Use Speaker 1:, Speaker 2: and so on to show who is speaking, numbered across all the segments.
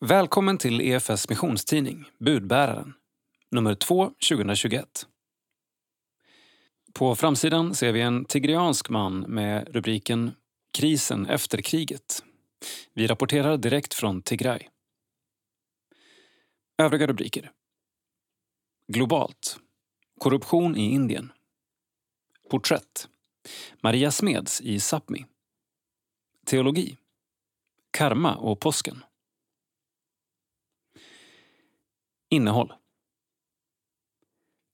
Speaker 1: Välkommen till EFS missionstidning Budbäraren, nummer 2 2021. På framsidan ser vi en tigriansk man med rubriken Krisen efter kriget. Vi rapporterar direkt från Tigray. Övriga rubriker. Globalt. Korruption i Indien. Porträtt. Maria Smeds i Sápmi. Teologi. Karma och påsken. Innehåll.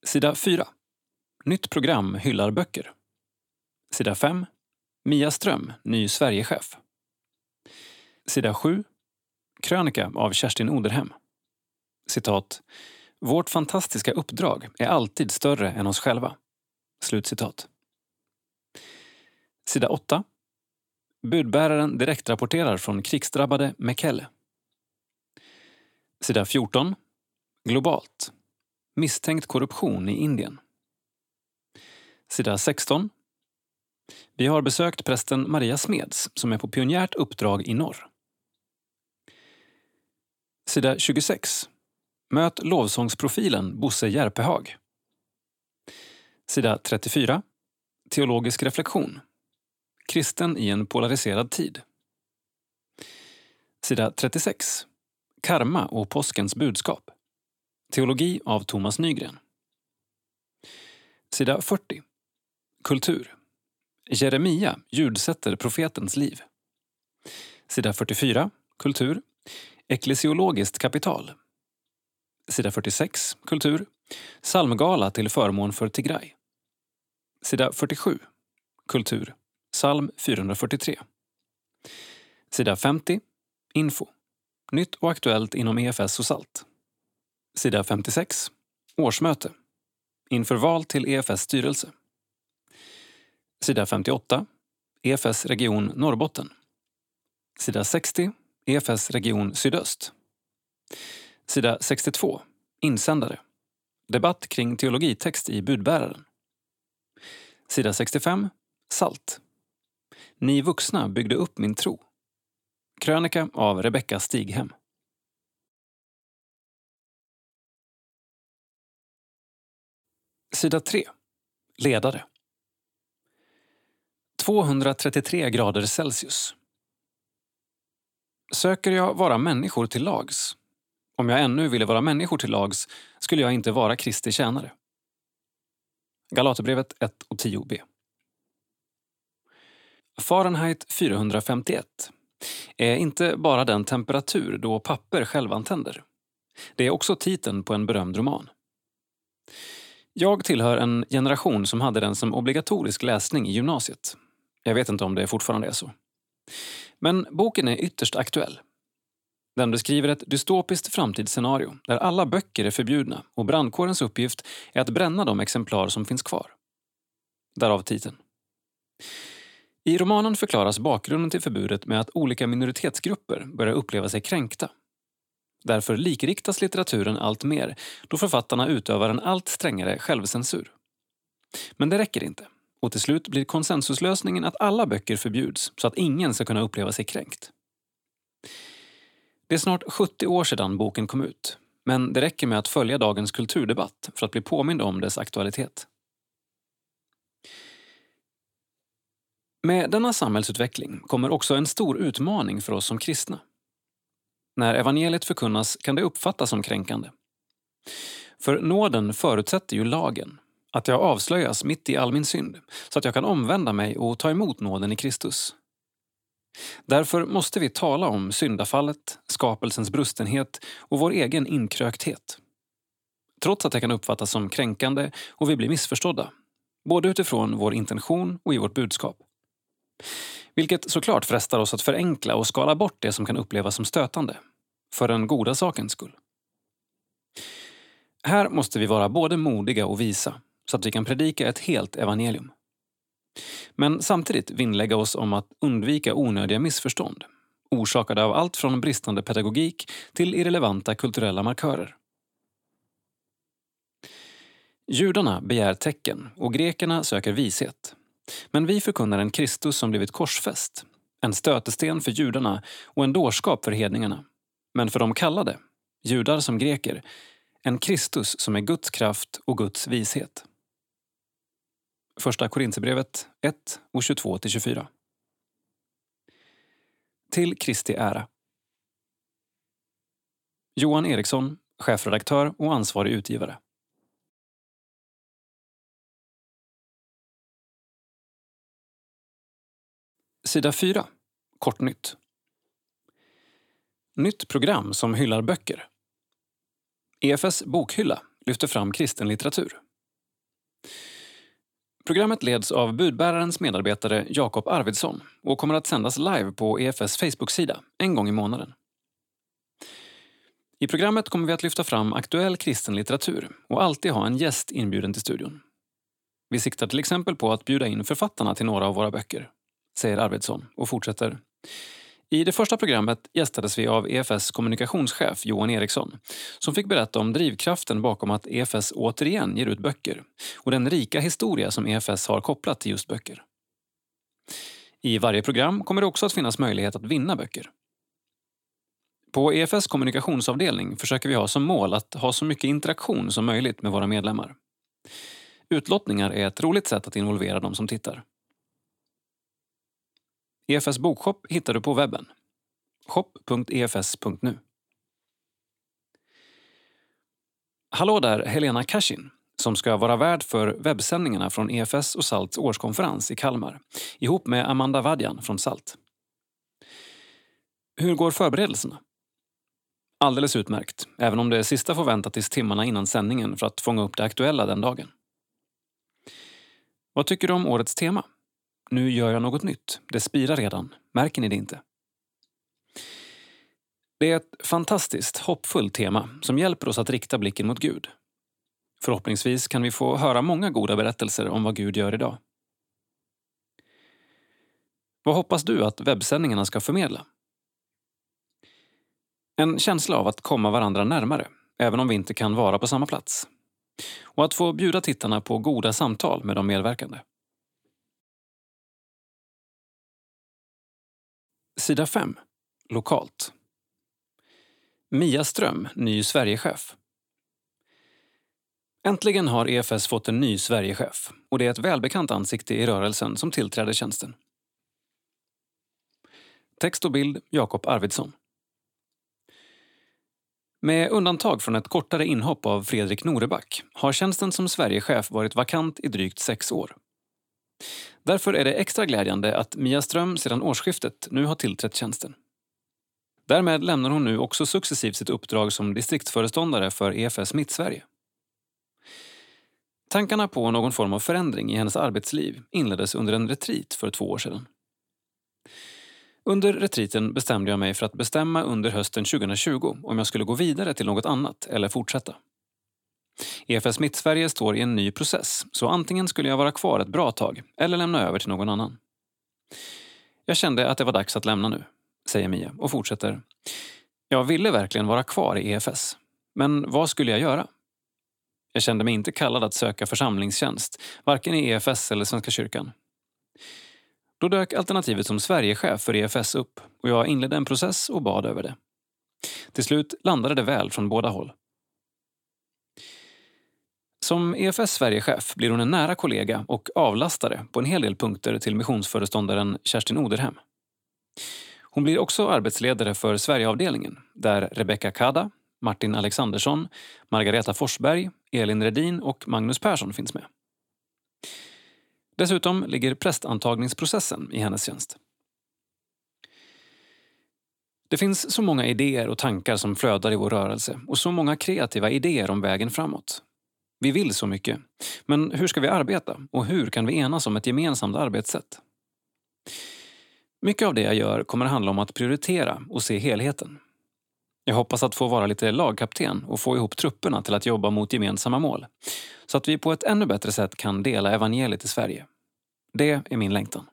Speaker 1: Sida 4. Nytt program hyllar böcker. Sida 5. Mia Ström, ny Sverigechef. Sida 7. Krönika av Kerstin Oderhem. Citat. Vårt fantastiska uppdrag är alltid större än oss själva. Slutcitat. Sida 8. Budbäraren direktrapporterar från krigsdrabbade Mekelle. Sida 14. Globalt. Misstänkt korruption i Indien. Sida 16. Vi har besökt prästen Maria Smeds som är på pionjärt uppdrag i norr. Sida 26. Möt lovsångsprofilen Bosse Järpehag. Sida 34. Teologisk reflektion. Kristen i en polariserad tid. Sida 36. Karma och påskens budskap. Teologi av Thomas Nygren. Sida 40. Kultur. Jeremia ljudsätter profetens liv. Sida 44. Kultur. Eklesiologiskt kapital. Sida 46. Kultur. Psalmgala till förmån för Tigray. Sida 47. Kultur. Psalm 443. Sida 50. Info. Nytt och aktuellt inom EFS och SALT. Sida 56. Årsmöte. Inför val till EFS styrelse. Sida 58. EFS region Norrbotten. Sida 60. EFS region Sydöst. Sida 62. Insändare. Debatt kring teologitext i budbäraren. Sida 65. SALT. Ni vuxna byggde upp min tro. Krönika av Rebecka Stighem. Sida 3. Ledare. 233 grader Celsius. Söker jag vara människor till lags? Om jag ännu ville vara människor till lags skulle jag inte vara Kristi tjänare. Galaterbrevet 1 och 10b. Fahrenheit 451 är inte bara den temperatur då papper självantänder. Det är också titeln på en berömd roman. Jag tillhör en generation som hade den som obligatorisk läsning i gymnasiet. Jag vet inte om det fortfarande är så. Men boken är ytterst aktuell. Den beskriver ett dystopiskt framtidsscenario där alla böcker är förbjudna och brandkårens uppgift är att bränna de exemplar som finns kvar. Därav titeln. I romanen förklaras bakgrunden till förbudet med att olika minoritetsgrupper börjar uppleva sig kränkta. Därför likriktas litteraturen allt mer då författarna utövar en allt strängare självcensur. Men det räcker inte. Och till slut blir konsensuslösningen att alla böcker förbjuds så att ingen ska kunna uppleva sig kränkt. Det är snart 70 år sedan boken kom ut. Men det räcker med att följa dagens kulturdebatt för att bli påmind om dess aktualitet. Med denna samhällsutveckling kommer också en stor utmaning för oss som kristna. När evangeliet förkunnas kan det uppfattas som kränkande. För nåden förutsätter ju lagen, att jag avslöjas mitt i all min synd så att jag kan omvända mig och ta emot nåden i Kristus. Därför måste vi tala om syndafallet, skapelsens brustenhet och vår egen inkrökthet. Trots att det kan uppfattas som kränkande och vi blir missförstådda, både utifrån vår intention och i vårt budskap. Vilket såklart frestar oss att förenkla och skala bort det som kan upplevas som stötande. För den goda sakens skull. Här måste vi vara både modiga och visa så att vi kan predika ett helt evangelium. Men samtidigt vinnlägga oss om att undvika onödiga missförstånd orsakade av allt från bristande pedagogik till irrelevanta kulturella markörer. Judarna begär tecken och grekerna söker vishet. Men vi förkunnar en Kristus som blivit korsfäst, en stötesten för judarna och en dårskap för hedningarna men för de kallade, judar som greker, en Kristus som är Guds kraft och Guds vishet. Första Korinthierbrevet 1 och 22-24. Till Kristi ära. Johan Eriksson, chefredaktör och ansvarig utgivare. Sida 4. Kortnytt. Nytt program som hyllar böcker. EFS bokhylla lyfter fram kristen litteratur. Programmet leds av budbärarens medarbetare Jakob Arvidsson och kommer att sändas live på EFS Facebook-sida en gång i månaden. I programmet kommer vi att lyfta fram aktuell kristen litteratur och alltid ha en gäst inbjuden till studion. Vi siktar till exempel på att bjuda in författarna till några av våra böcker, säger Arvidsson och fortsätter. I det första programmet gästades vi av EFS kommunikationschef Johan Eriksson som fick berätta om drivkraften bakom att EFS återigen ger ut böcker och den rika historia som EFS har kopplat till just böcker. I varje program kommer det också att finnas möjlighet att vinna böcker. På EFS kommunikationsavdelning försöker vi ha som mål att ha så mycket interaktion som möjligt med våra medlemmar. Utlottningar är ett roligt sätt att involvera de som tittar. EFS bokshop hittar du på webben. shop.efs.nu. Hallå där, Helena Kashin som ska vara värd för webbsändningarna från EFS och SALTs årskonferens i Kalmar ihop med Amanda Vadjan från SALT. Hur går förberedelserna? Alldeles utmärkt, även om det sista får vänta tills timmarna innan sändningen för att fånga upp det aktuella den dagen. Vad tycker du om årets tema? Nu gör jag något nytt. Det spirar redan. Märker ni det inte? Det är ett fantastiskt, hoppfullt tema som hjälper oss att rikta blicken mot Gud. Förhoppningsvis kan vi få höra många goda berättelser om vad Gud gör idag. Vad hoppas du att webbsändningarna ska förmedla? En känsla av att komma varandra närmare, även om vi inte kan vara på samma plats. Och att få bjuda tittarna på goda samtal med de medverkande. Sida 5. Lokalt. Mia Ström, ny Sverigechef. Äntligen har EFS fått en ny Sverigechef och det är ett välbekant ansikte i rörelsen som tillträder tjänsten. Text och bild Jakob Arvidsson. Med undantag från ett kortare inhopp av Fredrik Noreback har tjänsten som Sverigechef varit vakant i drygt sex år. Därför är det extra glädjande att Mia Ström sedan årsskiftet nu har tillträtt tjänsten. Därmed lämnar hon nu också successivt sitt uppdrag som distriktsföreståndare för EFS Mittsverige. Tankarna på någon form av förändring i hennes arbetsliv inleddes under en retreat för två år sedan. Under retriten bestämde jag mig för att bestämma under hösten 2020 om jag skulle gå vidare till något annat eller fortsätta. EFS Mittsverige står i en ny process, så antingen skulle jag vara kvar ett bra tag eller lämna över till någon annan. Jag kände att det var dags att lämna nu, säger Mia och fortsätter. Jag ville verkligen vara kvar i EFS. Men vad skulle jag göra? Jag kände mig inte kallad att söka församlingstjänst, varken i EFS eller Svenska kyrkan. Då dök alternativet som Sverigechef för EFS upp och jag inledde en process och bad över det. Till slut landade det väl från båda håll. Som EFS Sverigechef blir hon en nära kollega och avlastare på en hel del punkter till missionsföreståndaren Kerstin Oderhem. Hon blir också arbetsledare för Sverigeavdelningen där Rebecca Kada, Martin Alexandersson, Margareta Forsberg, Elin Redin och Magnus Persson finns med. Dessutom ligger prästantagningsprocessen i hennes tjänst. Det finns så många idéer och tankar som flödar i vår rörelse och så många kreativa idéer om vägen framåt. Vi vill så mycket. Men hur ska vi arbeta? Och hur kan vi enas om ett gemensamt arbetssätt? Mycket av det jag gör kommer handla om att prioritera och se helheten. Jag hoppas att få vara lite lagkapten och få ihop trupperna till att jobba mot gemensamma mål. Så att vi på ett ännu bättre sätt kan dela evangeliet i Sverige. Det är min längtan.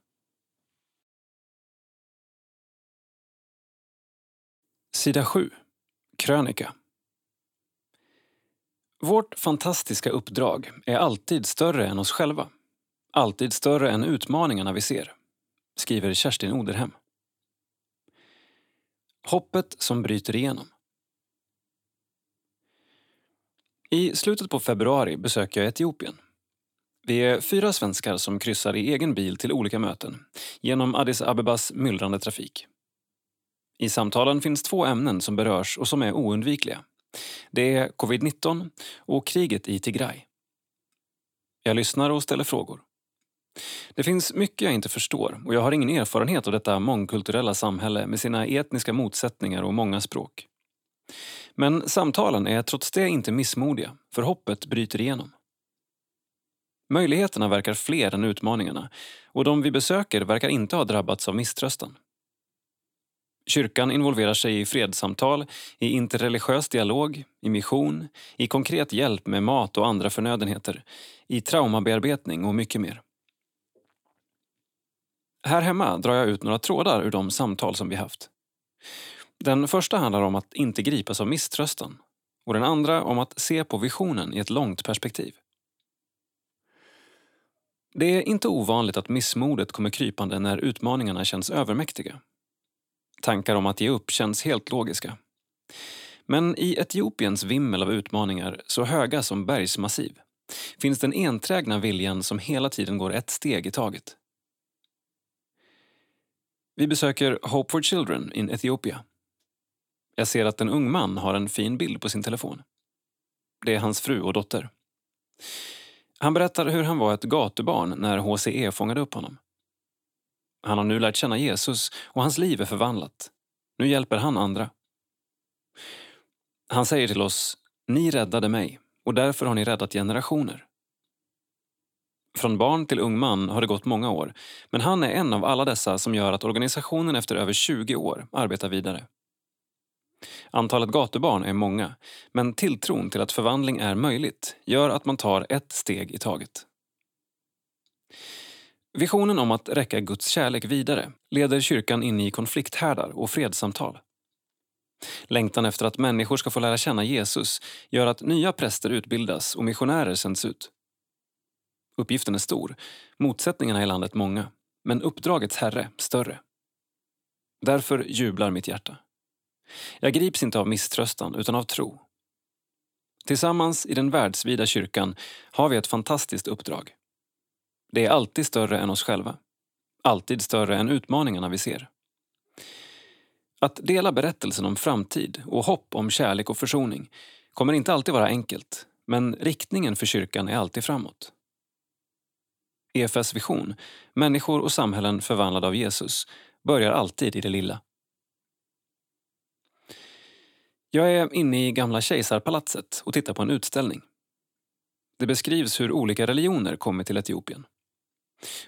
Speaker 1: Sida 7. Krönika. Vårt fantastiska uppdrag är alltid större än oss själva. Alltid större än utmaningarna vi ser, skriver Kerstin Oderhem. Hoppet som bryter igenom. I slutet på februari besöker jag Etiopien. Vi är fyra svenskar som kryssar i egen bil till olika möten genom Addis Abebas myllrande trafik. I samtalen finns två ämnen som berörs och som är oundvikliga. Det är covid-19 och kriget i Tigray. Jag lyssnar och ställer frågor. Det finns mycket jag inte förstår och jag har ingen erfarenhet av detta mångkulturella samhälle med sina etniska motsättningar och många språk. Men samtalen är trots det inte missmodiga, för hoppet bryter igenom. Möjligheterna verkar fler än utmaningarna och de vi besöker verkar inte ha drabbats av misströstan. Kyrkan involverar sig i fredssamtal, i interreligiös dialog, i mission, i konkret hjälp med mat och andra förnödenheter, i traumabearbetning och mycket mer. Här hemma drar jag ut några trådar ur de samtal som vi haft. Den första handlar om att inte gripas av misströstan och den andra om att se på visionen i ett långt perspektiv. Det är inte ovanligt att missmodet kommer krypande när utmaningarna känns övermäktiga. Tankar om att ge upp känns helt logiska. Men i Etiopiens vimmel av utmaningar, så höga som bergsmassiv, finns den enträgna viljan som hela tiden går ett steg i taget. Vi besöker Hope for Children in Ethiopia. Jag ser att en ung man har en fin bild på sin telefon. Det är hans fru och dotter. Han berättar hur han var ett gatubarn när HCE fångade upp honom. Han har nu lärt känna Jesus och hans liv är förvandlat. Nu hjälper han andra. Han säger till oss, ni räddade mig och därför har ni räddat generationer. Från barn till ung man har det gått många år men han är en av alla dessa som gör att organisationen efter över 20 år arbetar vidare. Antalet gatubarn är många, men tilltron till att förvandling är möjligt gör att man tar ett steg i taget. Visionen om att räcka Guds kärlek vidare leder kyrkan in i konflikthärdar och fredssamtal. Längtan efter att människor ska få lära känna Jesus gör att nya präster utbildas och missionärer sänds ut. Uppgiften är stor, motsättningarna i landet många, men uppdragets herre större. Därför jublar mitt hjärta. Jag grips inte av misströstan utan av tro. Tillsammans i den världsvida kyrkan har vi ett fantastiskt uppdrag. Det är alltid större än oss själva. Alltid större än utmaningarna vi ser. Att dela berättelsen om framtid och hopp om kärlek och försoning kommer inte alltid vara enkelt, men riktningen för kyrkan är alltid framåt. EFS vision, människor och samhällen förvandlade av Jesus, börjar alltid i det lilla. Jag är inne i Gamla kejsarpalatset och tittar på en utställning. Det beskrivs hur olika religioner kommit till Etiopien.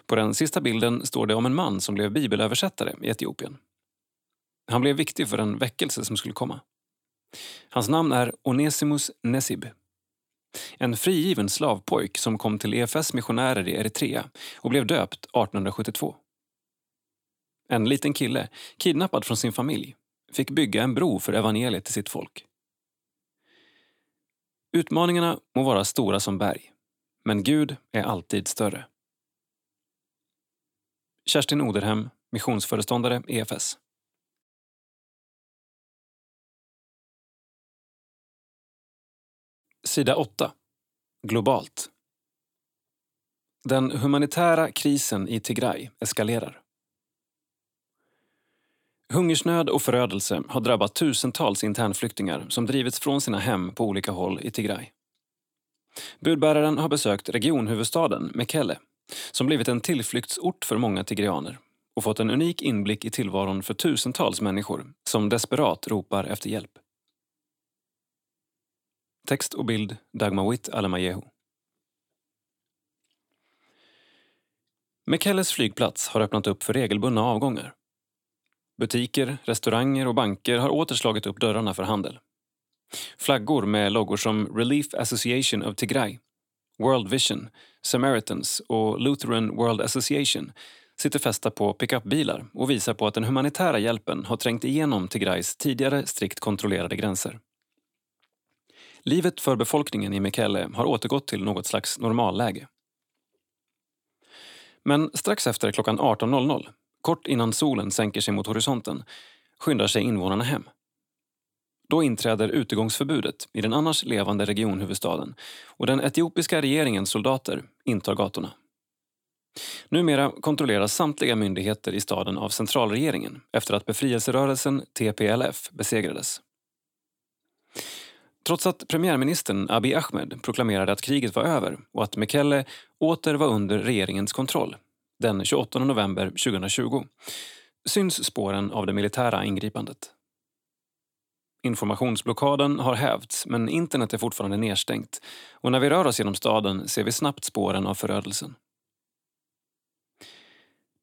Speaker 1: På den sista bilden står det om en man som blev bibelöversättare i Etiopien. Han blev viktig för en väckelse som skulle komma. Hans namn är Onesimus Nesib. En frigiven slavpojk som kom till EFS missionärer i Eritrea och blev döpt 1872. En liten kille, kidnappad från sin familj, fick bygga en bro för evangeliet till sitt folk. Utmaningarna må vara stora som berg, men Gud är alltid större. Kerstin Oderhem, missionsföreståndare EFS. Sida 8. Globalt. Den humanitära krisen i Tigray eskalerar. Hungersnöd och förödelse har drabbat tusentals internflyktingar som drivits från sina hem på olika håll i Tigray. Budbäraren har besökt regionhuvudstaden Mekelle som blivit en tillflyktsort för många tigreaner och fått en unik inblick i tillvaron för tusentals människor som desperat ropar efter hjälp. Text och bild Dagmawit Alemayehu. Mekelles flygplats har öppnat upp för regelbundna avgångar. Butiker, restauranger och banker har åter slagit upp dörrarna för handel. Flaggor med loggor som Relief Association of Tigray, World Vision, Samaritans och Lutheran World Association sitter fästa på pickupbilar och visar på att den humanitära hjälpen har trängt igenom Tigrays tidigare strikt kontrollerade gränser. Livet för befolkningen i Mekelle har återgått till något slags normalläge. Men strax efter klockan 18.00 Kort innan solen sänker sig mot horisonten skyndar sig invånarna hem. Då inträder utegångsförbudet i den annars levande regionhuvudstaden och den etiopiska regeringens soldater intar gatorna. Numera kontrolleras samtliga myndigheter i staden av centralregeringen efter att befrielserörelsen TPLF besegrades. Trots att premiärministern Abiy Ahmed proklamerade att kriget var över och att Mekelle åter var under regeringens kontroll den 28 november 2020 syns spåren av det militära ingripandet. Informationsblockaden har hävts men internet är fortfarande nedstängt och när vi rör oss genom staden ser vi snabbt spåren av förödelsen.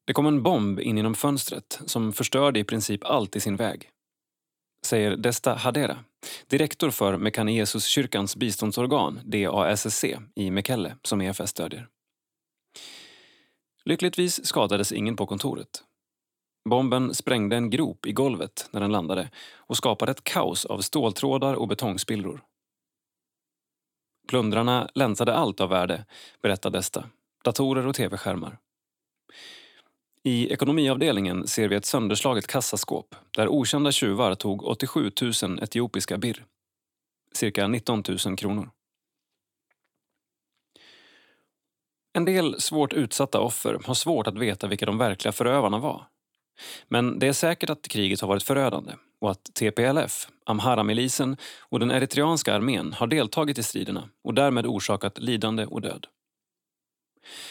Speaker 1: Det kom en bomb in genom fönstret som förstörde i princip allt i sin väg. Säger Desta Hadera, direktor för Mekane kyrkans biståndsorgan DASSC i Mekelle som EFS stödjer. Lyckligtvis skadades ingen på kontoret. Bomben sprängde en grop i golvet när den landade och skapade ett kaos av ståltrådar och betongspillror. Plundrarna länsade allt av värde, berättar Desta. Datorer och tv-skärmar. I ekonomiavdelningen ser vi ett sönderslaget kassaskåp där okända tjuvar tog 87 000 etiopiska birr. Cirka 19 000 kronor. En del svårt utsatta offer har svårt att veta vilka de verkliga förövarna var. Men det är säkert att kriget har varit förödande och att TPLF, Amhara-milisen och den eritreanska armén har deltagit i striderna och därmed orsakat lidande och död.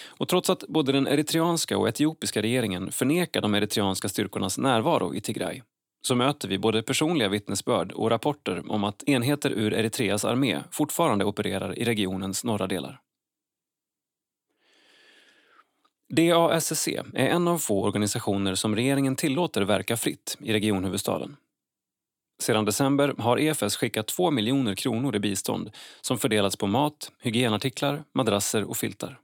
Speaker 1: Och trots att både den eritreanska och etiopiska regeringen förnekar de eritreanska styrkornas närvaro i Tigray så möter vi både personliga vittnesbörd och rapporter om att enheter ur Eritreas armé fortfarande opererar i regionens norra delar. DASSC är en av få organisationer som regeringen tillåter verka fritt i regionhuvudstaden. Sedan december har EFS skickat 2 miljoner kronor i bistånd som fördelats på mat, hygienartiklar, madrasser och filtar.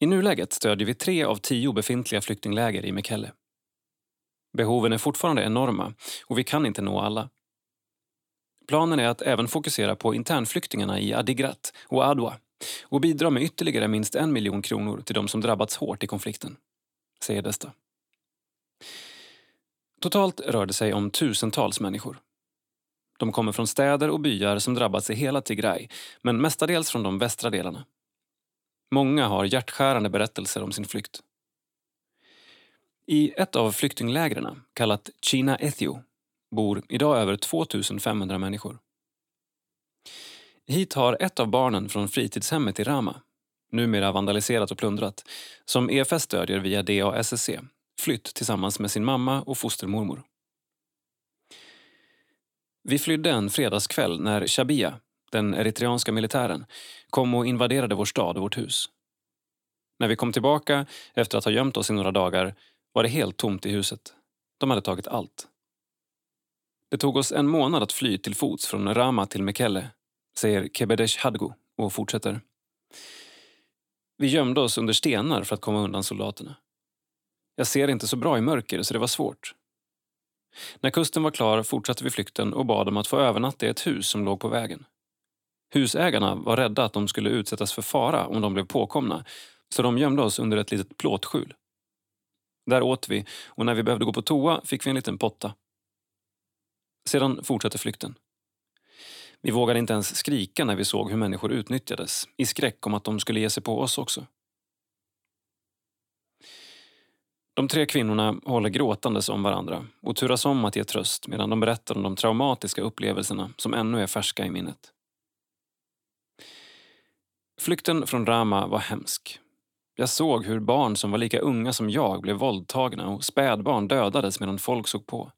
Speaker 1: I nuläget stödjer vi tre av tio befintliga flyktingläger i Mekelle. Behoven är fortfarande enorma och vi kan inte nå alla. Planen är att även fokusera på internflyktingarna i Adigrat och Adwa och bidra med ytterligare minst en miljon kronor till de som drabbats hårt i konflikten, säger Desta. Totalt rör det sig om tusentals människor. De kommer från städer och byar som drabbats i hela Tigray, men mestadels från de västra delarna. Många har hjärtskärande berättelser om sin flykt. I ett av flyktinglägren, kallat China Ethio, bor idag över 2 500 människor. Hit har ett av barnen från fritidshemmet i Rama, numera vandaliserat och plundrat, som EFS stödjer via DASSC, flytt tillsammans med sin mamma och fostermormor. Vi flydde en fredagskväll när Shabia, den eritreanska militären, kom och invaderade vår stad och vårt hus. När vi kom tillbaka efter att ha gömt oss i några dagar var det helt tomt i huset. De hade tagit allt. Det tog oss en månad att fly till fots från Rama till Mekelle säger Kebedesh Hadgo och fortsätter. Vi gömde oss under stenar för att komma undan soldaterna. Jag ser inte så bra i mörker så det var svårt. När kusten var klar fortsatte vi flykten och bad om att få övernatta i ett hus som låg på vägen. Husägarna var rädda att de skulle utsättas för fara om de blev påkomna så de gömde oss under ett litet plåtskjul. Där åt vi och när vi behövde gå på toa fick vi en liten potta. Sedan fortsatte flykten. Vi vågade inte ens skrika när vi såg hur människor utnyttjades i skräck om att de skulle ge sig på oss också. De tre kvinnorna håller gråtandes om varandra och turas om att ge tröst medan de berättar om de traumatiska upplevelserna som ännu är färska i minnet. Flykten från Rama var hemsk. Jag såg hur barn som var lika unga som jag blev våldtagna och spädbarn dödades medan folk såg på.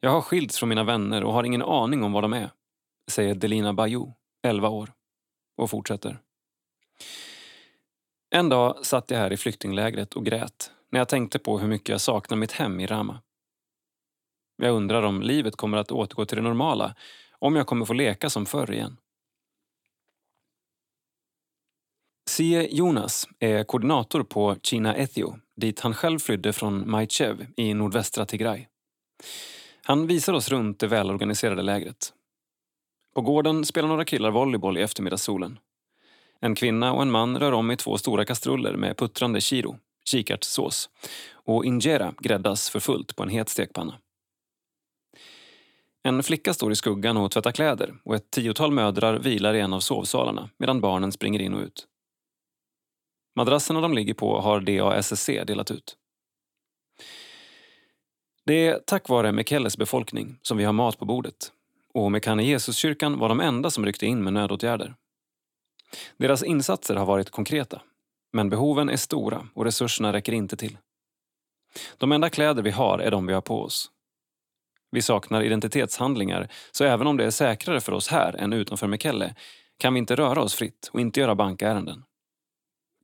Speaker 1: Jag har skilts från mina vänner och har ingen aning om var de är säger Delina Bayou, 11 år, och fortsätter. En dag satt jag här i flyktinglägret och grät när jag tänkte på hur mycket jag saknar mitt hem i Rama. Jag undrar om livet kommer att återgå till det normala, om jag kommer få leka som förr igen. Sie Jonas är koordinator på China Ethio dit han själv flydde från Maichev i nordvästra Tigray. Han visar oss runt det välorganiserade lägret på gården spelar några killar volleyboll i eftermiddagssolen. En kvinna och en man rör om i två stora kastruller med puttrande chiro, kikärtssås och injera gräddas för fullt på en het stekpanna. En flicka står i skuggan och tvättar kläder och ett tiotal mödrar vilar i en av sovsalarna medan barnen springer in och ut. Madrasserna de ligger på har DASSC delat ut. Det är tack vare Mekelles befolkning som vi har mat på bordet och Mekane Jesuskyrkan var de enda som ryckte in med nödåtgärder. Deras insatser har varit konkreta, men behoven är stora och resurserna räcker inte till. De enda kläder vi har är de vi har på oss. Vi saknar identitetshandlingar, så även om det är säkrare för oss här än utanför Mekelle kan vi inte röra oss fritt och inte göra bankärenden.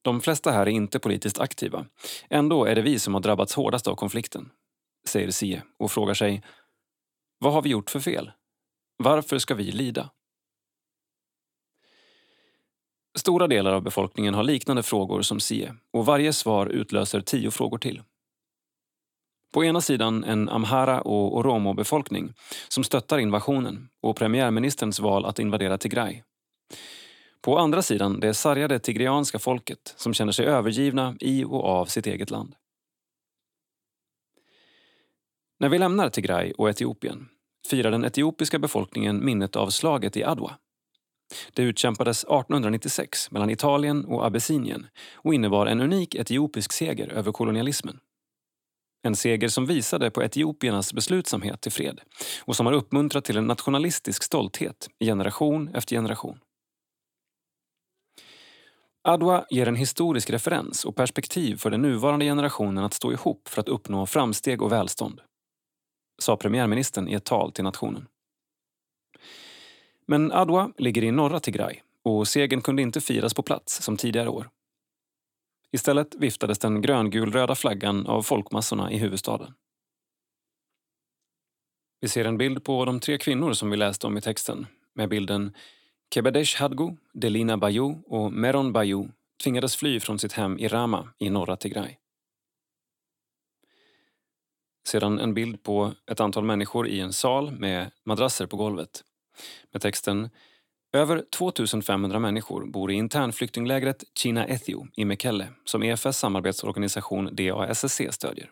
Speaker 1: De flesta här är inte politiskt aktiva. Ändå är det vi som har drabbats hårdast av konflikten, säger Sie och frågar sig vad har vi gjort för fel? Varför ska vi lida? Stora delar av befolkningen har liknande frågor som Sie och varje svar utlöser tio frågor till. På ena sidan en amhara och oromo-befolkning som stöttar invasionen och premiärministerns val att invadera Tigray. På andra sidan det sargade tigreanska folket som känner sig övergivna i och av sitt eget land. När vi lämnar Tigray och Etiopien firar den etiopiska befolkningen minnet av slaget i Adwa. Det utkämpades 1896 mellan Italien och Abessinien och innebar en unik etiopisk seger över kolonialismen. En seger som visade på etiopiernas beslutsamhet till fred och som har uppmuntrat till en nationalistisk stolthet i generation efter generation. Adwa ger en historisk referens och perspektiv för den nuvarande generationen att stå ihop för att uppnå framsteg och välstånd sa premiärministern i ett tal till nationen. Men Adwa ligger i norra Tigray och segern kunde inte firas på plats som tidigare år. Istället viftades den gröngulröda flaggan av folkmassorna i huvudstaden. Vi ser en bild på de tre kvinnor som vi läste om i texten med bilden Kebedesh Hadgu, Delina Bayou och Meron Bayou tvingades fly från sitt hem i Rama i norra Tigray. Sedan en bild på ett antal människor i en sal med madrasser på golvet. Med texten Över 2500 människor bor i internflyktinglägret China Ethio i Mekelle som EFS samarbetsorganisation DASSC stödjer.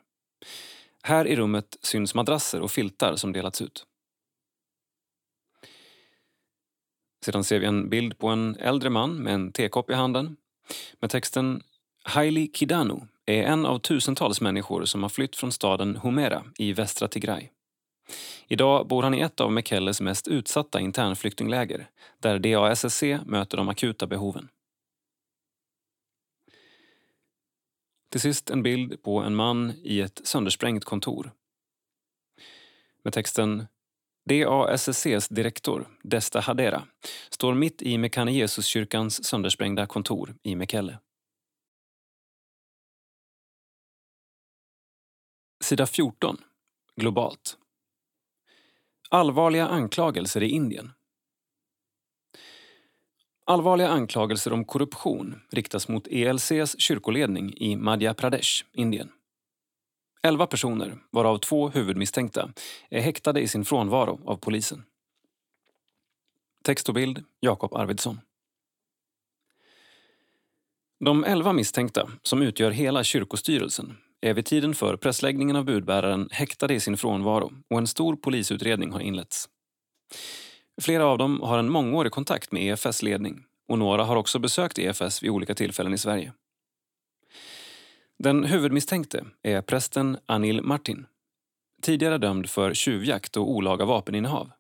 Speaker 1: Här i rummet syns madrasser och filtar som delats ut. Sedan ser vi en bild på en äldre man med en tekopp i handen med texten Haile Kidanu är en av tusentals människor som har flytt från staden Humera i västra Tigray. Idag bor han i ett av Mekelles mest utsatta internflyktingläger där DASSC möter de akuta behoven. Till sist en bild på en man i ett söndersprängt kontor. Med texten DASSCs direktor, Desta Hadera, står mitt i Mekane Jesuskyrkans söndersprängda kontor i Mekelle. Sida 14. Globalt. Allvarliga anklagelser i Indien. Allvarliga anklagelser om korruption riktas mot ELCs kyrkoledning i Madhya Pradesh, Indien. Elva personer, varav två huvudmisstänkta, är häktade i sin frånvaro av polisen. Text och bild Jakob Arvidsson. De elva misstänkta, som utgör hela kyrkostyrelsen, är vid tiden för pressläggningen av budbäraren häktade i sin frånvaro och en stor polisutredning har inletts. Flera av dem har en mångårig kontakt med EFS ledning och några har också besökt EFS vid olika tillfällen i Sverige. Den huvudmisstänkte är prästen Anil Martin, tidigare dömd för tjuvjakt och olaga vapeninnehav.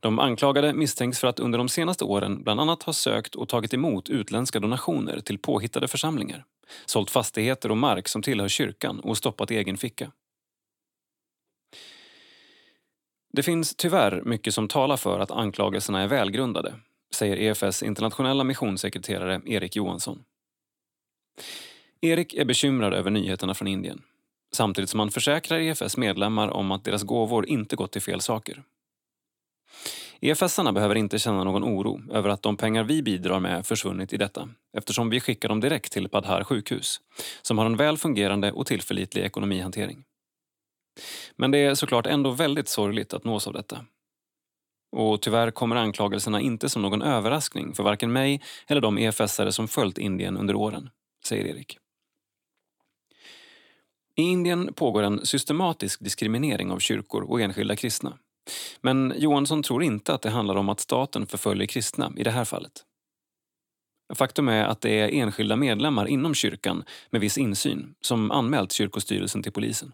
Speaker 1: De anklagade misstänks för att under de senaste åren bland annat ha sökt och tagit emot utländska donationer till påhittade församlingar, sålt fastigheter och mark som tillhör kyrkan och stoppat egen ficka. Det finns tyvärr mycket som talar för att anklagelserna är välgrundade, säger EFS internationella missionssekreterare Erik Johansson. Erik är bekymrad över nyheterna från Indien samtidigt som han försäkrar EFS medlemmar om att deras gåvor inte gått till fel saker EFS-arna behöver inte känna någon oro över att de pengar vi bidrar med försvunnit i detta eftersom vi skickar dem direkt till Padhar sjukhus som har en väl fungerande och tillförlitlig ekonomihantering. Men det är såklart ändå väldigt sorgligt att nås av detta. Och tyvärr kommer anklagelserna inte som någon överraskning för varken mig eller de EFS-are som följt Indien under åren, säger Erik. I Indien pågår en systematisk diskriminering av kyrkor och enskilda kristna men Johansson tror inte att det handlar om att staten förföljer kristna i det här fallet. Faktum är att det är enskilda medlemmar inom kyrkan med viss insyn som anmält kyrkostyrelsen till polisen.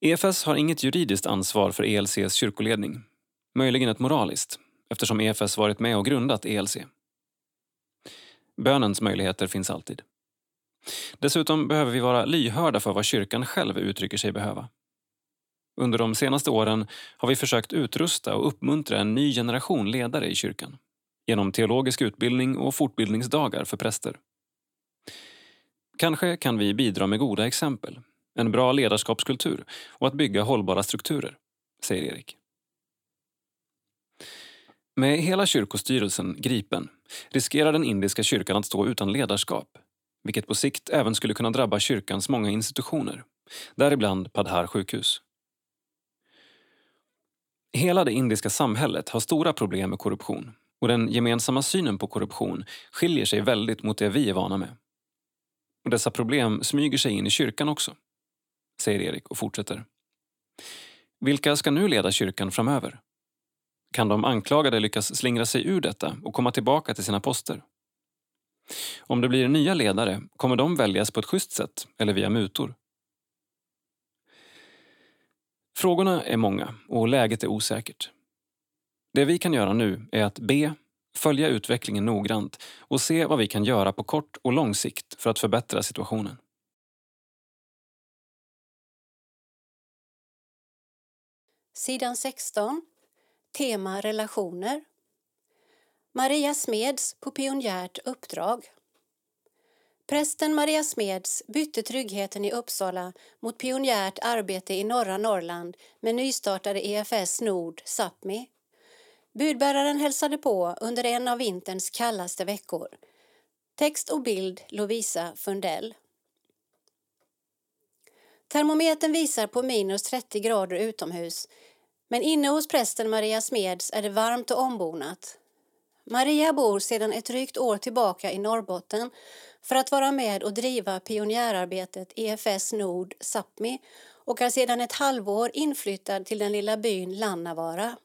Speaker 1: EFS har inget juridiskt ansvar för ELCs kyrkoledning. Möjligen ett moraliskt, eftersom EFS varit med och grundat ELC. Bönens möjligheter finns alltid. Dessutom behöver vi vara lyhörda för vad kyrkan själv uttrycker sig behöva. Under de senaste åren har vi försökt utrusta och uppmuntra en ny generation ledare i kyrkan genom teologisk utbildning och fortbildningsdagar för präster. Kanske kan vi bidra med goda exempel, en bra ledarskapskultur och att bygga hållbara strukturer, säger Erik. Med hela kyrkostyrelsen gripen riskerar den indiska kyrkan att stå utan ledarskap vilket på sikt även skulle kunna drabba kyrkans många institutioner, däribland Padhar sjukhus. Hela det indiska samhället har stora problem med korruption och den gemensamma synen på korruption skiljer sig väldigt mot det vi är vana med. Och dessa problem smyger sig in i kyrkan också, säger Erik och fortsätter. Vilka ska nu leda kyrkan framöver? Kan de anklagade lyckas slingra sig ur detta och komma tillbaka till sina poster? Om det blir nya ledare, kommer de väljas på ett schysst sätt eller via mutor? Frågorna är många och läget är osäkert. Det vi kan göra nu är att be, följa utvecklingen noggrant och se vad vi kan göra på kort och lång sikt för att förbättra situationen.
Speaker 2: Sidan 16. Tema relationer. Maria Smeds på pionjärt uppdrag. Prästen Maria Smeds bytte tryggheten i Uppsala mot pionjärt arbete i norra Norrland med nystartade EFS Nord, Sápmi. Budbäraren hälsade på under en av vinterns kallaste veckor. Text och bild Lovisa Fundell. Termometern visar på minus 30 grader utomhus men inne hos prästen Maria Smeds är det varmt och ombonat. Maria bor sedan ett drygt år tillbaka i Norrbotten för att vara med och driva pionjärarbetet EFS Nord Sápmi och är sedan ett halvår inflyttad till den lilla byn Lannavaara.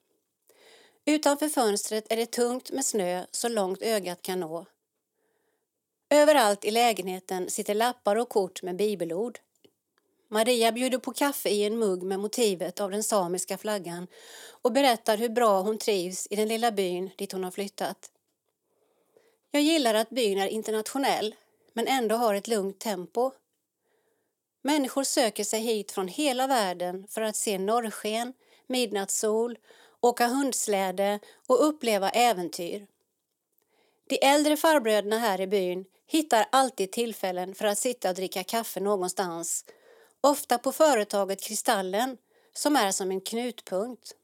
Speaker 2: Utanför fönstret är det tungt med snö så långt ögat kan nå. Överallt i lägenheten sitter lappar och kort med bibelord. Maria bjuder på kaffe i en mugg med motivet av den samiska flaggan och berättar hur bra hon trivs i den lilla byn dit hon har flyttat. Jag gillar att byn är internationell men ändå har ett lugnt tempo. Människor söker sig hit från hela världen för att se norrsken, midnattssol, åka hundsläde och uppleva äventyr. De äldre farbröderna här i byn hittar alltid tillfällen för att sitta och dricka kaffe någonstans ofta på företaget Kristallen som är som en knutpunkt.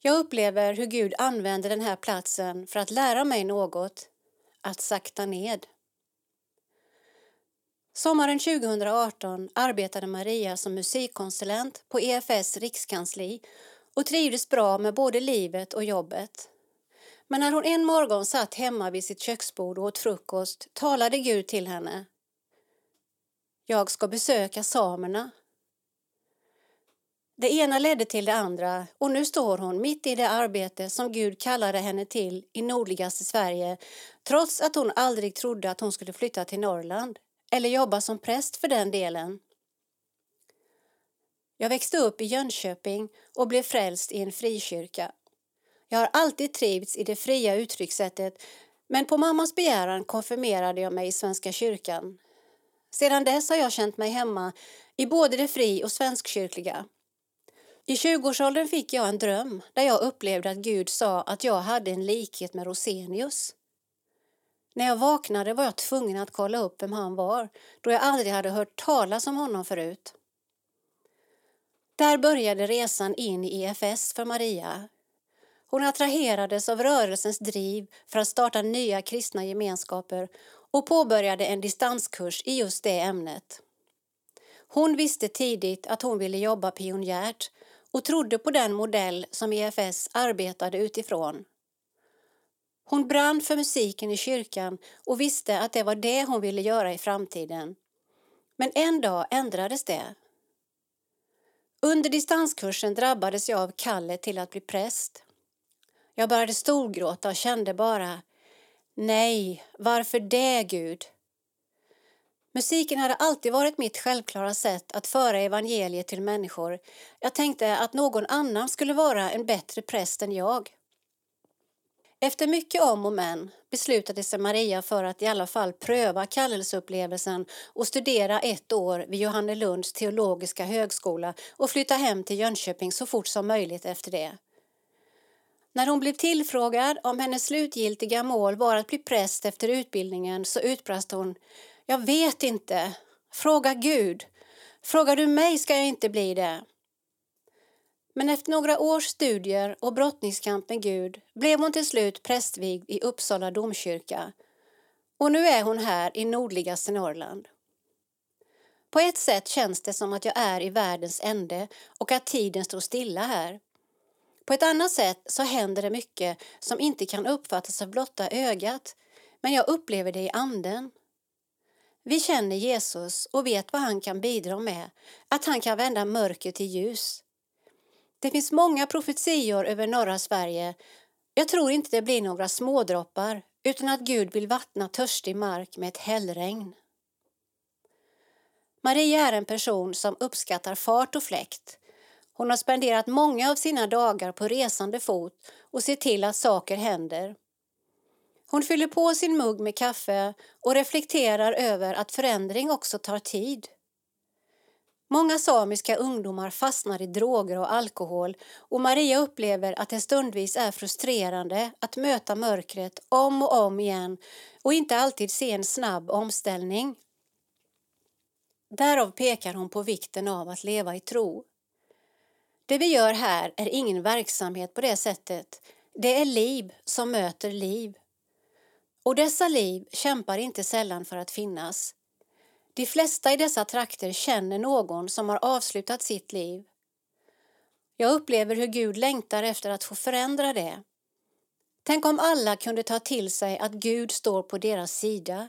Speaker 2: Jag upplever hur Gud använder den här platsen för att lära mig något, att sakta ned. Sommaren 2018 arbetade Maria som musikkonsulent på EFS rikskansli och trivdes bra med både livet och jobbet. Men när hon en morgon satt hemma vid sitt köksbord och åt frukost talade Gud till henne jag ska besöka samerna. Det ena ledde till det andra och nu står hon mitt i det arbete som Gud kallade henne till i nordligaste Sverige trots att hon aldrig trodde att hon skulle flytta till Norrland eller jobba som präst för den delen. Jag växte upp i Jönköping och blev frälst i en frikyrka. Jag har alltid trivts i det fria uttryckssättet men på mammas begäran konfirmerade jag mig i Svenska kyrkan sedan dess har jag känt mig hemma i både det fri och svenskkyrkliga. I 20-årsåldern fick jag en dröm där jag upplevde att Gud sa att jag hade en likhet med Rosenius. När jag vaknade var jag tvungen att kolla upp vem han var då jag aldrig hade hört talas om honom förut. Där började resan in i EFS för Maria. Hon attraherades av rörelsens driv för att starta nya kristna gemenskaper och påbörjade en distanskurs i just det ämnet. Hon visste tidigt att hon ville jobba pionjärt och trodde på den modell som EFS arbetade utifrån. Hon brann för musiken i kyrkan och visste att det var det hon ville göra i framtiden. Men en dag ändrades det. Under distanskursen drabbades jag av kallet till att bli präst. Jag började storgråta och kände bara Nej, varför det, Gud? Musiken hade alltid varit mitt självklara sätt att föra evangeliet till människor. Jag tänkte att någon annan skulle vara en bättre präst än jag. Efter mycket om och men beslutade sig Maria för att i alla fall pröva kallelseupplevelsen och studera ett år vid Johannelunds teologiska högskola och flytta hem till Jönköping så fort som möjligt efter det. När hon blev tillfrågad om hennes slutgiltiga mål var att bli präst efter utbildningen så utbrast hon Jag vet inte. Fråga Gud. Frågar du mig ska jag inte bli det. Men efter några års studier och brottningskamp med Gud blev hon till slut prästvigd i Uppsala domkyrka. Och nu är hon här i nordligaste Norrland. På ett sätt känns det som att jag är i världens ände och att tiden står stilla här. På ett annat sätt så händer det mycket som inte kan uppfattas av blotta ögat, men jag upplever det i anden. Vi känner Jesus och vet vad han kan bidra med, att han kan vända mörker till ljus. Det finns många profetior över norra Sverige. Jag tror inte det blir några smådroppar utan att Gud vill vattna törstig mark med ett hällregn. Maria är en person som uppskattar fart och fläkt. Hon har spenderat många av sina dagar på resande fot och ser till att saker händer. Hon fyller på sin mugg med kaffe och reflekterar över att förändring också tar tid. Många samiska ungdomar fastnar i droger och alkohol och Maria upplever att det stundvis är frustrerande att möta mörkret om och om igen och inte alltid se en snabb omställning. Därav pekar hon på vikten av att leva i tro. Det vi gör här är ingen verksamhet på det sättet. Det är liv som möter liv. Och dessa liv kämpar inte sällan för att finnas. De flesta i dessa trakter känner någon som har avslutat sitt liv. Jag upplever hur Gud längtar efter att få förändra det. Tänk om alla kunde ta till sig att Gud står på deras sida.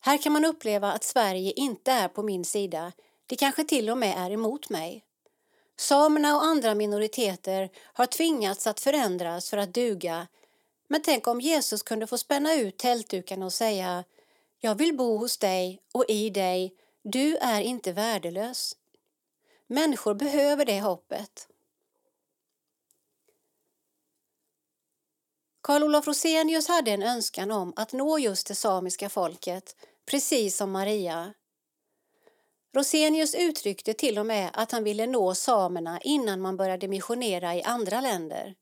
Speaker 2: Här kan man uppleva att Sverige inte är på min sida. Det kanske till och med är emot mig. Samerna och andra minoriteter har tvingats att förändras för att duga. Men tänk om Jesus kunde få spänna ut tältdukarna och säga jag vill bo hos dig och i dig. Du är inte värdelös. Människor behöver det hoppet. Karl Olof Rosenius hade en önskan om att nå just det samiska folket, precis som Maria. Rosenius uttryckte till och med att han ville nå samerna innan man började missionera i andra länder.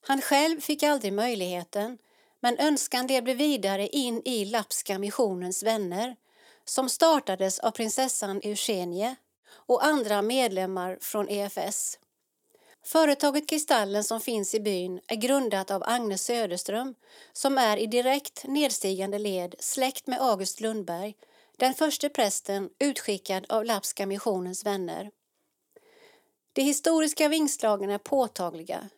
Speaker 2: Han själv fick aldrig möjligheten men önskan levde vidare in i Lappska missionens vänner som startades av prinsessan Eugenie och andra medlemmar från EFS. Företaget Kristallen som finns i byn är grundat av Agnes Söderström som är i direkt nedstigande led släkt med August Lundberg, den första prästen utskickad av Lappska missionens vänner. De historiska vingslagen är påtagliga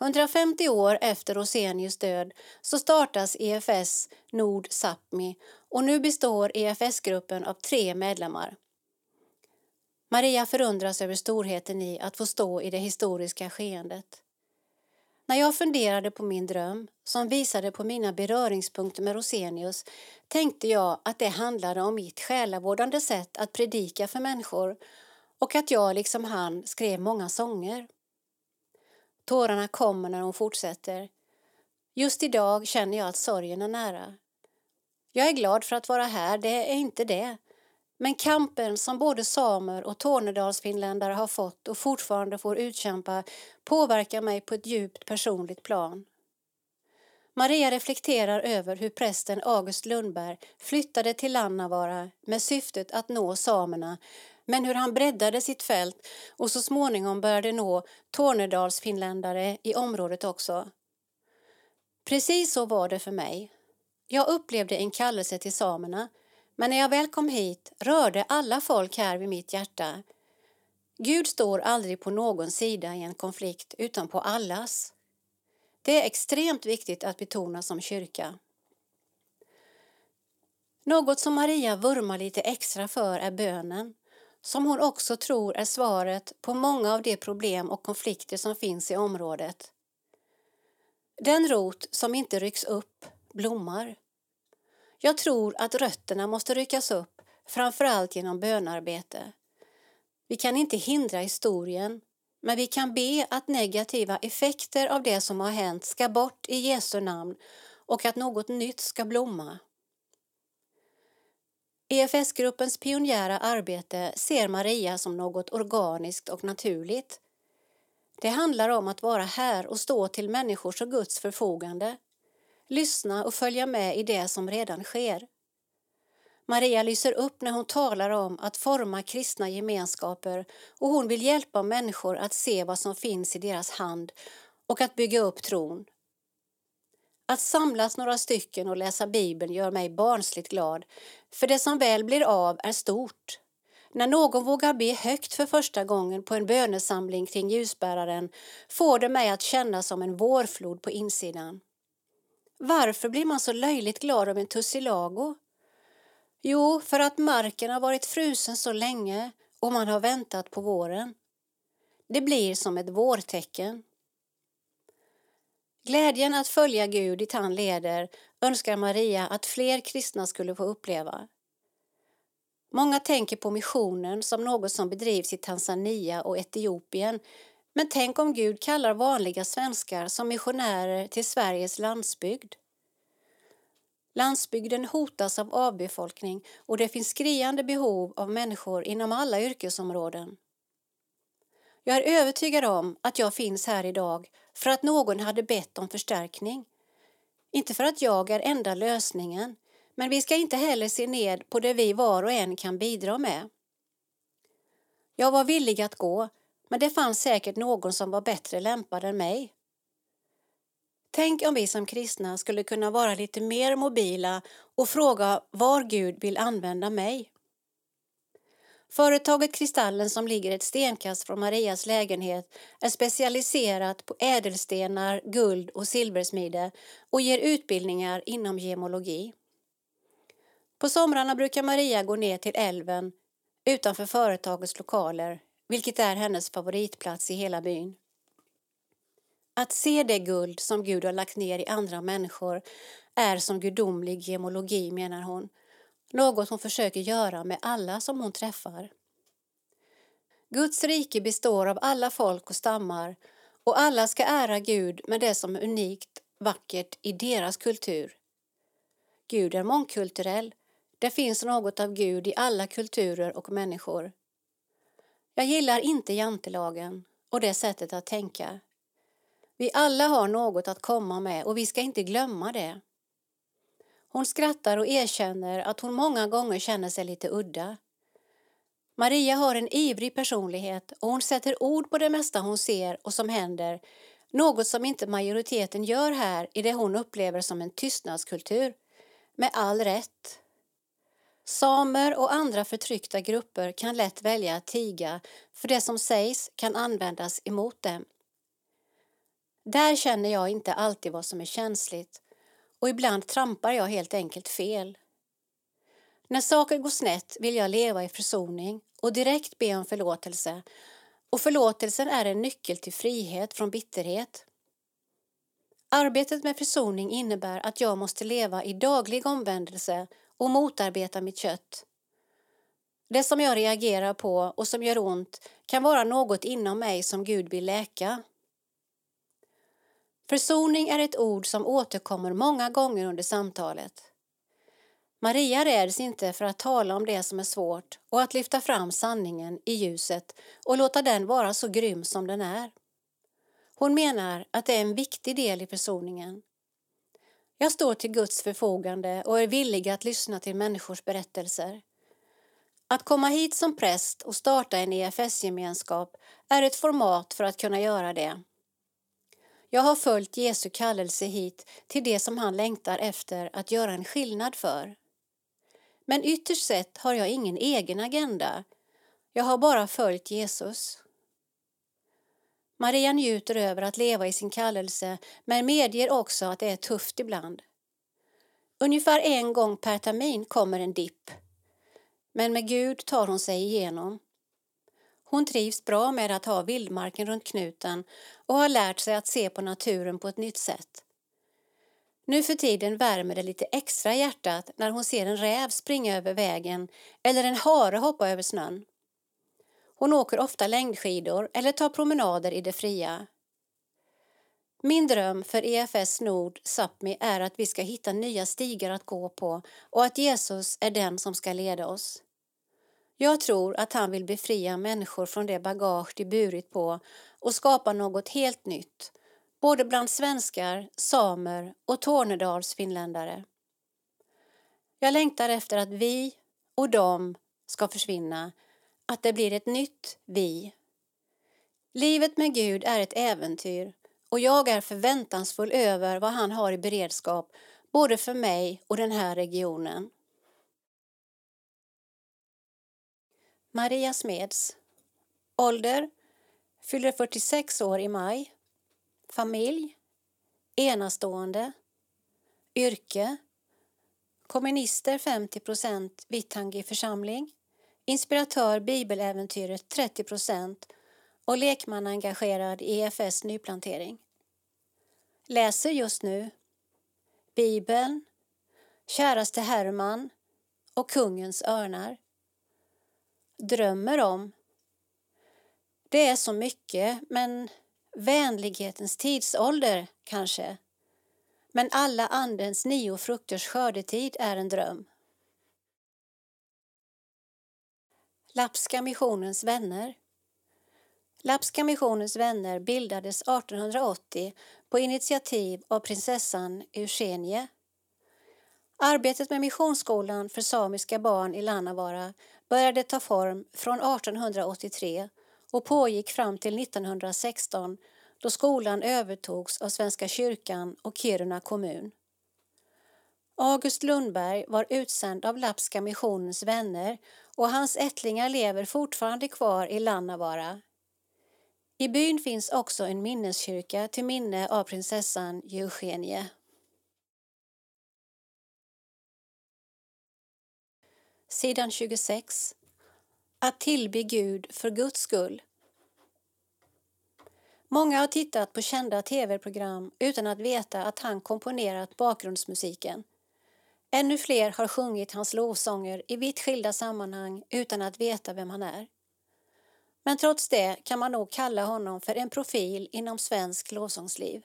Speaker 2: 150 år efter Rosenius död så startas EFS Nord Sápmi och nu består EFS-gruppen av tre medlemmar. Maria förundras över storheten i att få stå i det historiska skeendet. När jag funderade på min dröm, som visade på mina beröringspunkter med Rosenius, tänkte jag att det handlade om mitt själavårdande sätt att predika för människor och att jag, liksom han, skrev många sånger. Tårarna kommer när hon fortsätter. Just idag känner jag att sorgen är nära. Jag är glad för att vara här, det är inte det. Men kampen som både samer och tornedalsfinländare har fått och fortfarande får utkämpa påverkar mig på ett djupt personligt plan. Maria reflekterar över hur prästen August Lundberg flyttade till Lannavaara med syftet att nå samerna men hur han breddade sitt fält och så småningom började nå Tornedalsfinländare i området också. Precis så var det för mig. Jag upplevde en kallelse till samerna men när jag väl kom hit rörde alla folk här vid mitt hjärta. Gud står aldrig på någon sida i en konflikt utan på allas. Det är extremt viktigt att betona som kyrka. Något som Maria vurmar lite extra för är bönen som hon också tror är svaret på många av de problem och konflikter som finns i området. Den rot som inte rycks upp blommar. Jag tror att rötterna måste ryckas upp, framförallt genom bönarbete. Vi kan inte hindra historien, men vi kan be att negativa effekter av det som har hänt ska bort i Jesu namn och att något nytt ska blomma. EFS-gruppens pionjära arbete ser Maria som något organiskt och naturligt. Det handlar om att vara här och stå till människors och Guds förfogande. Lyssna och följa med i det som redan sker. Maria lyser upp när hon talar om att forma kristna gemenskaper och hon vill hjälpa människor att se vad som finns i deras hand och att bygga upp tron. Att samlas några stycken och läsa Bibeln gör mig barnsligt glad, för det som väl blir av är stort. När någon vågar be högt för första gången på en bönesamling kring ljusbäraren får det mig att känna som en vårflod på insidan. Varför blir man så löjligt glad av en tussilago? Jo, för att marken har varit frusen så länge och man har väntat på våren. Det blir som ett vårtecken. Glädjen att följa Gud dit han leder önskar Maria att fler kristna skulle få uppleva. Många tänker på missionen som något som bedrivs i Tanzania och Etiopien men tänk om Gud kallar vanliga svenskar som missionärer till Sveriges landsbygd. Landsbygden hotas av avbefolkning och det finns skriande behov av människor inom alla yrkesområden. Jag är övertygad om att jag finns här idag för att någon hade bett om förstärkning. Inte för att jag är enda lösningen, men vi ska inte heller se ned på det vi var och en kan bidra med. Jag var villig att gå, men det fanns säkert någon som var bättre lämpad än mig. Tänk om vi som kristna skulle kunna vara lite mer mobila och fråga var Gud vill använda mig. Företaget Kristallen som ligger ett stenkast från Marias lägenhet är specialiserat på ädelstenar, guld och silversmide och ger utbildningar inom gemologi. På somrarna brukar Maria gå ner till älven utanför företagets lokaler, vilket är hennes favoritplats i hela byn. Att se det guld som Gud har lagt ner i andra människor är som gudomlig gemologi, menar hon. Något hon försöker göra med alla som hon träffar. Guds rike består av alla folk och stammar och alla ska ära Gud med det som är unikt vackert i deras kultur. Gud är mångkulturell. Det finns något av Gud i alla kulturer och människor. Jag gillar inte jantelagen och det sättet att tänka. Vi alla har något att komma med och vi ska inte glömma det. Hon skrattar och erkänner att hon många gånger känner sig lite udda. Maria har en ivrig personlighet och hon sätter ord på det mesta hon ser och som händer, något som inte majoriteten gör här i det hon upplever som en tystnadskultur. Med all rätt. Samer och andra förtryckta grupper kan lätt välja att tiga för det som sägs kan användas emot dem. Där känner jag inte alltid vad som är känsligt och ibland trampar jag helt enkelt fel. När saker går snett vill jag leva i försoning och direkt be om förlåtelse och förlåtelsen är en nyckel till frihet från bitterhet. Arbetet med försoning innebär att jag måste leva i daglig omvändelse och motarbeta mitt kött. Det som jag reagerar på och som gör ont kan vara något inom mig som Gud vill läka. Försoning är ett ord som återkommer många gånger under samtalet. Maria räds inte för att tala om det som är svårt och att lyfta fram sanningen i ljuset och låta den vara så grym som den är. Hon menar att det är en viktig del i försoningen. Jag står till Guds förfogande och är villig att lyssna till människors berättelser. Att komma hit som präst och starta en EFS-gemenskap är ett format för att kunna göra det. Jag har följt Jesu kallelse hit till det som han längtar efter att göra en skillnad för. Men ytterst sett har jag ingen egen agenda. Jag har bara följt Jesus. Maria njuter över att leva i sin kallelse men medger också att det är tufft ibland. Ungefär en gång per termin kommer en dipp. Men med Gud tar hon sig igenom. Hon trivs bra med att ha vildmarken runt knuten och har lärt sig att se på naturen på ett nytt sätt. Nu för tiden värmer det lite extra hjärtat när hon ser en räv springa över vägen eller en hare hoppa över snön. Hon åker ofta längdskidor eller tar promenader i det fria. Min dröm för EFS Nord Sápmi är att vi ska hitta nya stigar att gå på och att Jesus är den som ska leda oss. Jag tror att han vill befria människor från det bagage de burit på och skapa något helt nytt, både bland svenskar, samer och Tornedalsfinländare. Jag längtar efter att vi och de ska försvinna, att det blir ett nytt vi. Livet med Gud är ett äventyr och jag är förväntansfull över vad han har i beredskap både för mig och den här regionen. Maria Smeds Ålder fyller 46 år i maj. Familj Enastående Yrke Kommunister 50 procent, Vittangi församling Inspiratör Bibeläventyret 30 procent och lekmannaengagerad i EFS nyplantering. Läser just nu Bibeln, Käraste Herman och Kungens örnar. Drömmer om Det är så mycket, men vänlighetens tidsålder kanske. Men alla Andens nio frukters skördetid är en dröm. Lappska missionens vänner Lappska missionens vänner bildades 1880 på initiativ av prinsessan Eugenie. Arbetet med missionsskolan för samiska barn i Lannavaara började ta form från 1883 och pågick fram till 1916 då skolan övertogs av Svenska kyrkan och Kiruna kommun. August Lundberg var utsänd av Lappska missionens vänner och hans ättlingar lever fortfarande kvar i Lannavaara i byn finns också en minneskyrka till minne av prinsessan Eugenie. Sidan 26. Att tillbe Gud för Guds skull. Många har tittat på kända tv-program utan att veta att han komponerat bakgrundsmusiken. Ännu fler har sjungit hans lovsånger i vitt skilda sammanhang utan att veta vem han är. Men trots det kan man nog kalla honom för en profil inom svensk lovsångsliv.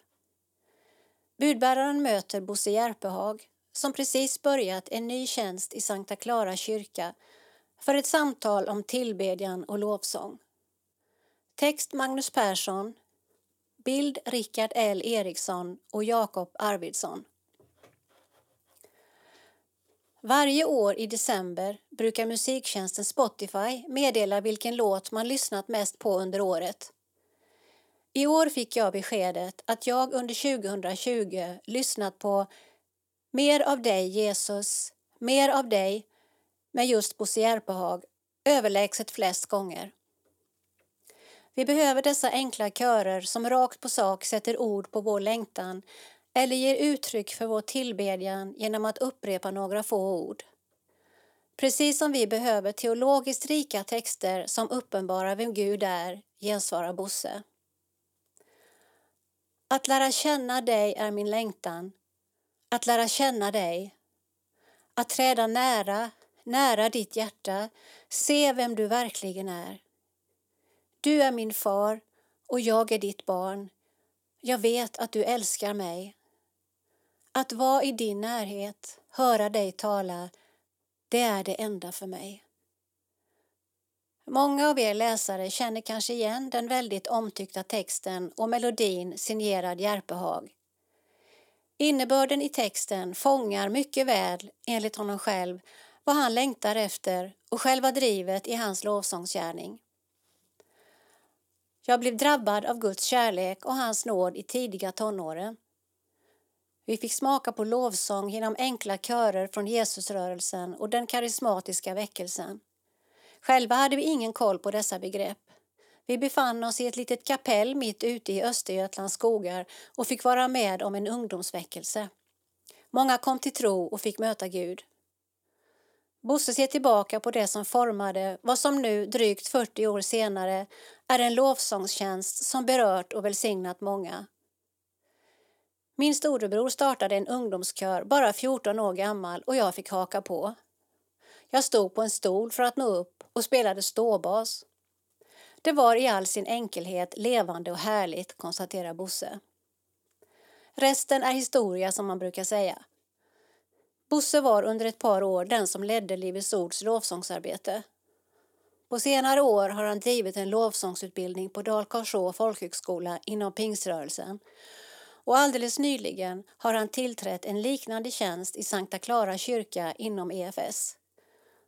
Speaker 2: Budbäraren möter Bosse Järpehag som precis börjat en ny tjänst i Sankta Clara kyrka för ett samtal om tillbedjan och lovsång. Text Magnus Persson, bild Rickard L Eriksson och Jakob Arvidsson. Varje år i december brukar musiktjänsten Spotify meddela vilken låt man lyssnat mest på under året. I år fick jag beskedet att jag under 2020 lyssnat på Mer av dig Jesus, Mer av dig med just Bosse Järpehag överlägset flest gånger. Vi behöver dessa enkla körer som rakt på sak sätter ord på vår längtan eller ger uttryck för vår tillbedjan genom att upprepa några få ord. Precis som vi behöver teologiskt rika texter som uppenbarar vem Gud är, gensvarar Bosse. Att lära känna dig är min längtan. Att lära känna dig. Att träda nära, nära ditt hjärta, se vem du verkligen är. Du är min far och jag är ditt barn. Jag vet att du älskar mig. Att vara i din närhet, höra dig tala, det är det enda för mig. Många av er läsare känner kanske igen den väldigt omtyckta texten och melodin signerad Järpehag. Innebörden i texten fångar mycket väl, enligt honom själv, vad han längtar efter och själva drivet i hans lovsångsgärning. Jag blev drabbad av Guds kärlek och hans nåd i tidiga tonåren. Vi fick smaka på lovsång genom enkla körer från Jesusrörelsen och den karismatiska väckelsen. Själva hade vi ingen koll på dessa begrepp. Vi befann oss i ett litet kapell mitt ute i Östergötlands skogar och fick vara med om en ungdomsväckelse. Många kom till tro och fick möta Gud. Bosse ser tillbaka på det som formade vad som nu, drygt 40 år senare, är en lovsångstjänst som berört och välsignat många. Min storebror startade en ungdomskör bara 14 år gammal och jag fick haka på. Jag stod på en stol för att nå upp och spelade ståbas. Det var i all sin enkelhet levande och härligt, konstaterar Bosse. Resten är historia som man brukar säga. Bosse var under ett par år den som ledde Livets Ords lovsångsarbete. På senare år har han drivit en lovsångsutbildning på Dalkarså folkhögskola inom pingströrelsen och alldeles nyligen har han tillträtt en liknande tjänst i Sankta Clara kyrka inom EFS.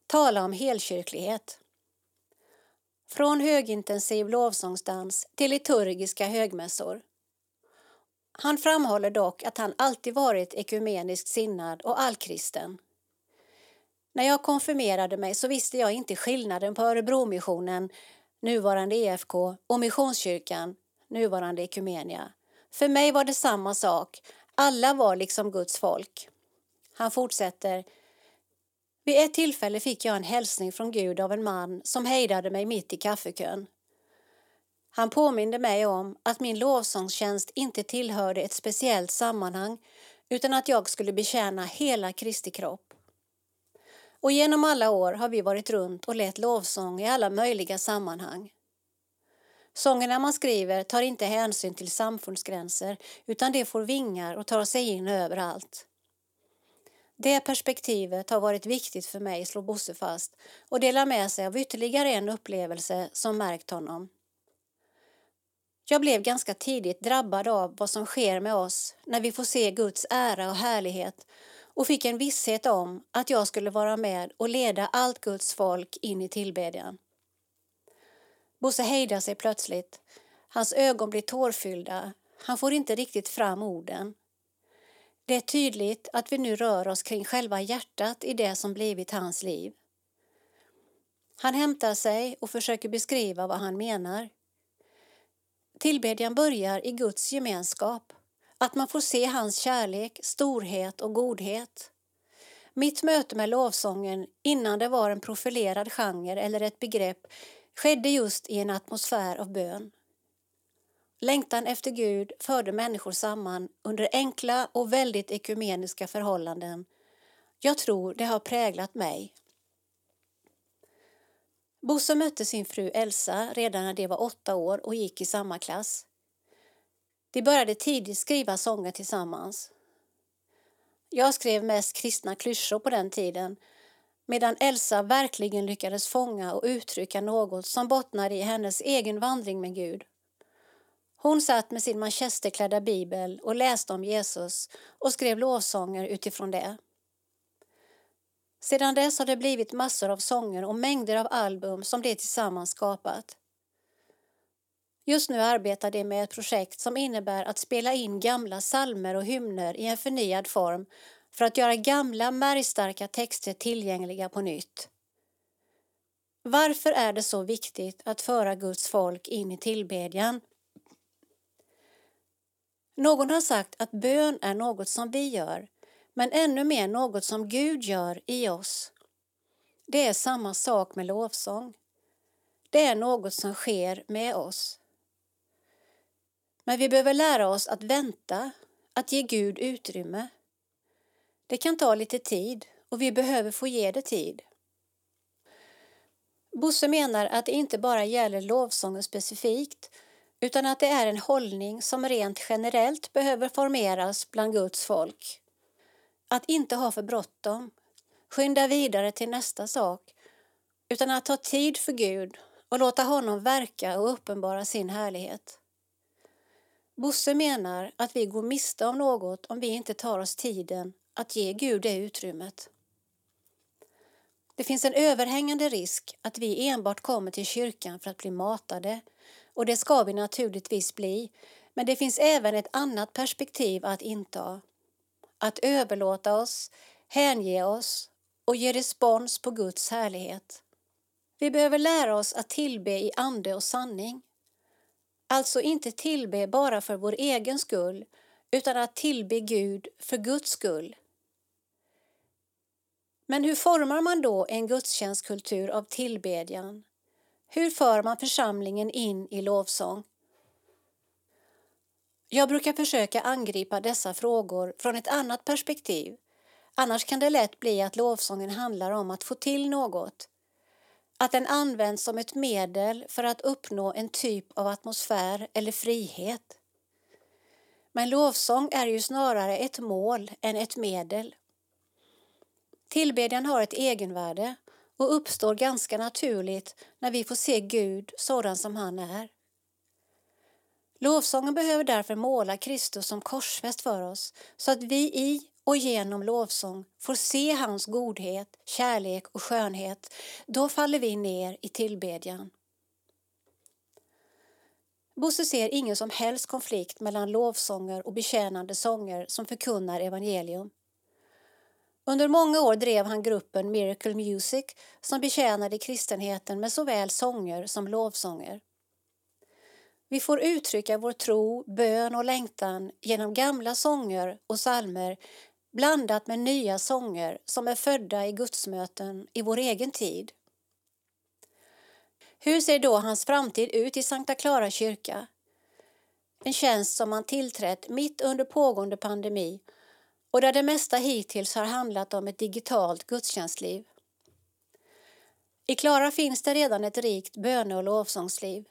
Speaker 2: Tala om helkyrklighet! Från högintensiv lovsångsdans till liturgiska högmässor. Han framhåller dock att han alltid varit ekumeniskt sinnad och allkristen. När jag konfirmerade mig så visste jag inte skillnaden på Örebromissionen, nuvarande EFK, och Missionskyrkan, nuvarande Ekumenia. För mig var det samma sak. Alla var liksom Guds folk. Han fortsätter. Vid ett tillfälle fick jag en hälsning från Gud av en man som hejdade mig mitt i kaffekön. Han påminde mig om att min lovsångstjänst inte tillhörde ett speciellt sammanhang utan att jag skulle betjäna hela Kristi kropp. Och genom alla år har vi varit runt och lett lovsång i alla möjliga sammanhang. Sångerna man skriver tar inte hänsyn till samfundsgränser utan det får vingar och tar sig in överallt. Det perspektivet har varit viktigt för mig, slår Bosse fast och delar med sig av ytterligare en upplevelse som märkt honom. Jag blev ganska tidigt drabbad av vad som sker med oss när vi får se Guds ära och härlighet och fick en visshet om att jag skulle vara med och leda allt Guds folk in i tillbedjan. Bosse hejdar sig plötsligt. Hans ögon blir tårfyllda. Han får inte riktigt fram orden. Det är tydligt att vi nu rör oss kring själva hjärtat i det som blivit hans liv. Han hämtar sig och försöker beskriva vad han menar. Tillbedjan börjar i Guds gemenskap, att man får se hans kärlek, storhet och godhet. Mitt möte med lovsången, innan det var en profilerad genre eller ett begrepp, skedde just i en atmosfär av bön. Längtan efter Gud förde människor samman under enkla och väldigt ekumeniska förhållanden. Jag tror det har präglat mig. Bosse mötte sin fru Elsa redan när de var åtta år och gick i samma klass. De började tidigt skriva sånger tillsammans. Jag skrev mest kristna klyschor på den tiden medan Elsa verkligen lyckades fånga och uttrycka något som bottnade i hennes egen vandring med Gud. Hon satt med sin manchesterklädda bibel och läste om Jesus och skrev lovsånger utifrån det. Sedan dess har det blivit massor av sånger och mängder av album som de tillsammans skapat. Just nu arbetar de med ett projekt som innebär att spela in gamla salmer och hymner i en förnyad form för att göra gamla märgstarka texter tillgängliga på nytt. Varför är det så viktigt att föra Guds folk in i tillbedjan? Någon har sagt att bön är något som vi gör, men ännu mer något som Gud gör i oss. Det är samma sak med lovsång. Det är något som sker med oss. Men vi behöver lära oss att vänta, att ge Gud utrymme. Det kan ta lite tid och vi behöver få ge det tid. Bosse menar att det inte bara gäller lovsången specifikt utan att det är en hållning som rent generellt behöver formeras bland Guds folk. Att inte ha för bråttom, skynda vidare till nästa sak utan att ta tid för Gud och låta honom verka och uppenbara sin härlighet. Bosse menar att vi går miste om något om vi inte tar oss tiden att ge Gud det utrymmet. Det finns en överhängande risk att vi enbart kommer till kyrkan för att bli matade och det ska vi naturligtvis bli, men det finns även ett annat perspektiv att inta. Att överlåta oss, hänge oss och ge respons på Guds härlighet. Vi behöver lära oss att tillbe i ande och sanning. Alltså inte tillbe bara för vår egen skull utan att tillbe Gud för Guds skull. Men hur formar man då en gudstjänstkultur av tillbedjan? Hur för man församlingen in i lovsång? Jag brukar försöka angripa dessa frågor från ett annat perspektiv. Annars kan det lätt bli att lovsången handlar om att få till något. Att den används som ett medel för att uppnå en typ av atmosfär eller frihet. Men lovsång är ju snarare ett mål än ett medel. Tillbedjan har ett egenvärde och uppstår ganska naturligt när vi får se Gud sådan som han är. Lovsången behöver därför måla Kristus som korsfäst för oss så att vi i och genom lovsång får se hans godhet, kärlek och skönhet. Då faller vi ner i tillbedjan. Bosse ser ingen som helst konflikt mellan lovsånger och betjänande sånger som förkunnar evangelium. Under många år drev han gruppen Miracle Music som betjänade kristenheten med såväl sånger som lovsånger. Vi får uttrycka vår tro, bön och längtan genom gamla sånger och salmer blandat med nya sånger som är födda i gudsmöten i vår egen tid. Hur ser då hans framtid ut i Sankta Clara kyrka? En tjänst som han tillträtt mitt under pågående pandemi och där det mesta hittills har handlat om ett digitalt gudstjänstliv. I Klara finns det redan ett rikt böne och lovsångsliv.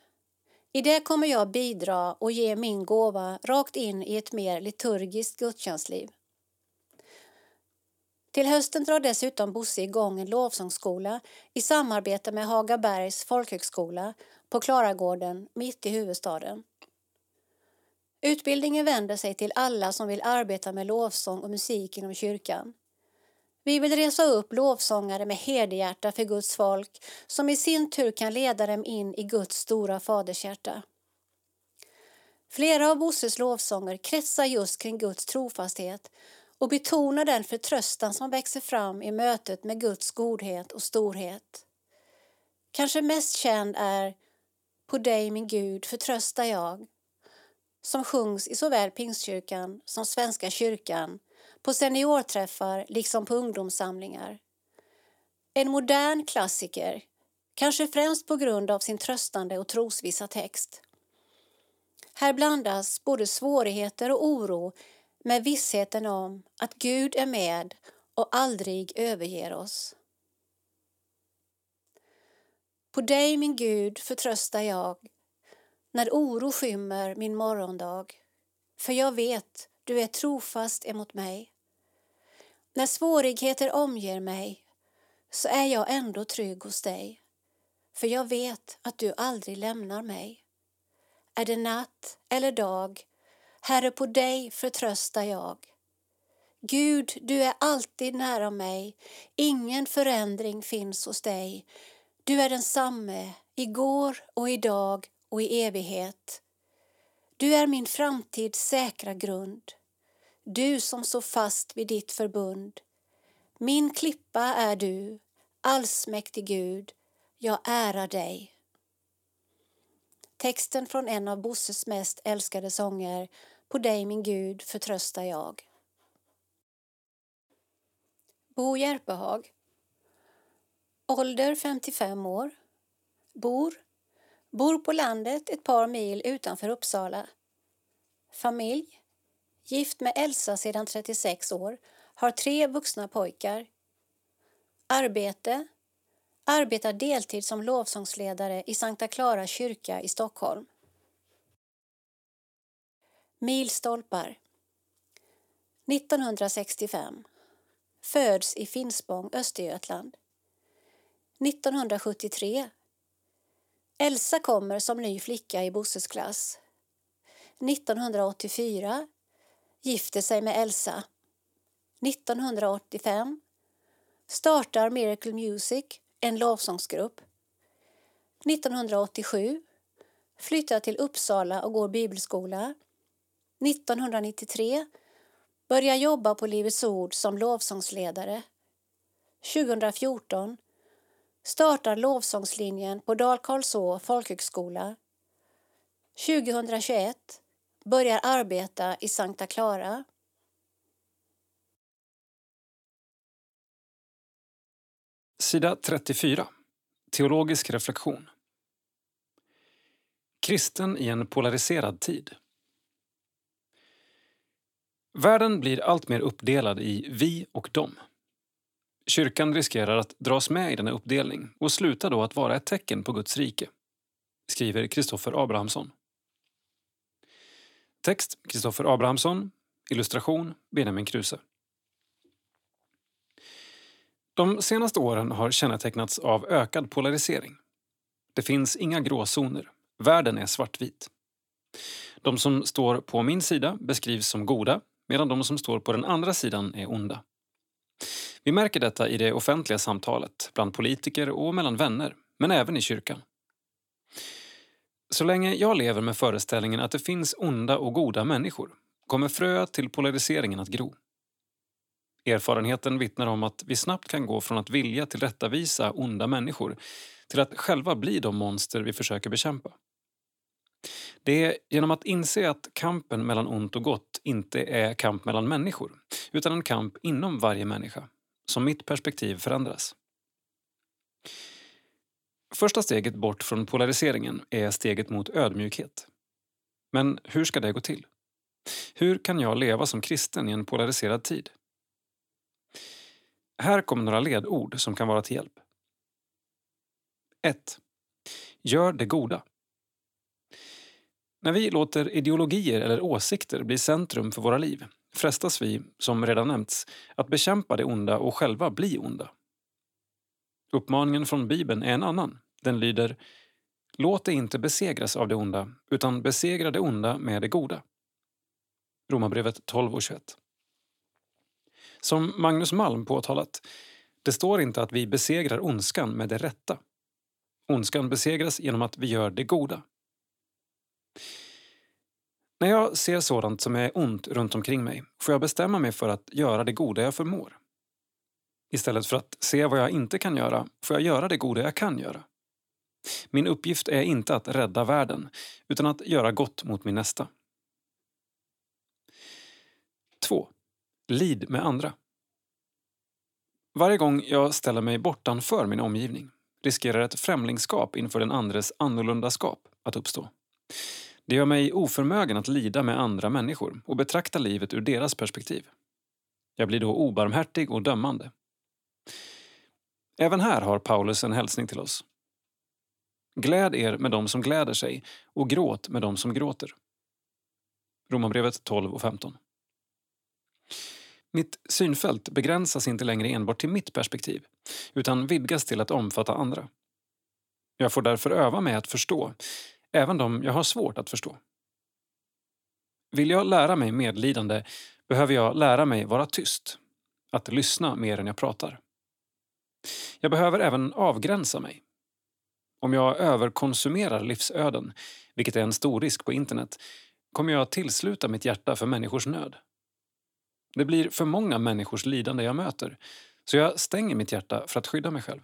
Speaker 2: I det kommer jag bidra och ge min gåva rakt in i ett mer liturgiskt gudstjänstliv. Till hösten drar dessutom Bosse igång en lovsångsskola i samarbete med Hagabergs folkhögskola på Klaragården mitt i huvudstaden. Utbildningen vänder sig till alla som vill arbeta med lovsång och musik inom kyrkan. Vi vill resa upp lovsångare med herdehjärta för Guds folk som i sin tur kan leda dem in i Guds stora fadershjärta. Flera av Bosses lovsånger kretsar just kring Guds trofasthet och betonar den förtröstan som växer fram i mötet med Guds godhet och storhet. Kanske mest känd är På dig min Gud förtröstar jag som sjungs i såväl Pingstkyrkan som Svenska kyrkan på seniorträffar liksom på ungdomssamlingar. En modern klassiker, kanske främst på grund av sin tröstande och trosvissa text. Här blandas både svårigheter och oro med vissheten om att Gud är med och aldrig överger oss. På dig, min Gud, förtröstar jag när oro skymmer min morgondag. För jag vet, du är trofast emot mig. När svårigheter omger mig så är jag ändå trygg hos dig. För jag vet att du aldrig lämnar mig. Är det natt eller dag, Herre, på dig förtröstar jag. Gud, du är alltid nära mig, ingen förändring finns hos dig. Du är densamme, igår och idag och i evighet. Du är min framtids säkra grund, du som står fast vid ditt förbund. Min klippa är du, allsmäktig Gud, jag ärar dig. Texten från en av Bosses mest älskade sånger På dig min Gud förtröstar jag. Bo Järpehag Ålder 55 år Bor Bor på landet ett par mil utanför Uppsala. Familj. Gift med Elsa sedan 36 år. Har tre vuxna pojkar. Arbete. Arbetar deltid som lovsångsledare i Sankta Clara kyrka i Stockholm. Milstolpar 1965 Föds i Finspång, Östergötland. 1973 Elsa kommer som ny flicka i Bosses klass. 1984 gifter sig med Elsa. 1985 startar Miracle Music en lovsångsgrupp. 1987 flyttar till Uppsala och går bibelskola. 1993 börjar jobba på Livets Ord som lovsångsledare. 2014 startar lovsångslinjen på Dal Karlså folkhögskola. 2021 börjar arbeta i Sankta Clara
Speaker 1: Sida 34. Teologisk reflektion. Kristen i en polariserad tid. Världen blir alltmer uppdelad i vi och dem. Kyrkan riskerar att dras med i denna uppdelning och slutar då att vara ett tecken på Guds rike, skriver Kristoffer Abrahamsson. Text Kristoffer Abrahamsson. Illustration Benjamin Kruse. De senaste åren har kännetecknats av ökad polarisering. Det finns inga gråzoner. Världen är svartvit. De som står på min sida beskrivs som goda medan de som står på den andra sidan är onda. Vi märker detta i det offentliga samtalet, bland politiker och mellan vänner, men även i kyrkan. Så länge jag lever med föreställningen att det finns onda och goda människor kommer fröet till polariseringen att gro. Erfarenheten vittnar om att vi snabbt kan gå från att vilja tillrättavisa onda människor till att själva bli de monster vi försöker bekämpa. Det är genom att inse att kampen mellan ont och gott inte är kamp mellan människor utan en kamp inom varje människa som mitt perspektiv förändras. Första steget bort från polariseringen är steget mot ödmjukhet. Men hur ska det gå till? Hur kan jag leva som kristen i en polariserad tid? Här kommer några ledord som kan vara till hjälp. 1. Gör det goda. När vi låter ideologier eller åsikter bli centrum för våra liv frestas vi, som redan nämnts, att bekämpa det onda och själva bli onda. Uppmaningen från Bibeln är en annan. Den lyder Låt dig inte besegras av det onda, utan besegra det onda med det goda. Romarbrevet 12 och 21. Som Magnus Malm påtalat, det står inte att vi besegrar ondskan med det rätta. Ondskan besegras genom att vi gör det goda. När jag ser sådant som är ont runt omkring mig får jag bestämma mig för att göra det goda jag förmår. Istället för att se vad jag inte kan göra får jag göra det goda jag kan göra. Min uppgift är inte att rädda världen, utan att göra gott mot min nästa. 2. Lid med andra. Varje gång jag ställer mig bortanför min omgivning riskerar ett främlingskap inför den andres annorlundaskap att uppstå. Det gör mig oförmögen att lida med andra människor och betrakta livet ur deras perspektiv. Jag blir då obarmhärtig och dömande. Även här har Paulus en hälsning till oss. Gläd er med dem som gläder sig och gråt med dem som gråter. Romarbrevet 12 och 15. Mitt synfält begränsas inte längre enbart till mitt perspektiv utan vidgas till att omfatta andra. Jag får därför öva mig att förstå, även de jag har svårt att förstå. Vill jag lära mig medlidande behöver jag lära mig vara tyst, att lyssna mer än jag pratar. Jag behöver även avgränsa mig. Om jag överkonsumerar livsöden, vilket är en stor risk på internet, kommer jag att tillsluta mitt hjärta för människors nöd. Det blir för många människors lidande jag möter, så jag stänger mitt hjärta för att skydda mig själv.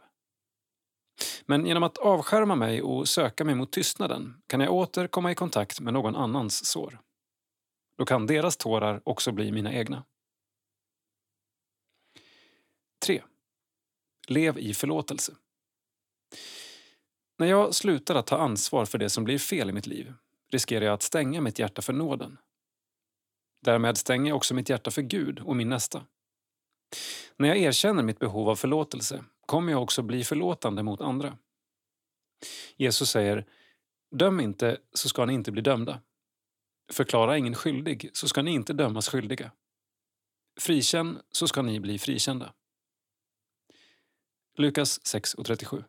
Speaker 1: Men genom att avskärma mig och söka mig mot tystnaden kan jag åter komma i kontakt med någon annans sår. Då kan deras tårar också bli mina egna. 3. Lev i förlåtelse. När jag slutar att ta ansvar för det som blir fel i mitt liv riskerar jag att stänga mitt hjärta för nåden. Därmed stänger jag också mitt hjärta för Gud och min nästa. När jag erkänner mitt behov av förlåtelse kommer jag också bli förlåtande mot andra. Jesus säger Döm inte, så ska ni inte bli dömda. Förklara ingen skyldig, så ska ni inte dömas skyldiga. Frikänn, så ska ni bli frikända. Lukas 6.37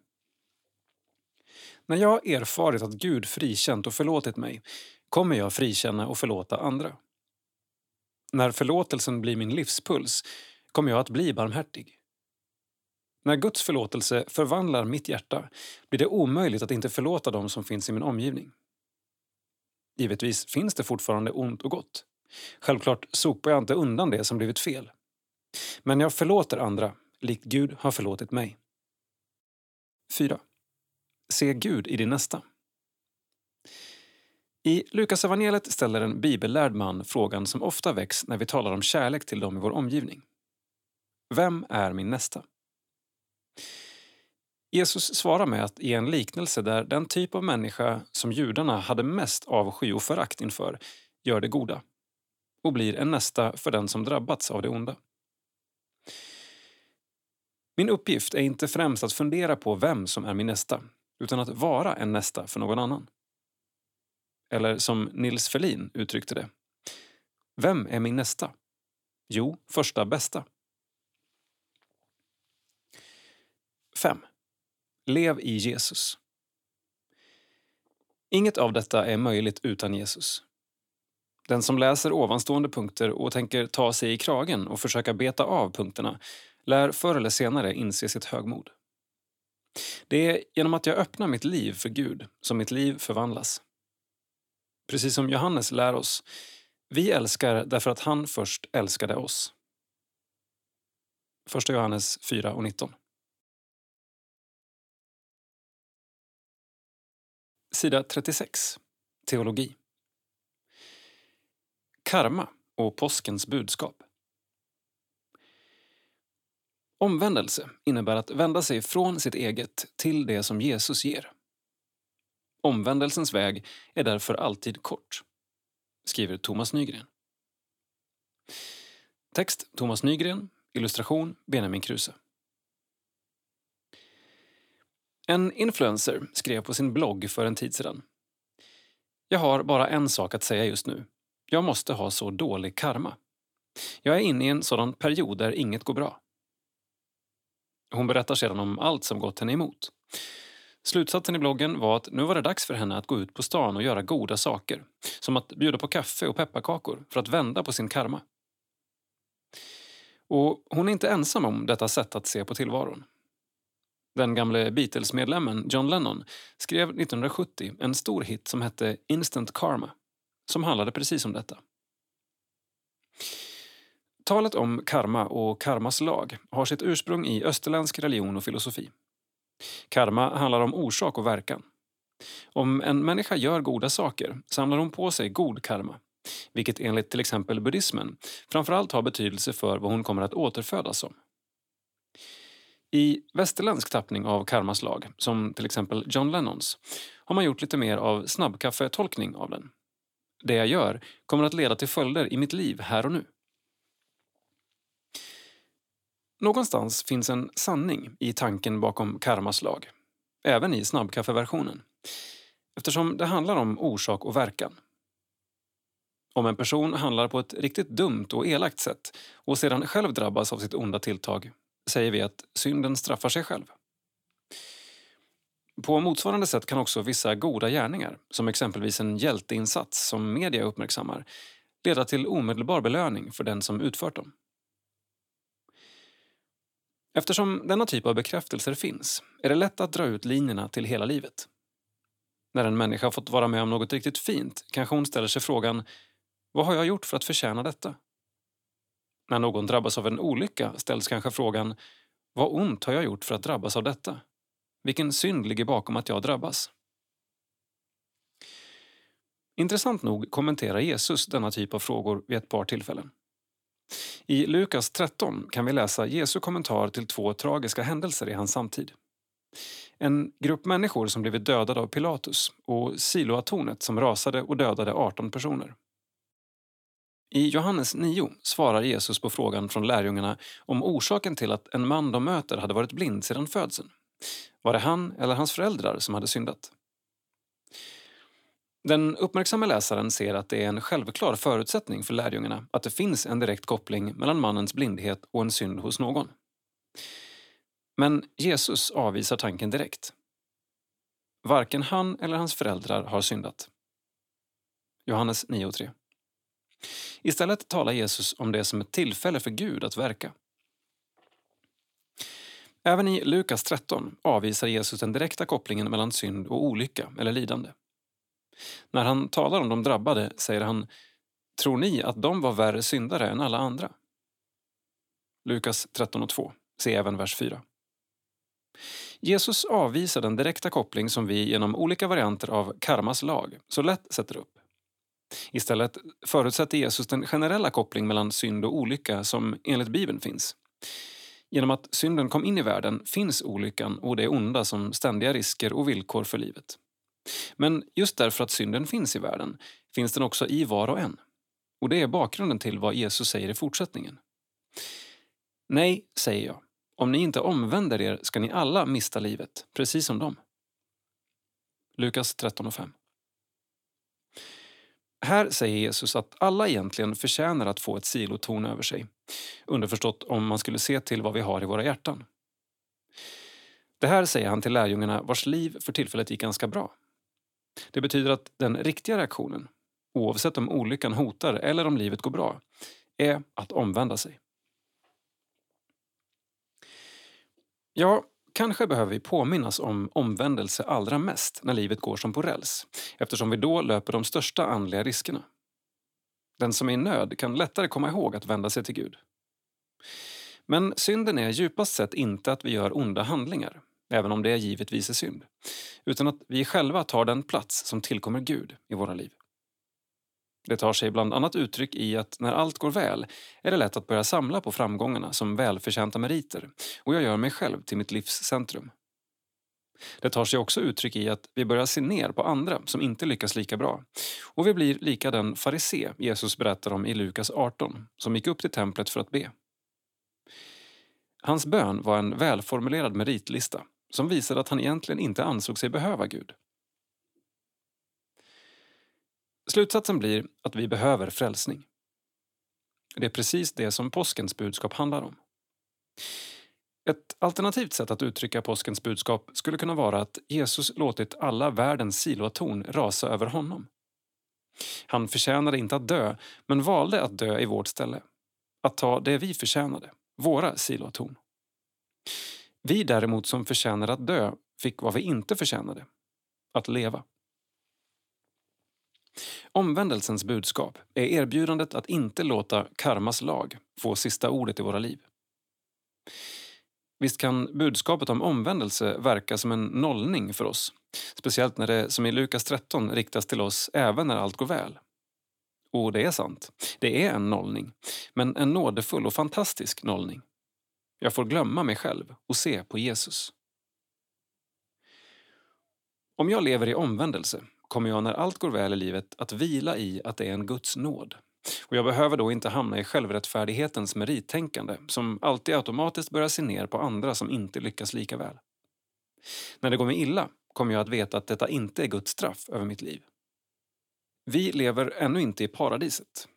Speaker 1: När jag erfarit att Gud frikänt och förlåtit mig kommer jag frikänna och förlåta andra. När förlåtelsen blir min livspuls kommer jag att bli barmhärtig. När Guds förlåtelse förvandlar mitt hjärta blir det omöjligt att inte förlåta dem som finns i min omgivning. Givetvis finns det fortfarande ont och gott. Självklart sopar jag inte undan det som blivit fel. Men jag förlåter andra, likt Gud har förlåtit mig. 4. Se Gud i din nästa. I Lukasevangeliet ställer en bibellärd man frågan som ofta väcks när vi talar om kärlek till dem i vår omgivning. Vem är min nästa? Jesus svarar med att ge en liknelse där den typ av människa som judarna hade mest avsky och förakt inför gör det goda och blir en nästa för den som drabbats av det onda. Min uppgift är inte främst att fundera på vem som är min nästa, utan att vara en nästa för någon annan. Eller som Nils Ferlin uttryckte det. Vem är min nästa? Jo, första bästa. 5. Lev i Jesus. Inget av detta är möjligt utan Jesus. Den som läser ovanstående punkter och tänker ta sig i kragen och försöka beta av punkterna lär förr eller senare inse sitt högmod. Det är genom att jag öppnar mitt liv för Gud som mitt liv förvandlas. Precis som Johannes lär oss, vi älskar därför att han först älskade oss. 1 Johannes 4 och 19. Sida 36. Teologi. Karma och påskens budskap. Omvändelse innebär att vända sig från sitt eget till det som Jesus ger. Omvändelsens väg är därför alltid kort, skriver Thomas Nygren. Text Thomas Nygren, illustration Benjamin Kruse. En influencer skrev på sin blogg för en tid sedan. Jag har bara en sak att säga just nu. Jag måste ha så dålig karma. Jag är inne i en sådan period där inget går bra. Hon berättar sedan om allt som gått henne emot. Slutsatsen i bloggen var att nu var det dags för henne att gå ut på stan och göra goda saker. Som att bjuda på kaffe och pepparkakor för att vända på sin karma. Och hon är inte ensam om detta sätt att se på tillvaron. Den gamle Beatles-medlemmen John Lennon skrev 1970 en stor hit som hette Instant Karma, som handlade precis om detta. Talet om karma och karmas lag har sitt ursprung i österländsk religion och filosofi. Karma handlar om orsak och verkan. Om en människa gör goda saker samlar hon på sig god karma vilket enligt till exempel buddhismen framförallt har betydelse för vad hon kommer att återfödas som. I västerländsk tappning av karmas lag, som till exempel John Lennons, har man gjort lite mer av snabbkaffetolkning av den. Det jag gör kommer att leda till följder i mitt liv här och nu. Någonstans finns en sanning i tanken bakom karmas lag, även i snabbkaffeversionen, eftersom det handlar om orsak och verkan. Om en person handlar på ett riktigt dumt och elakt sätt och sedan själv drabbas av sitt onda tilltag säger vi att synden straffar sig själv. På motsvarande sätt kan också vissa goda gärningar, som exempelvis en hjälteinsats som media uppmärksammar, leda till omedelbar belöning för den som utfört dem. Eftersom denna typ av bekräftelser finns är det lätt att dra ut linjerna till hela livet. När en människa fått vara med om något riktigt fint kanske hon ställer sig frågan vad har jag gjort för att förtjäna detta? När någon drabbas av en olycka ställs kanske frågan vad ont har jag gjort för att drabbas av detta? Vilken synd ligger bakom att jag drabbas? Intressant nog kommenterar Jesus denna typ av frågor vid ett par tillfällen. I Lukas 13 kan vi läsa Jesu kommentar till två tragiska händelser i hans samtid. En grupp människor som blivit dödade av Pilatus och Siloatornet som rasade och dödade 18 personer. I Johannes 9 svarar Jesus på frågan från lärjungarna om orsaken till att en man de möter hade varit blind sedan födseln. Var det han eller hans föräldrar som hade syndat? Den uppmärksamma läsaren ser att det är en självklar förutsättning för lärjungarna att det finns en direkt koppling mellan mannens blindhet och en synd hos någon. Men Jesus avvisar tanken direkt. Varken han eller hans föräldrar har syndat. Johannes 9.3. Istället talar Jesus om det som ett tillfälle för Gud att verka. Även i Lukas 13 avvisar Jesus den direkta kopplingen mellan synd och olycka eller lidande. När han talar om de drabbade säger han Tror ni att de var värre syndare än alla andra? Lukas 13 och 2. Se även vers 4. Jesus avvisar den direkta koppling som vi genom olika varianter av karmas lag så lätt sätter upp. Istället förutsätter Jesus den generella koppling mellan synd och olycka som enligt Bibeln finns. Genom att synden kom in i världen finns olyckan och det onda som ständiga risker och villkor för livet. Men just därför att synden finns i världen finns den också i var och en. Och det är bakgrunden till vad Jesus säger i fortsättningen. Nej, säger jag. Om ni inte omvänder er ska ni alla mista livet, precis som dem. Lukas 13 och 5. Här säger Jesus att alla egentligen förtjänar att få ett silotorn över sig. Underförstått om man skulle se till vad vi har i våra hjärtan. Det här säger han till lärjungarna vars liv för tillfället gick ganska bra. Det betyder att den riktiga reaktionen, oavsett om olyckan hotar eller om livet går bra, är att omvända sig. Ja, kanske behöver vi påminnas om omvändelse allra mest när livet går som på räls eftersom vi då löper de största andliga riskerna. Den som är i nöd kan lättare komma ihåg att vända sig till Gud. Men synden är djupast sett inte att vi gör onda handlingar, även om det givetvis är synd, utan att vi själva tar den plats som tillkommer Gud i våra liv. Det tar sig bland annat uttryck i att när allt går väl är det lätt att börja samla på framgångarna som välförtjänta meriter och jag gör mig själv till mitt livs centrum. Det tar sig också uttryck i att vi börjar se ner på andra som inte lyckas lika bra och vi blir lika den farisé Jesus berättar om i Lukas 18 som gick upp till templet för att be. Hans bön var en välformulerad meritlista som visade att han egentligen inte ansåg sig behöva Gud. Slutsatsen blir att vi behöver frälsning. Det är precis det som påskens budskap handlar om. Ett alternativt sätt att uttrycka påskens budskap skulle kunna vara att Jesus låtit alla världens silotorn rasa över honom. Han förtjänade inte att dö, men valde att dö i vårt ställe. Att ta det vi förtjänade, våra silotorn. Vi däremot som förtjänade att dö fick vad vi inte förtjänade, att leva. Omvändelsens budskap är erbjudandet att inte låta karmas lag få sista ordet i våra liv. Visst kan budskapet om omvändelse verka som en nollning för oss. Speciellt när det, som i Lukas 13, riktas till oss även när allt går väl. Och det är sant. Det är en nollning. Men en nådefull och fantastisk nollning. Jag får glömma mig själv och se på Jesus. Om jag lever i omvändelse kommer jag när allt går väl i livet att vila i att det är en Guds nåd. Och jag behöver då inte hamna i självrättfärdighetens merittänkande som alltid automatiskt börjar se ner på andra som inte lyckas lika väl. När det går mig illa kommer jag att veta att detta inte är Guds straff över mitt liv. Vi lever ännu inte i paradiset.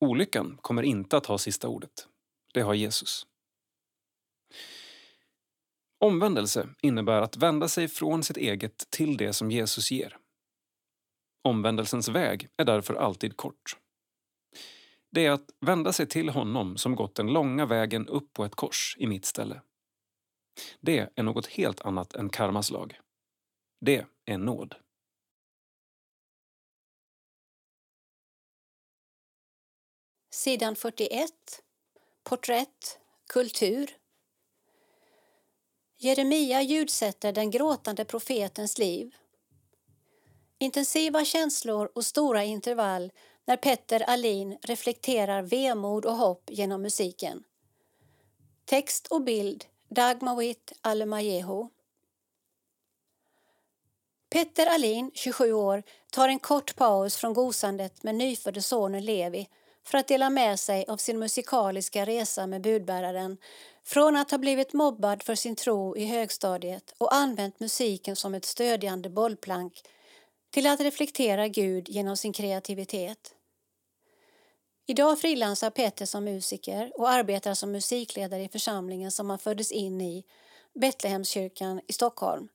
Speaker 1: Olyckan kommer inte att ha sista ordet. Det har Jesus. Omvändelse innebär att vända sig från sitt eget till det som Jesus ger. Omvändelsens väg är därför alltid kort. Det är att vända sig till honom som gått den långa vägen upp på ett kors i mitt ställe. Det är något helt annat än karmas lag. Det är nåd.
Speaker 2: Sidan 41. Porträtt, kultur. Jeremia ljudsätter den gråtande profetens liv. Intensiva känslor och stora intervall när Petter Alin reflekterar vemod och hopp genom musiken. Text och bild Dagmawit Alemajeho. Petter Alin, 27 år, tar en kort paus från gosandet med nyfödde sonen Levi för att dela med sig av sin musikaliska resa med budbäraren från att ha blivit mobbad för sin tro i högstadiet och använt musiken som ett stödjande bollplank till att reflektera Gud genom sin kreativitet. Idag frilansar Petter som musiker och arbetar som musikledare i församlingen som han föddes in i, Betlehemskyrkan i Stockholm.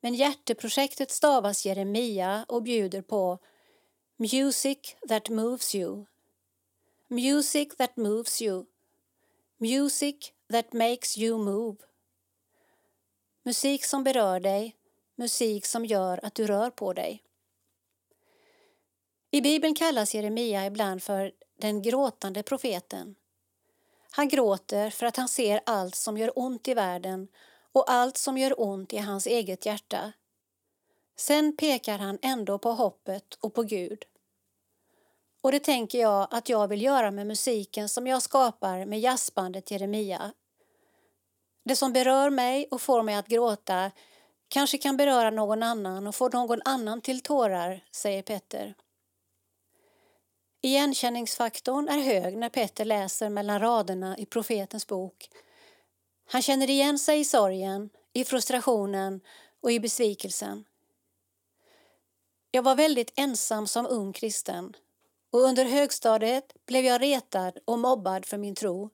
Speaker 2: Men hjärteprojektet stavas Jeremia och bjuder på Music that moves you. Music that moves you. Music that makes you move. Musik som berör dig, musik som gör att du rör på dig. I Bibeln kallas Jeremia ibland för den gråtande profeten. Han gråter för att han ser allt som gör ont i världen och allt som gör ont i hans eget hjärta. Sen pekar han ändå på hoppet och på Gud. Och det tänker jag att jag vill göra med musiken som jag skapar med jazzbandet Jeremia. Det som berör mig och får mig att gråta kanske kan beröra någon annan och få någon annan till tårar, säger Petter. Igenkänningsfaktorn är hög när Petter läser mellan raderna i profetens bok. Han känner igen sig i sorgen, i frustrationen och i besvikelsen. Jag var väldigt ensam som ung kristen och under högstadiet blev jag retad och mobbad för min tro.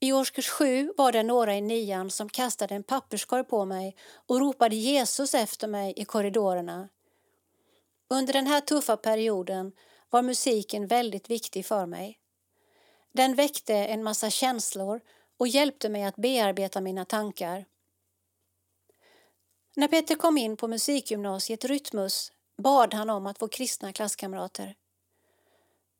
Speaker 2: I årskurs sju var det några i nian som kastade en papperskorg på mig och ropade Jesus efter mig i korridorerna. Under den här tuffa perioden var musiken väldigt viktig för mig. Den väckte en massa känslor och hjälpte mig att bearbeta mina tankar. När Petter kom in på musikgymnasiet Rytmus bad han om att få kristna klasskamrater.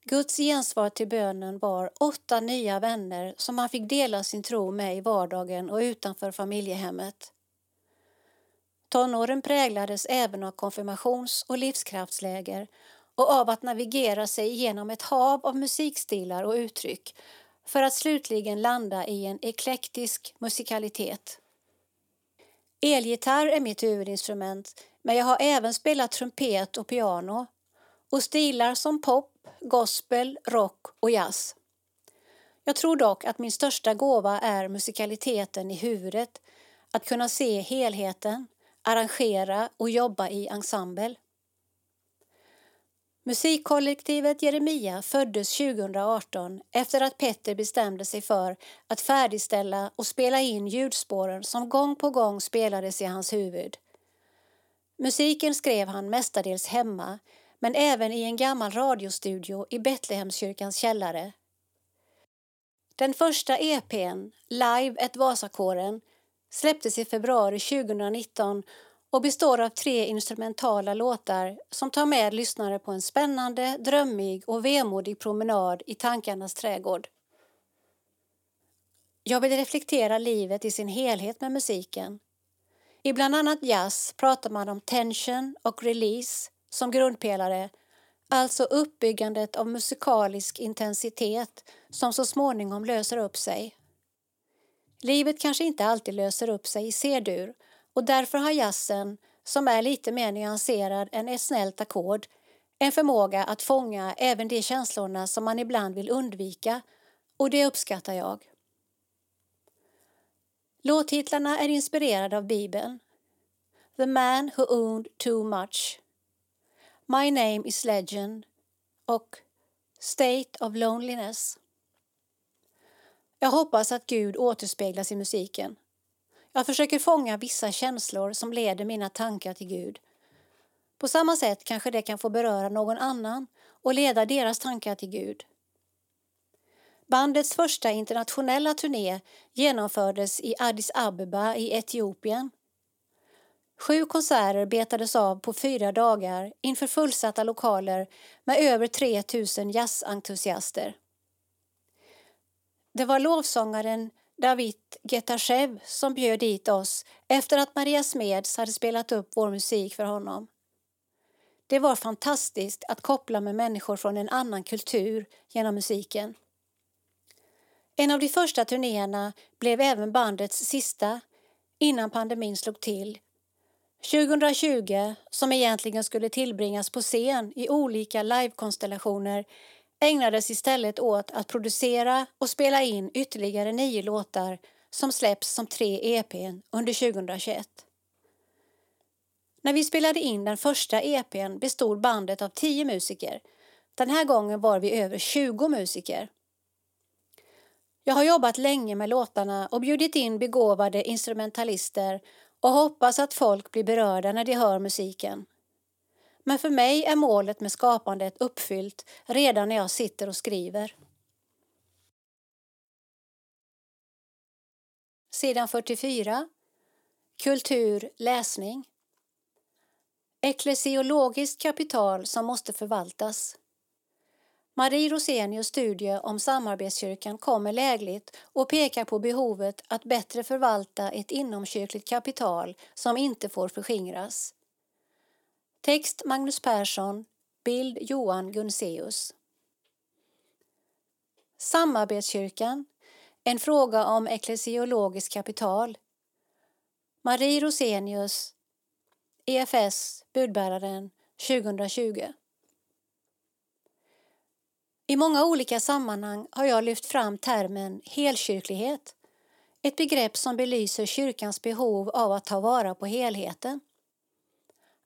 Speaker 2: Guds gensvar till bönen var åtta nya vänner som han fick dela sin tro med i vardagen och utanför familjehemmet. Tonåren präglades även av konfirmations och livskraftsläger och av att navigera sig genom ett hav av musikstilar och uttryck för att slutligen landa i en eklektisk musikalitet. Elgitarr är mitt huvudinstrument men jag har även spelat trumpet och piano och stilar som pop, gospel, rock och jazz. Jag tror dock att min största gåva är musikaliteten i huvudet, att kunna se helheten, arrangera och jobba i ensemble. Musikkollektivet Jeremia föddes 2018 efter att Petter bestämde sig för att färdigställa och spela in ljudspåren som gång på gång spelades i hans huvud. Musiken skrev han mestadels hemma men även i en gammal radiostudio i Betlehemskyrkans källare. Den första EPn, Live ett Vasakåren, släpptes i februari 2019 och består av tre instrumentala låtar som tar med lyssnare på en spännande, drömmig och vemodig promenad i tankarnas trädgård. Jag vill reflektera livet i sin helhet med musiken. I bland annat jazz pratar man om tension och release som grundpelare, alltså uppbyggandet av musikalisk intensitet som så småningom löser upp sig. Livet kanske inte alltid löser upp sig i C-dur och därför har jazzen, som är lite mer nyanserad än ett snällt ackord, en förmåga att fånga även de känslorna som man ibland vill undvika och det uppskattar jag. Låttitlarna är inspirerade av Bibeln. The man who owned too much. My name is legend och State of loneliness. Jag hoppas att Gud återspeglas i musiken. Jag försöker fånga vissa känslor som leder mina tankar till Gud. På samma sätt kanske det kan få beröra någon annan och leda deras tankar till Gud. Bandets första internationella turné genomfördes i Addis Abeba i Etiopien. Sju konserter betades av på fyra dagar inför fullsatta lokaler med över 3 000 jazzentusiaster. Det var lovsångaren David Getashev som bjöd dit oss efter att Maria Smeds hade spelat upp vår musik för honom. Det var fantastiskt att koppla med människor från en annan kultur genom musiken. En av de första turnéerna blev även bandets sista innan pandemin slog till. 2020, som egentligen skulle tillbringas på scen i olika livekonstellationer, ägnades istället åt att producera och spela in ytterligare nio låtar som släpps som tre EPn under 2021. När vi spelade in den första EPn bestod bandet av tio musiker. Den här gången var vi över 20 musiker. Jag har jobbat länge med låtarna och bjudit in begåvade instrumentalister och hoppas att folk blir berörda när de hör musiken. Men för mig är målet med skapandet uppfyllt redan när jag sitter och skriver. Sidan 44. Kultur, läsning. Ecklesiologiskt kapital som måste förvaltas. Marie Rosenius studie om samarbetskyrkan kommer lägligt och pekar på behovet att bättre förvalta ett inomkyrkligt kapital som inte får förskingras. Text Magnus Persson, Bild Johan Gunseus. Samarbetskyrkan, en fråga om eklesiologiskt kapital. Marie Rosenius, EFS, budbäraren 2020. I många olika sammanhang har jag lyft fram termen helkyrklighet, ett begrepp som belyser kyrkans behov av att ta vara på helheten.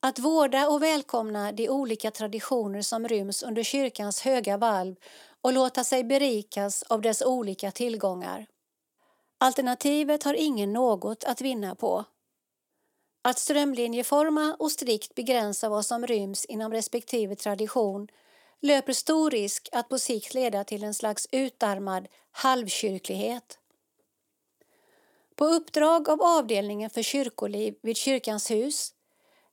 Speaker 2: Att vårda och välkomna de olika traditioner som ryms under kyrkans höga valv och låta sig berikas av dess olika tillgångar. Alternativet har ingen något att vinna på. Att strömlinjeforma och strikt begränsa vad som ryms inom respektive tradition löper stor risk att på sikt leda till en slags utarmad halvkyrklighet. På uppdrag av avdelningen för kyrkoliv vid Kyrkans hus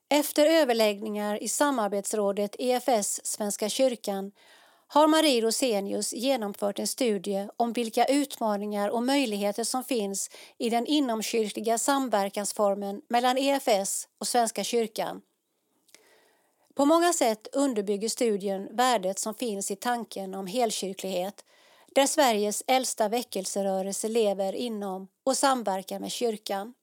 Speaker 2: efter överläggningar i samarbetsrådet EFS Svenska kyrkan har Marie Rosenius genomfört en studie om vilka utmaningar och möjligheter som finns i den inomkyrkliga samverkansformen mellan EFS och Svenska kyrkan. På många sätt underbygger studien värdet som finns i tanken om helkyrklighet där Sveriges äldsta väckelserörelse lever inom och samverkar med kyrkan.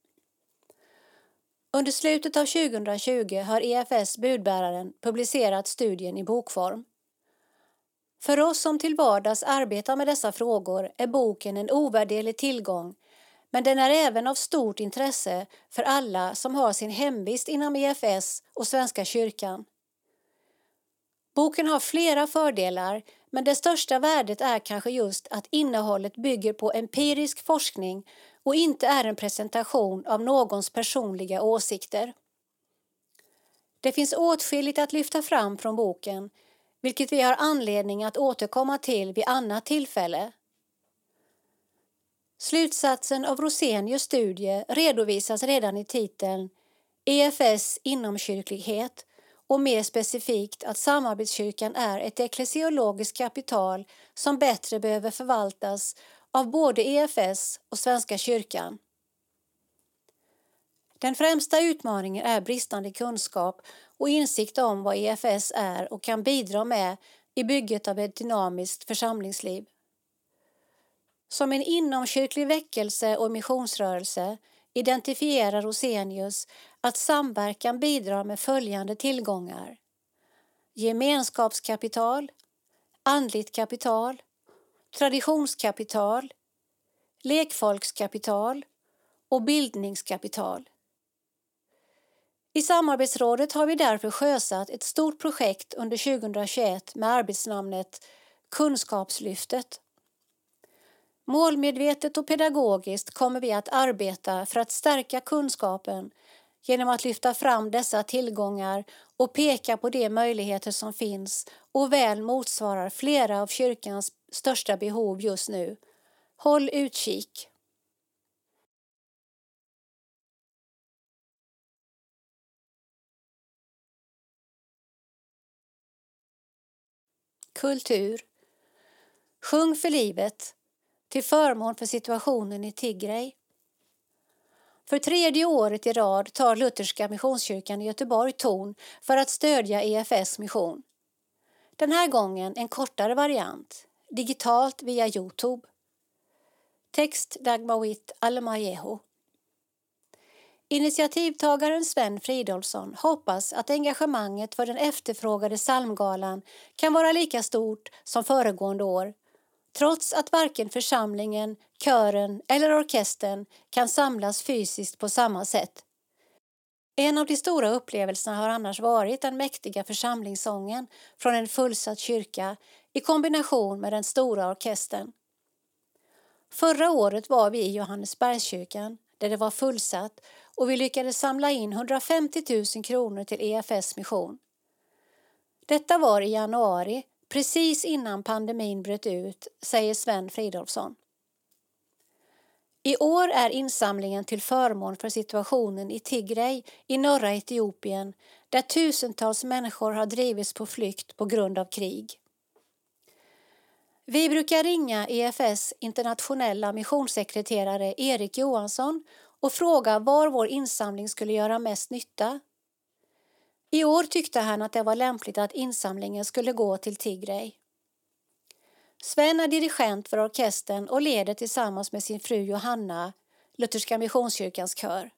Speaker 2: Under slutet av 2020 har EFS Budbäraren publicerat studien i bokform. För oss som till vardags arbetar med dessa frågor är boken en ovärderlig tillgång men den är även av stort intresse för alla som har sin hemvist inom EFS och Svenska kyrkan. Boken har flera fördelar men det största värdet är kanske just att innehållet bygger på empirisk forskning och inte är en presentation av någons personliga åsikter. Det finns åtskilligt att lyfta fram från boken vilket vi har anledning att återkomma till vid annat tillfälle. Slutsatsen av Rosenius studie redovisas redan i titeln EFS inomkyrklighet och mer specifikt att samarbetskyrkan är ett eklesiologiskt kapital som bättre behöver förvaltas av både EFS och Svenska kyrkan. Den främsta utmaningen är bristande kunskap och insikt om vad EFS är och kan bidra med i bygget av ett dynamiskt församlingsliv. Som en inomkyrklig väckelse och missionsrörelse identifierar Rosenius att samverkan bidrar med följande tillgångar. Gemenskapskapital, andligt kapital, traditionskapital, lekfolkskapital och bildningskapital. I samarbetsrådet har vi därför sjösatt ett stort projekt under 2021 med arbetsnamnet Kunskapslyftet. Målmedvetet och pedagogiskt kommer vi att arbeta för att stärka kunskapen genom att lyfta fram dessa tillgångar och peka på de möjligheter som finns och väl motsvarar flera av kyrkans största behov just nu. Håll utkik! Kultur. Sjung för livet till förmån för situationen i Tigray. För tredje året i rad tar Lutherska Missionskyrkan i Göteborg ton för att stödja EFS mission. Den här gången en kortare variant, digitalt via Youtube. Text Dagmawit Alemayehu. Initiativtagaren Sven Fridolfsson hoppas att engagemanget för den efterfrågade psalmgalan kan vara lika stort som föregående år trots att varken församlingen, kören eller orkestern kan samlas fysiskt på samma sätt. En av de stora upplevelserna har annars varit den mäktiga församlingssången från en fullsatt kyrka i kombination med den stora orkestern. Förra året var vi i Johannesbergskyrkan där det var fullsatt och vi lyckades samla in 150 000 kronor till EFS mission. Detta var i januari, precis innan pandemin bröt ut, säger Sven Fridolfsson. I år är insamlingen till förmån för situationen i Tigray i norra Etiopien där tusentals människor har drivits på flykt på grund av krig. Vi brukar ringa EFS internationella missionssekreterare Erik Johansson och fråga var vår insamling skulle göra mest nytta. I år tyckte han att det var lämpligt att insamlingen skulle gå till Tigray. Sven är dirigent för orkestern och leder tillsammans med sin fru Johanna Lutherska Missionskyrkans kör.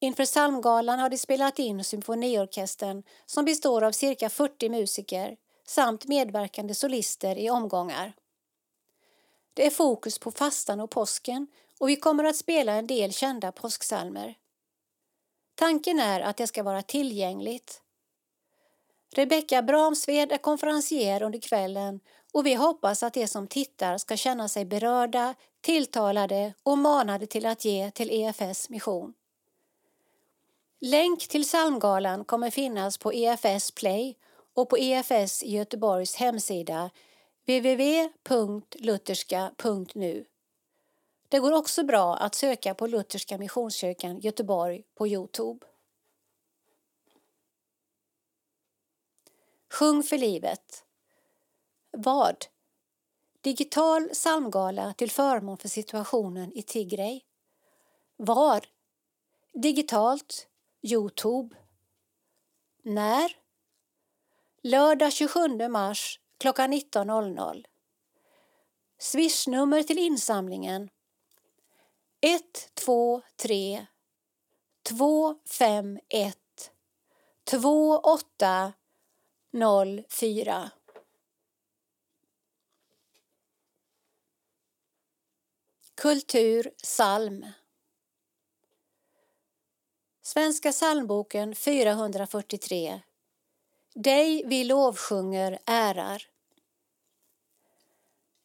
Speaker 2: Inför psalmgalan har de spelat in symfoniorkestern som består av cirka 40 musiker samt medverkande solister i omgångar. Det är fokus på fastan och påsken och vi kommer att spela en del kända påsksalmer. Tanken är att det ska vara tillgängligt. Rebecka Bramsved är konferencier under kvällen och vi hoppas att de som tittar ska känna sig berörda, tilltalade och manade till att ge till EFS mission. Länk till psalmgalan kommer finnas på EFS Play och på EFS Göteborgs hemsida www.lutherska.nu. Det går också bra att söka på Lutherska Missionskyrkan Göteborg på Youtube. Sjung för livet. Vad? Digital psalmgala till förmån för situationen i Tigray. Var? Digitalt. Youtube. När? Lördag 27 mars klockan 19.00. Swishnummer till insamlingen 123 251 2804 Kultur psalm. Svenska psalmboken 443 Dig vi lovsjunger ärar.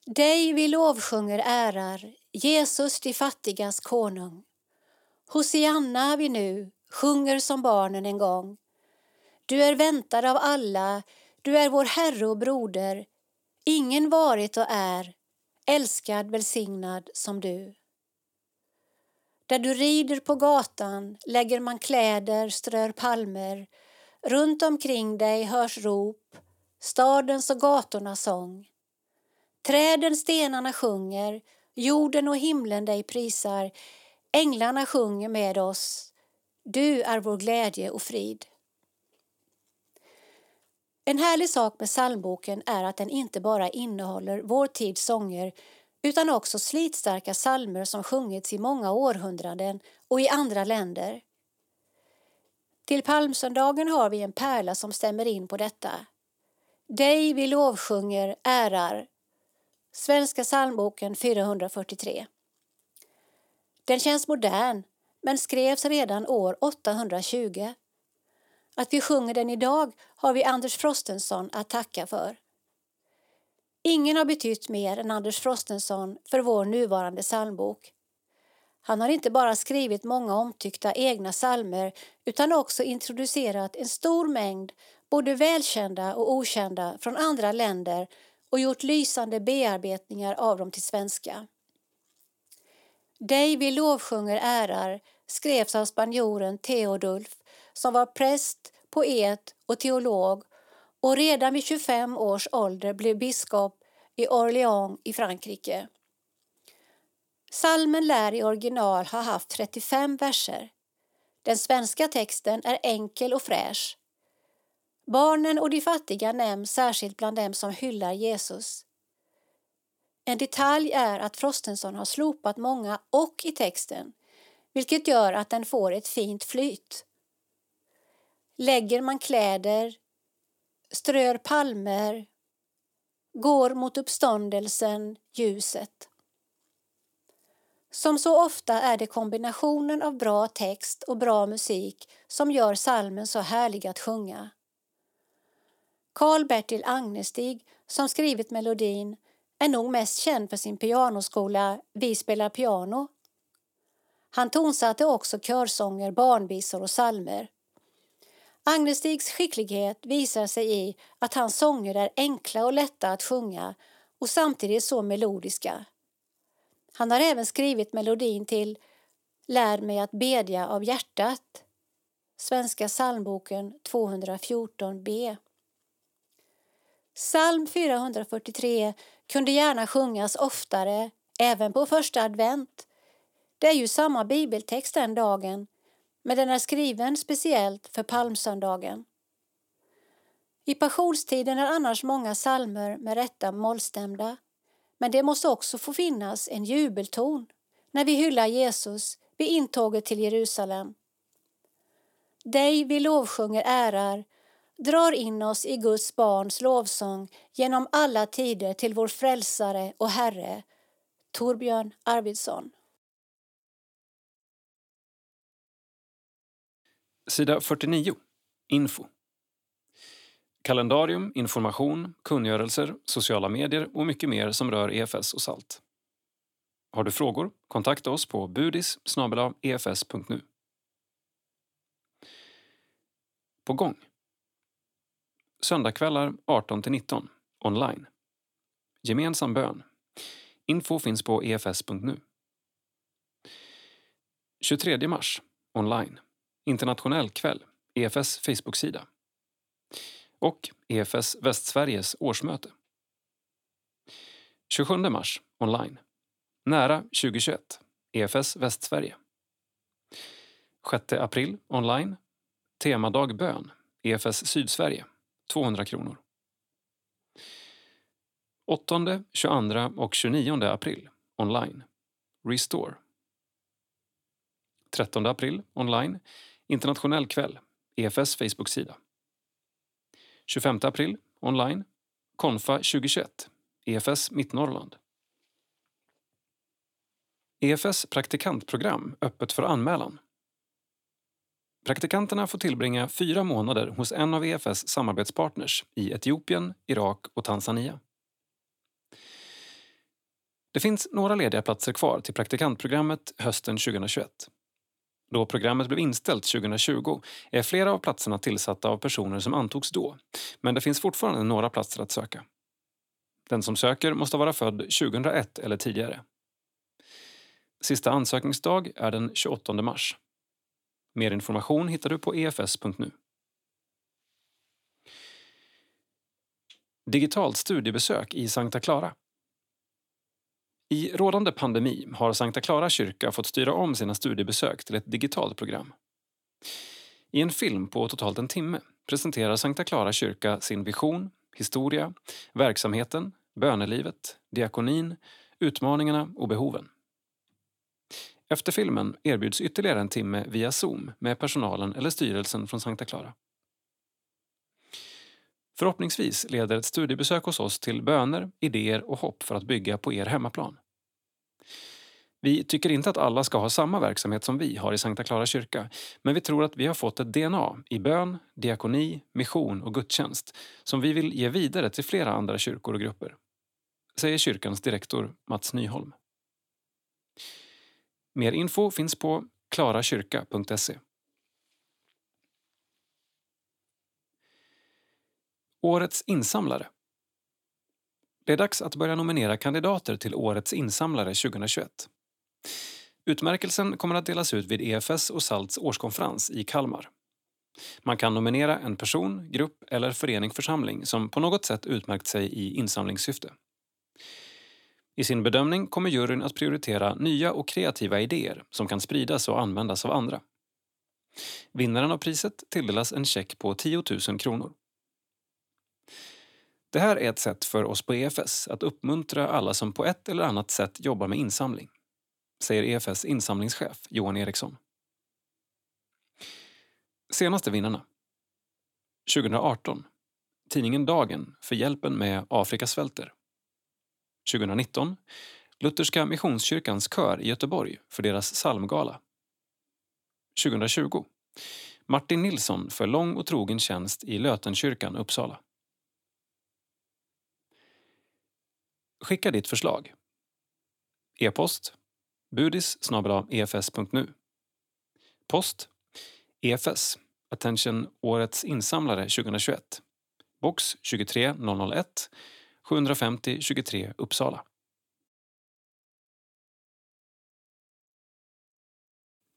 Speaker 2: Dig vi lovsjunger ärar. Jesus de fattigas konung. Hosianna vi nu sjunger som barnen en gång. Du är väntad av alla, du är vår Herre och broder. Ingen varit och är, älskad, välsignad som du. Där du rider på gatan lägger man kläder, strör palmer. Runt omkring dig hörs rop, stadens och gatornas sång. Träden, stenarna sjunger, Jorden och himlen dig prisar, änglarna sjunger med oss. Du är vår glädje och frid. En härlig sak med psalmboken är att den inte bara innehåller vår tids sånger utan också slitstarka psalmer som sjungits i många århundraden och i andra länder. Till palmsöndagen har vi en pärla som stämmer in på detta. Dig vi lovsjunger, ärar, Svenska psalmboken 443. Den känns modern, men skrevs redan år 820. Att vi sjunger den idag har vi Anders Frostenson att tacka för. Ingen har betytt mer än Anders Frostenson för vår nuvarande psalmbok. Han har inte bara skrivit många omtyckta egna psalmer utan också introducerat en stor mängd både välkända och okända från andra länder och gjort lysande bearbetningar av dem till svenska. Dig vi lovsjunger ärar skrevs av spanjoren Theodulf som var präst, poet och teolog och redan vid 25 års ålder blev biskop i Orléans i Frankrike. Salmen lär i original ha haft 35 verser. Den svenska texten är enkel och fräsch Barnen och de fattiga nämns särskilt bland dem som hyllar Jesus. En detalj är att Frostenson har slopat många och i texten, vilket gör att den får ett fint flyt. Lägger man kläder, strör palmer, går mot uppståndelsen, ljuset. Som så ofta är det kombinationen av bra text och bra musik som gör salmen så härlig att sjunga. Karl-Bertil Agnestig, som skrivit melodin, är nog mest känd för sin pianoskola Vi spelar piano. Han tonsatte också körsånger, barnvisor och salmer. Agnestigs skicklighet visar sig i att hans sånger är enkla och lätta att sjunga och samtidigt så melodiska. Han har även skrivit melodin till Lär mig att bedja av hjärtat, Svenska psalmboken 214b. Psalm 443 kunde gärna sjungas oftare, även på första advent. Det är ju samma bibeltext den dagen, men den är skriven speciellt för palmsöndagen. I passionstiden är annars många salmer med rätta mollstämda, men det måste också få finnas en jubelton när vi hyllar Jesus vid intåget till Jerusalem. Dig vi lovsjunger ärar, drar in oss i Guds barns lovsång genom alla tider till vår frälsare och Herre, Torbjörn Arvidsson.
Speaker 1: Sida 49. Info. Kalendarium, information, kungörelser, sociala medier och mycket mer som rör EFS och SALT. Har du frågor? Kontakta oss på budis efs.nu. På gång. Söndagkvällar 18-19, online. Gemensam bön. Info finns på efs.nu. 23 mars, online. Internationell kväll, EFS Facebook-sida. Och EFS Västsveriges årsmöte. 27 mars, online. Nära 2021, EFS Västsverige. 6 april, online. Temadag bön, EFS Sydsverige, 200 kronor. 8, 22 och 29 april, online. Restore. 13 april, online. Internationell kväll, EFS Facebook-sida. 25 april, online. Konfa 2021, EFS Mittnorrland. EFS praktikantprogram öppet för anmälan. Praktikanterna får tillbringa fyra månader hos en av EFS samarbetspartners i Etiopien, Irak och Tanzania. Det finns några lediga platser kvar till praktikantprogrammet hösten 2021. Då programmet blev inställt 2020 är flera av platserna tillsatta av personer som antogs då, men det finns fortfarande några platser att söka. Den som söker måste vara född 2001 eller tidigare. Sista ansökningsdag är den 28 mars. Mer information hittar du på efs.nu. Digitalt studiebesök i Sankta Clara. I rådande pandemi har Sankta Clara kyrka fått styra om sina studiebesök till ett digitalt program. I en film på totalt en timme presenterar Sankta Clara kyrka sin vision, historia, verksamheten, bönelivet, diakonin, utmaningarna och behoven. Efter filmen erbjuds ytterligare en timme via Zoom med personalen eller styrelsen från Sankta Clara. Förhoppningsvis leder ett studiebesök hos oss till böner, idéer och hopp för att bygga på er hemmaplan. Vi tycker inte att alla ska ha samma verksamhet som vi har i Sankta Clara kyrka, men vi tror att vi har fått ett DNA i bön, diakoni, mission och gudstjänst som vi vill ge vidare till flera andra kyrkor och grupper. Säger kyrkans direktor Mats Nyholm. Mer info finns på klarakyrka.se. Årets insamlare. Det är dags att börja nominera kandidater till Årets insamlare 2021. Utmärkelsen kommer att delas ut vid EFS och SALTs årskonferens i Kalmar. Man kan nominera en person, grupp eller förening församling som på något sätt utmärkt sig i insamlingssyfte. I sin bedömning kommer juryn att prioritera nya och kreativa idéer som kan spridas och användas av andra. Vinnaren av priset tilldelas en check på 10 000 kronor. Det här är ett sätt för oss på EFS att uppmuntra alla som på ett eller annat sätt jobbar med insamling, säger EFS insamlingschef Johan Eriksson. Senaste vinnarna. 2018. Tidningen Dagen för hjälpen med Afrika svälter. 2019 Lutherska Missionskyrkans kör i Göteborg för deras psalmgala. 2020 Martin Nilsson för lång och trogen tjänst i Lötenkyrkan Uppsala. Skicka ditt förslag. E-post budis efs.nu e Post EFS Attention Årets insamlare 2021 Box 23001 750 23 Uppsala.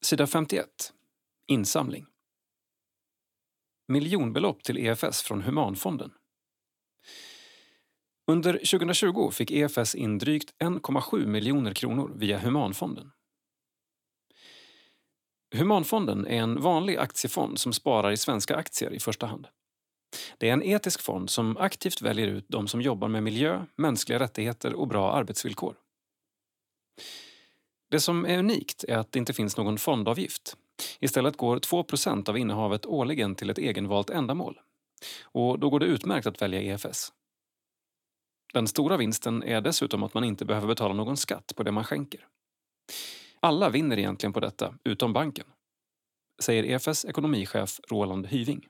Speaker 1: Sida 51. Insamling. Miljonbelopp till EFS från Humanfonden. Under 2020 fick EFS in drygt 1,7 miljoner kronor via Humanfonden. Humanfonden är en vanlig aktiefond som sparar i svenska aktier i första hand. Det är en etisk fond som aktivt väljer ut de som jobbar med miljö, mänskliga rättigheter och bra arbetsvillkor. Det som är unikt är att det inte finns någon fondavgift. Istället går 2% av innehavet årligen till ett egenvalt ändamål. Och då går det utmärkt att välja EFS. Den stora vinsten är dessutom att man inte behöver betala någon skatt på det man skänker. Alla vinner egentligen på detta, utom banken, säger EFS ekonomichef Roland Hyving.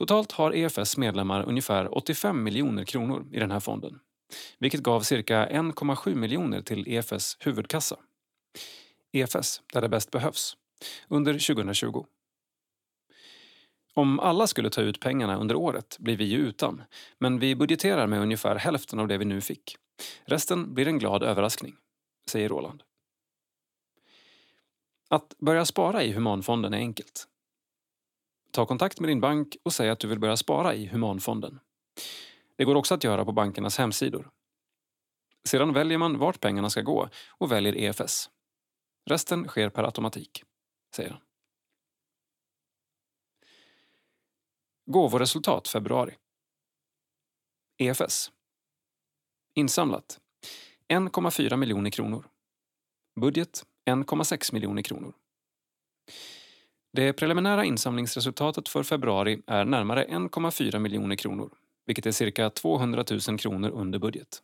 Speaker 1: Totalt har EFS medlemmar ungefär 85 miljoner kronor i den här fonden vilket gav cirka 1,7 miljoner till EFS huvudkassa. EFS, där det bäst behövs, under 2020. Om alla skulle ta ut pengarna under året blir vi ju utan, men vi budgeterar med ungefär hälften av det vi nu fick. Resten blir en glad överraskning, säger Roland. Att börja spara i Humanfonden är enkelt. Ta kontakt med din bank och säg att du vill börja spara i Humanfonden. Det går också att göra på bankernas hemsidor. Sedan väljer man vart pengarna ska gå och väljer EFS. Resten sker per automatik, säger han. Gåvoresultat februari. EFS. Insamlat 1,4 miljoner kronor. Budget 1,6 miljoner kronor. Det preliminära insamlingsresultatet för februari är närmare 1,4 miljoner kronor vilket är cirka 200 000 kronor under budget.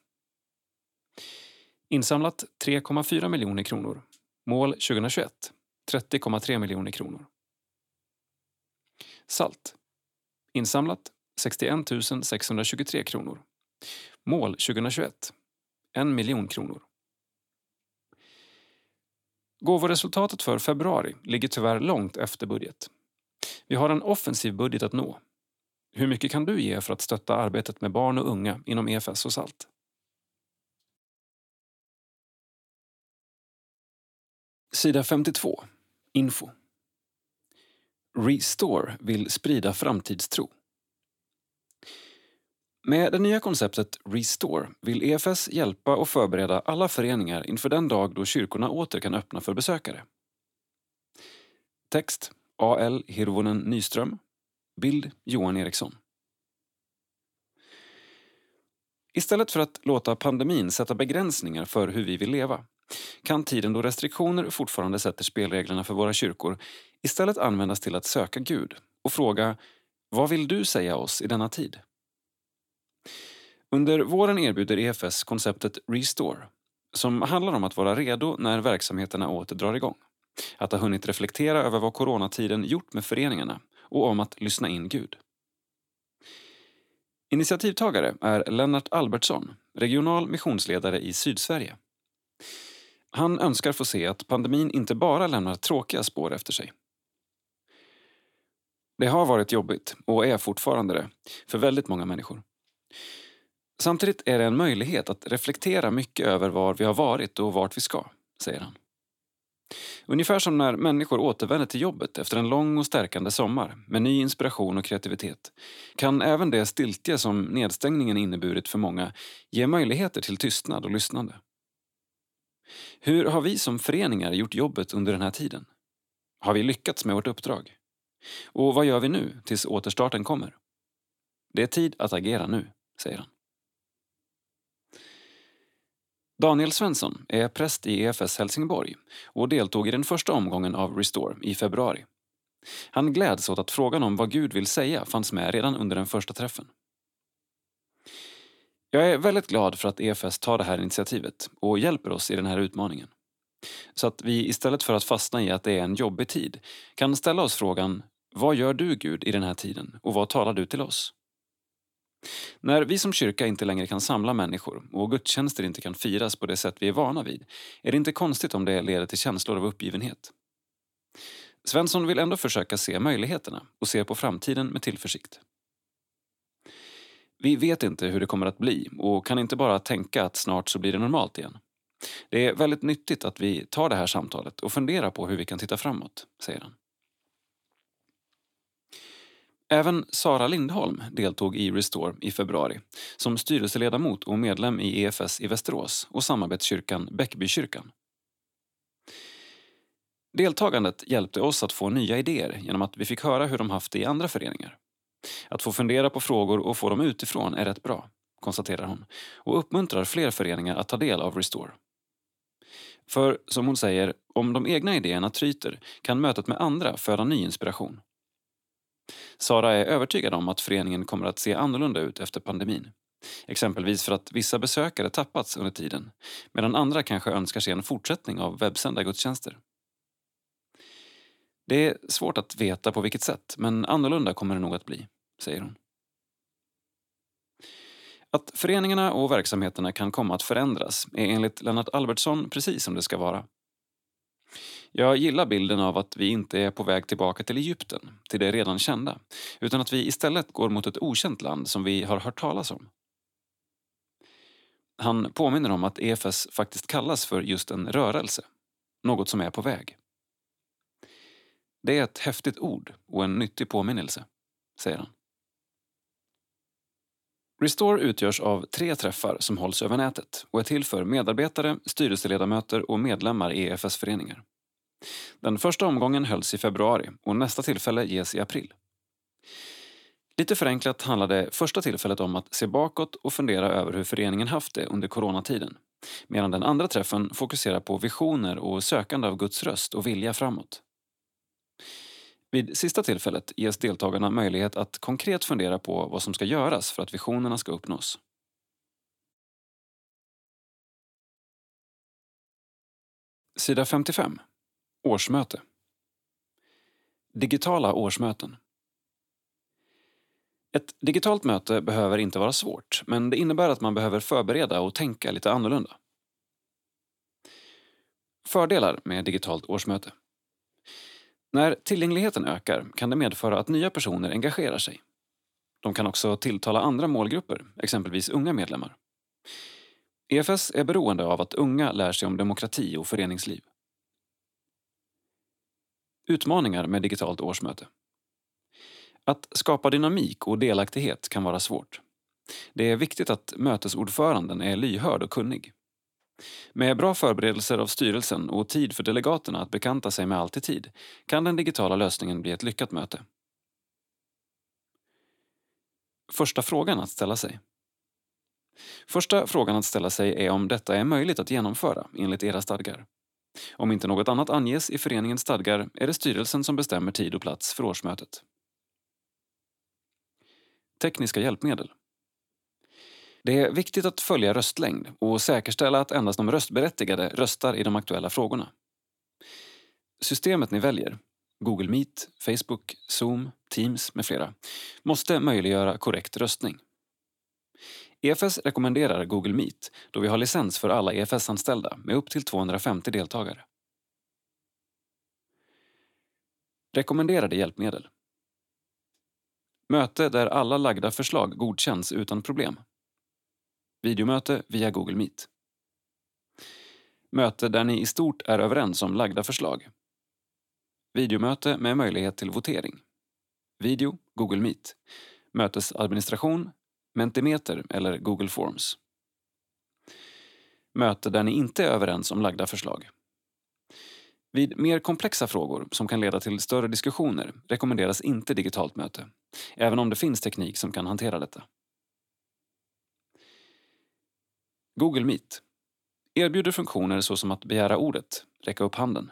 Speaker 1: Insamlat 3,4 miljoner kronor. Mål 2021 30,3 miljoner kronor. Salt. Insamlat 61 623 kronor. Mål 2021 1 miljon kronor. Gåvoresultatet för februari ligger tyvärr långt efter budget. Vi har en offensiv budget att nå hur mycket kan du ge för att stötta arbetet med barn och unga inom EFS och SALT? Sida 52. Info. Restore vill sprida framtidstro. Med det nya konceptet Restore vill EFS hjälpa och förbereda alla föreningar inför den dag då kyrkorna åter kan öppna för besökare. Text A.L. Hirvonen Nyström Bild Johan Eriksson. Istället för att låta pandemin sätta begränsningar för hur vi vill leva kan tiden då restriktioner fortfarande sätter spelreglerna för våra kyrkor istället användas till att söka Gud och fråga Vad vill du säga oss i denna tid? Under våren erbjuder EFS konceptet Restore som handlar om att vara redo när verksamheterna åter drar igång. Att ha hunnit reflektera över vad coronatiden gjort med föreningarna och om att lyssna in Gud. Initiativtagare är Lennart Albertsson, regional missionsledare i Sydsverige. Han önskar få se att pandemin inte bara lämnar tråkiga spår efter sig. Det har varit jobbigt, och är fortfarande det, för väldigt många människor. Samtidigt är det en möjlighet att reflektera mycket över var vi har varit och vart vi ska, säger han. Ungefär som när människor återvänder till jobbet efter en lång och stärkande sommar med ny inspiration och kreativitet kan även det stiltje som nedstängningen inneburit för många ge möjligheter till tystnad och lyssnande. Hur har vi som föreningar gjort jobbet under den här tiden? Har vi lyckats med vårt uppdrag? Och vad gör vi nu tills återstarten kommer? Det är tid att agera nu, säger han. Daniel Svensson är präst i EFS Helsingborg och deltog i den första omgången av Restore i februari. Han gläds åt att frågan om vad Gud vill säga fanns med redan under den första träffen. Jag är väldigt glad för att EFS tar det här initiativet och hjälper oss i den här utmaningen. Så att vi istället för att fastna i att det är en jobbig tid kan ställa oss frågan Vad gör du Gud i den här tiden och vad talar du till oss? När vi som kyrka inte längre kan samla människor och gudstjänster inte kan firas på det sätt vi är vana vid är det inte konstigt om det leder till känslor av uppgivenhet. Svensson vill ändå försöka se möjligheterna och se på framtiden med tillförsikt. Vi vet inte hur det kommer att bli och kan inte bara tänka att snart så blir det normalt igen. Det är väldigt nyttigt att vi tar det här samtalet och funderar på hur vi kan titta framåt, säger han. Även Sara Lindholm deltog i Restore i februari som styrelseledamot och medlem i EFS i Västerås och samarbetskyrkan Bäckbykyrkan. Deltagandet hjälpte oss att få nya idéer genom att vi fick höra hur de haft det i andra föreningar. Att få fundera på frågor och få dem utifrån är rätt bra, konstaterar hon och uppmuntrar fler föreningar att ta del av Restore. För, som hon säger, om de egna idéerna tryter kan mötet med andra föda ny inspiration. Sara är övertygad om att föreningen kommer att se annorlunda ut efter pandemin. Exempelvis för att vissa besökare tappats under tiden medan andra kanske önskar se en fortsättning av webbsända gudstjänster. Det är svårt att veta på vilket sätt, men annorlunda kommer det nog att bli, säger hon. Att föreningarna och verksamheterna kan komma att förändras är enligt Lennart Albertsson precis som det ska vara. Jag gillar bilden av att vi inte är på väg tillbaka till Egypten, till det redan kända, utan att vi istället går mot ett okänt land som vi har hört talas om. Han påminner om att EFS faktiskt kallas för just en rörelse, något som är på väg. Det är ett häftigt ord och en nyttig påminnelse, säger han. Restore utgörs av tre träffar som hålls över nätet och är till för medarbetare, styrelseledamöter och medlemmar i EFS-föreningar. Den första omgången hölls i februari och nästa tillfälle ges i april. Lite förenklat handlar det första tillfället om att se bakåt och fundera över hur föreningen haft det under coronatiden. Medan den andra träffen fokuserar på visioner och sökande av Guds röst och vilja framåt. Vid sista tillfället ges deltagarna möjlighet att konkret fundera på vad som ska göras för att visionerna ska uppnås. Sida 55. Årsmöte. Digitala årsmöten. Ett digitalt möte behöver inte vara svårt, men det innebär att man behöver förbereda och tänka lite annorlunda. Fördelar med digitalt årsmöte. När tillgängligheten ökar kan det medföra att nya personer engagerar sig. De kan också tilltala andra målgrupper, exempelvis unga medlemmar. EFS är beroende av att unga lär sig om demokrati och föreningsliv. Utmaningar med digitalt årsmöte. Att skapa dynamik och delaktighet kan vara svårt. Det är viktigt att mötesordföranden är lyhörd och kunnig. Med bra förberedelser av styrelsen och tid för delegaterna att bekanta sig med allt i tid kan den digitala lösningen bli ett lyckat möte. Första frågan att ställa sig. Första frågan att ställa sig är om detta är möjligt att genomföra enligt era stadgar. Om inte något annat anges i föreningens stadgar är det styrelsen som bestämmer tid och plats för årsmötet. Tekniska hjälpmedel. Det är viktigt att följa röstlängd och säkerställa att endast de röstberättigade röstar i de aktuella frågorna. Systemet ni väljer, Google Meet, Facebook, Zoom, Teams med flera, måste möjliggöra korrekt röstning. EFS rekommenderar Google Meet då vi har licens för alla EFS-anställda med upp till 250 deltagare. Rekommenderade hjälpmedel. Möte där alla lagda förslag godkänns utan problem. Videomöte via Google Meet. Möte där ni i stort är överens om lagda förslag. Videomöte med möjlighet till votering. Video, Google Meet. Mötesadministration, Mentimeter eller Google Forms. Möte där ni inte är överens om lagda förslag. Vid mer komplexa frågor som kan leda till större diskussioner rekommenderas inte digitalt möte, även om det finns teknik som kan hantera detta. Google Meet erbjuder funktioner såsom att begära ordet, räcka upp handen,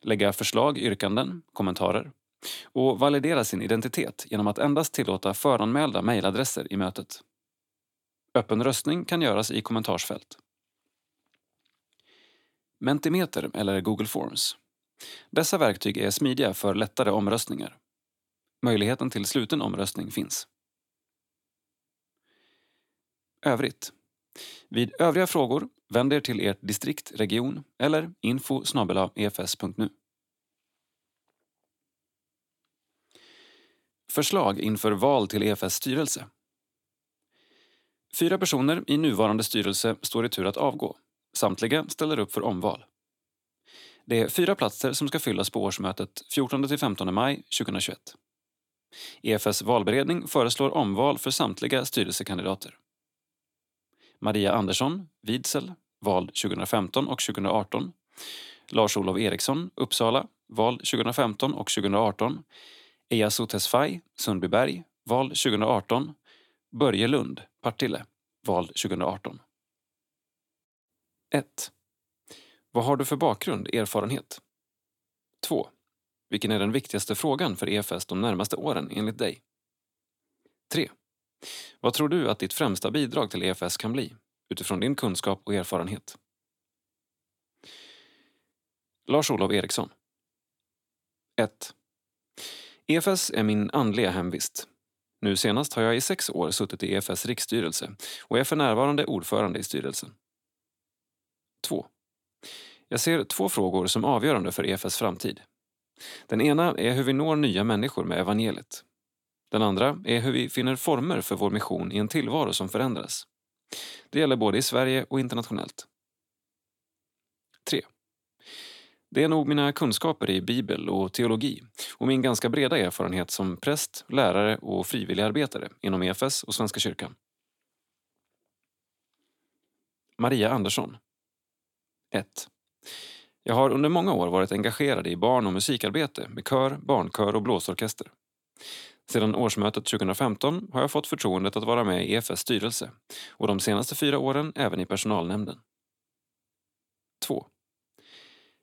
Speaker 1: lägga förslag, yrkanden, kommentarer och validera sin identitet genom att endast tillåta föranmälda mejladresser i mötet. Öppen röstning kan göras i kommentarsfält. Mentimeter eller Google Forms. Dessa verktyg är smidiga för lättare omröstningar. Möjligheten till sluten omröstning finns. Övrigt. Vid övriga frågor vänd er till ert distrikt, region eller info efs.nu. Förslag inför val till EFS styrelse. Fyra personer i nuvarande styrelse står i tur att avgå. Samtliga ställer upp för omval. Det är fyra platser som ska fyllas på årsmötet 14-15 maj 2021. EFS valberedning föreslår omval för samtliga styrelsekandidater. Maria Andersson, Vidsel, vald 2015 och 2018. Lars-Olov Eriksson, Uppsala, val 2015 och 2018. Ejasu Tesfaye, Sundbyberg, val 2018. Börje Lund, Partille, val 2018. 1. Vad har du för bakgrund, erfarenhet? 2. Vilken är den viktigaste frågan för EFS de närmaste åren enligt dig? 3. Vad tror du att ditt främsta bidrag till EFS kan bli utifrån din kunskap och erfarenhet? Lars-Olov Eriksson 1. EFS är min andliga hemvist. Nu senast har jag i sex år suttit i EFS riksstyrelse och är för närvarande ordförande i styrelsen. 2. Jag ser två frågor som avgörande för EFS framtid. Den ena är hur vi når nya människor med evangeliet. Den andra är hur vi finner former för vår mission i en tillvaro som förändras. Det gäller både i Sverige och internationellt. 3. Det är nog mina kunskaper i bibel och teologi och min ganska breda erfarenhet som präst, lärare och frivilligarbetare inom EFS och Svenska kyrkan. Maria Andersson 1. Jag har under många år varit engagerad i barn och musikarbete med kör, barnkör och blåsorkester. Sedan årsmötet 2015 har jag fått förtroendet att vara med i EFS styrelse och de senaste fyra åren även i personalnämnden. 2.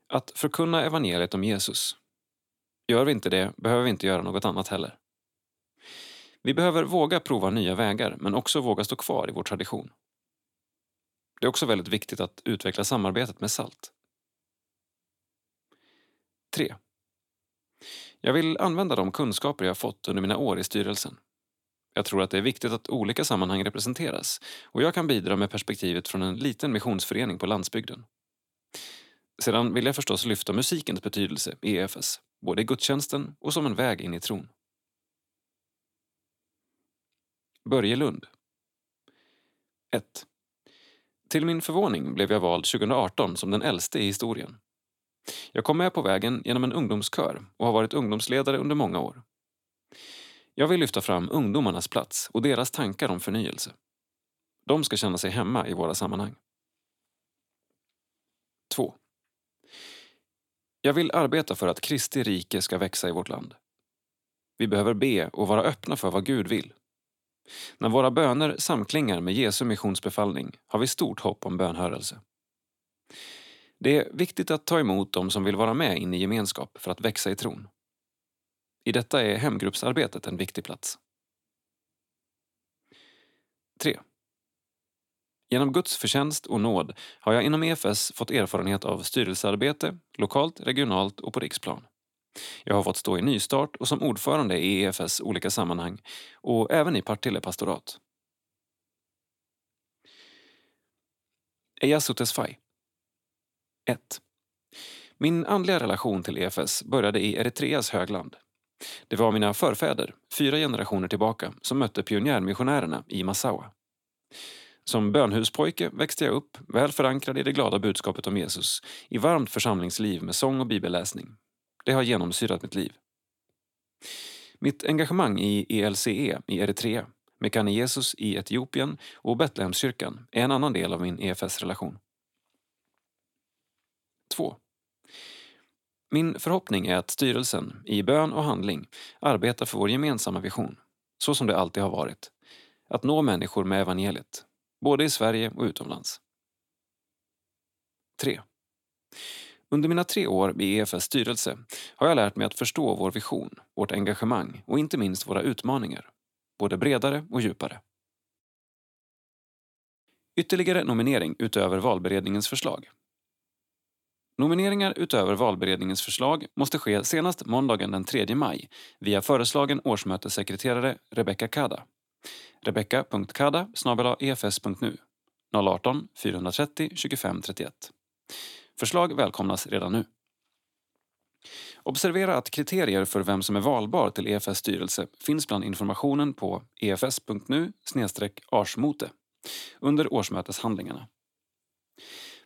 Speaker 1: Att förkunna evangeliet om Jesus. Gör vi inte det behöver vi inte göra något annat heller. Vi behöver våga prova nya vägar men också våga stå kvar i vår tradition. Det är också väldigt viktigt att utveckla samarbetet med SALT. 3. Jag vill använda de kunskaper jag fått under mina år i styrelsen. Jag tror att det är viktigt att olika sammanhang representeras och jag kan bidra med perspektivet från en liten missionsförening på landsbygden. Sedan vill jag förstås lyfta musikens betydelse i EFS, både i gudstjänsten och som en väg in i tron. Börje Lund 1. Till min förvåning blev jag vald 2018 som den äldste i historien. Jag kom med på vägen genom en ungdomskör och har varit ungdomsledare under många år. Jag vill lyfta fram ungdomarnas plats och deras tankar om förnyelse. De ska känna sig hemma i våra sammanhang. 2. Jag vill arbeta för att Kristi rike ska växa i vårt land. Vi behöver be och vara öppna för vad Gud vill. När våra böner samklingar med Jesu missionsbefallning har vi stort hopp om bönhörelse. Det är viktigt att ta emot dem som vill vara med in i gemenskap för att växa i tron. I detta är hemgruppsarbetet en viktig plats. 3. Genom Guds förtjänst och nåd har jag inom EFS fått erfarenhet av styrelsearbete, lokalt, regionalt och på riksplan. Jag har fått stå i nystart och som ordförande i EFS olika sammanhang och även i Partille pastorat. Ejasu Tesfaye 1. Min andliga relation till EFS började i Eritreas högland. Det var mina förfäder, fyra generationer tillbaka, som mötte pionjärmissionärerna i Massawa. Som bönhuspojke växte jag upp, väl förankrad i det glada budskapet om Jesus, i varmt församlingsliv med sång och bibelläsning. Det har genomsyrat mitt liv. Mitt engagemang i ELCE i Eritrea, Mekane Jesus i Etiopien och Betlehemskyrkan är en annan del av min EFS-relation. 2. Min förhoppning är att styrelsen, i bön och handling, arbetar för vår gemensamma vision, så som det alltid har varit. Att nå människor med evangeliet, både i Sverige och utomlands. 3. Under mina tre år i EFS styrelse har jag lärt mig att förstå vår vision, vårt engagemang och inte minst våra utmaningar, både bredare och djupare. Ytterligare nominering utöver valberedningens förslag. Nomineringar utöver valberedningens förslag måste ske senast måndagen den 3 maj via föreslagen årsmötessekreterare Rebecca Kada. Rebecca.kada efs.nu 018 430 25 31. Förslag välkomnas redan nu. Observera att kriterier för vem som är valbar till EFS styrelse finns bland informationen på efs.nu arsmote under årsmöteshandlingarna.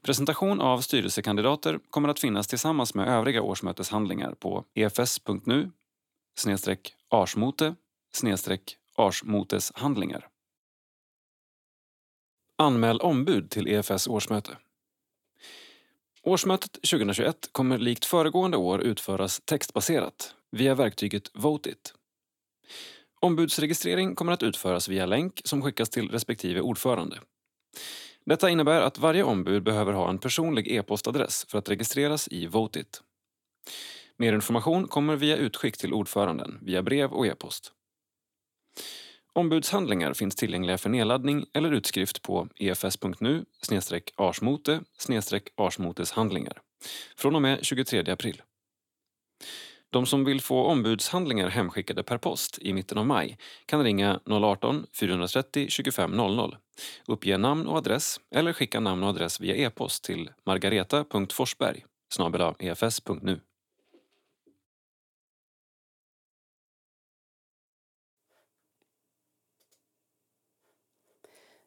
Speaker 1: Presentation av styrelsekandidater kommer att finnas tillsammans med övriga årsmöteshandlingar på efs.nu arsmote arsmoteshandlingar. Anmäl ombud till EFS årsmöte. Årsmötet 2021 kommer likt föregående år utföras textbaserat via verktyget Votit. Ombudsregistrering kommer att utföras via länk som skickas till respektive ordförande. Detta innebär att varje ombud behöver ha en personlig e-postadress för att registreras i Votit. Mer information kommer via utskick till ordföranden via brev och e-post. Ombudshandlingar finns tillgängliga för nedladdning eller utskrift på efs.nu arsmote arsmoteshandlingar från och med 23 april. De som vill få ombudshandlingar hemskickade per post i mitten av maj kan ringa 018-430 25 00, uppge namn och adress eller skicka namn och adress via e-post till margareta.forsberg efs.nu.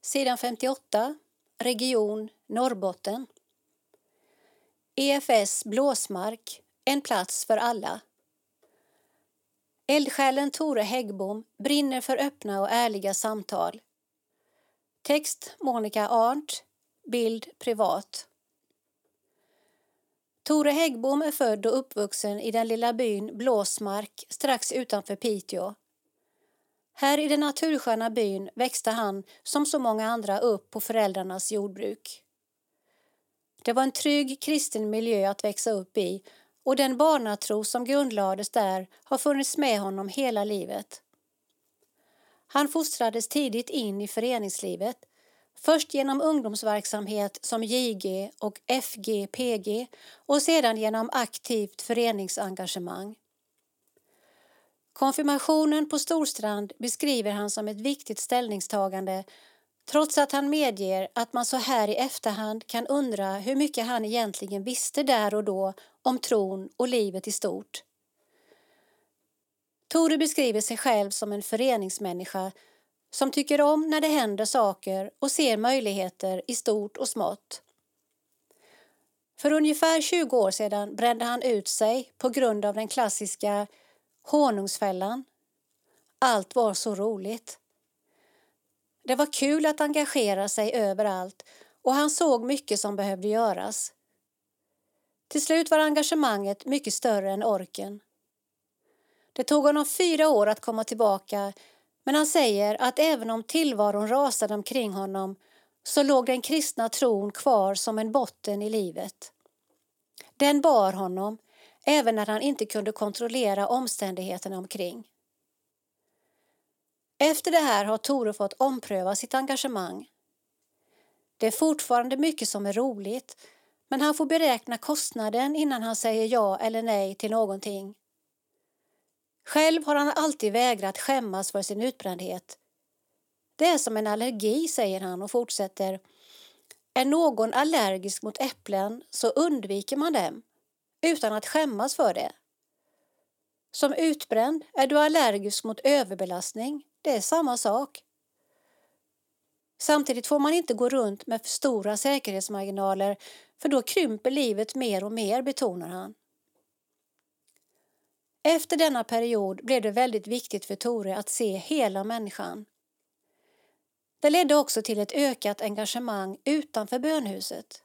Speaker 2: Sidan 58, Region Norrbotten. EFS Blåsmark, en plats för alla. Eldsjälen Tore Häggbom brinner för öppna och ärliga samtal. Text Monica Arndt, bild privat. Tore Häggbom är född och uppvuxen i den lilla byn Blåsmark strax utanför Piteå. Här i den natursköna byn växte han, som så många andra, upp på föräldrarnas jordbruk. Det var en trygg kristen miljö att växa upp i och den barnatro som grundlades där har funnits med honom hela livet. Han fostrades tidigt in i föreningslivet, först genom ungdomsverksamhet som JG och FGPG och sedan genom aktivt föreningsengagemang. Konfirmationen på Storstrand beskriver han som ett viktigt ställningstagande trots att han medger att man så här i efterhand kan undra hur mycket han egentligen visste där och då om tron och livet i stort. Tore beskriver sig själv som en föreningsmänniska som tycker om när det händer saker och ser möjligheter i stort och smått. För ungefär 20 år sedan brände han ut sig på grund av den klassiska honungsfällan. Allt var så roligt. Det var kul att engagera sig överallt och han såg mycket som behövde göras. Till slut var engagemanget mycket större än orken. Det tog honom fyra år att komma tillbaka men han säger att även om tillvaron rasade omkring honom så låg den kristna tron kvar som en botten i livet. Den bar honom även när han inte kunde kontrollera omständigheterna omkring. Efter det här har Tore fått ompröva sitt engagemang. Det är fortfarande mycket som är roligt men han får beräkna kostnaden innan han säger ja eller nej till någonting. Själv har han alltid vägrat skämmas för sin utbrändhet. Det är som en allergi, säger han och fortsätter. Är någon allergisk mot äpplen så undviker man dem utan att skämmas för det. Som utbränd är du allergisk mot överbelastning. Det är samma sak. Samtidigt får man inte gå runt med för stora säkerhetsmarginaler för då krymper livet mer och mer, betonar han. Efter denna period blev det väldigt viktigt för Tore att se hela människan. Det ledde också till ett ökat engagemang utanför bönhuset.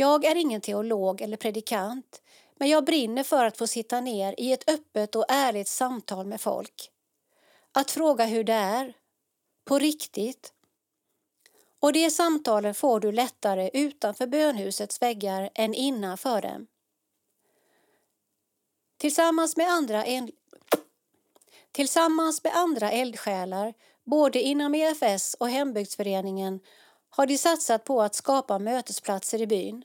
Speaker 2: Jag är ingen teolog eller predikant men jag brinner för att få sitta ner i ett öppet och ärligt samtal med folk. Att fråga hur det är, på riktigt. Och de samtalen får du lättare utanför bönhusets väggar än innanför dem. Tillsammans med andra, en... Tillsammans med andra eldsjälar, både inom EFS och hembygdsföreningen, har de satsat på att skapa mötesplatser i byn.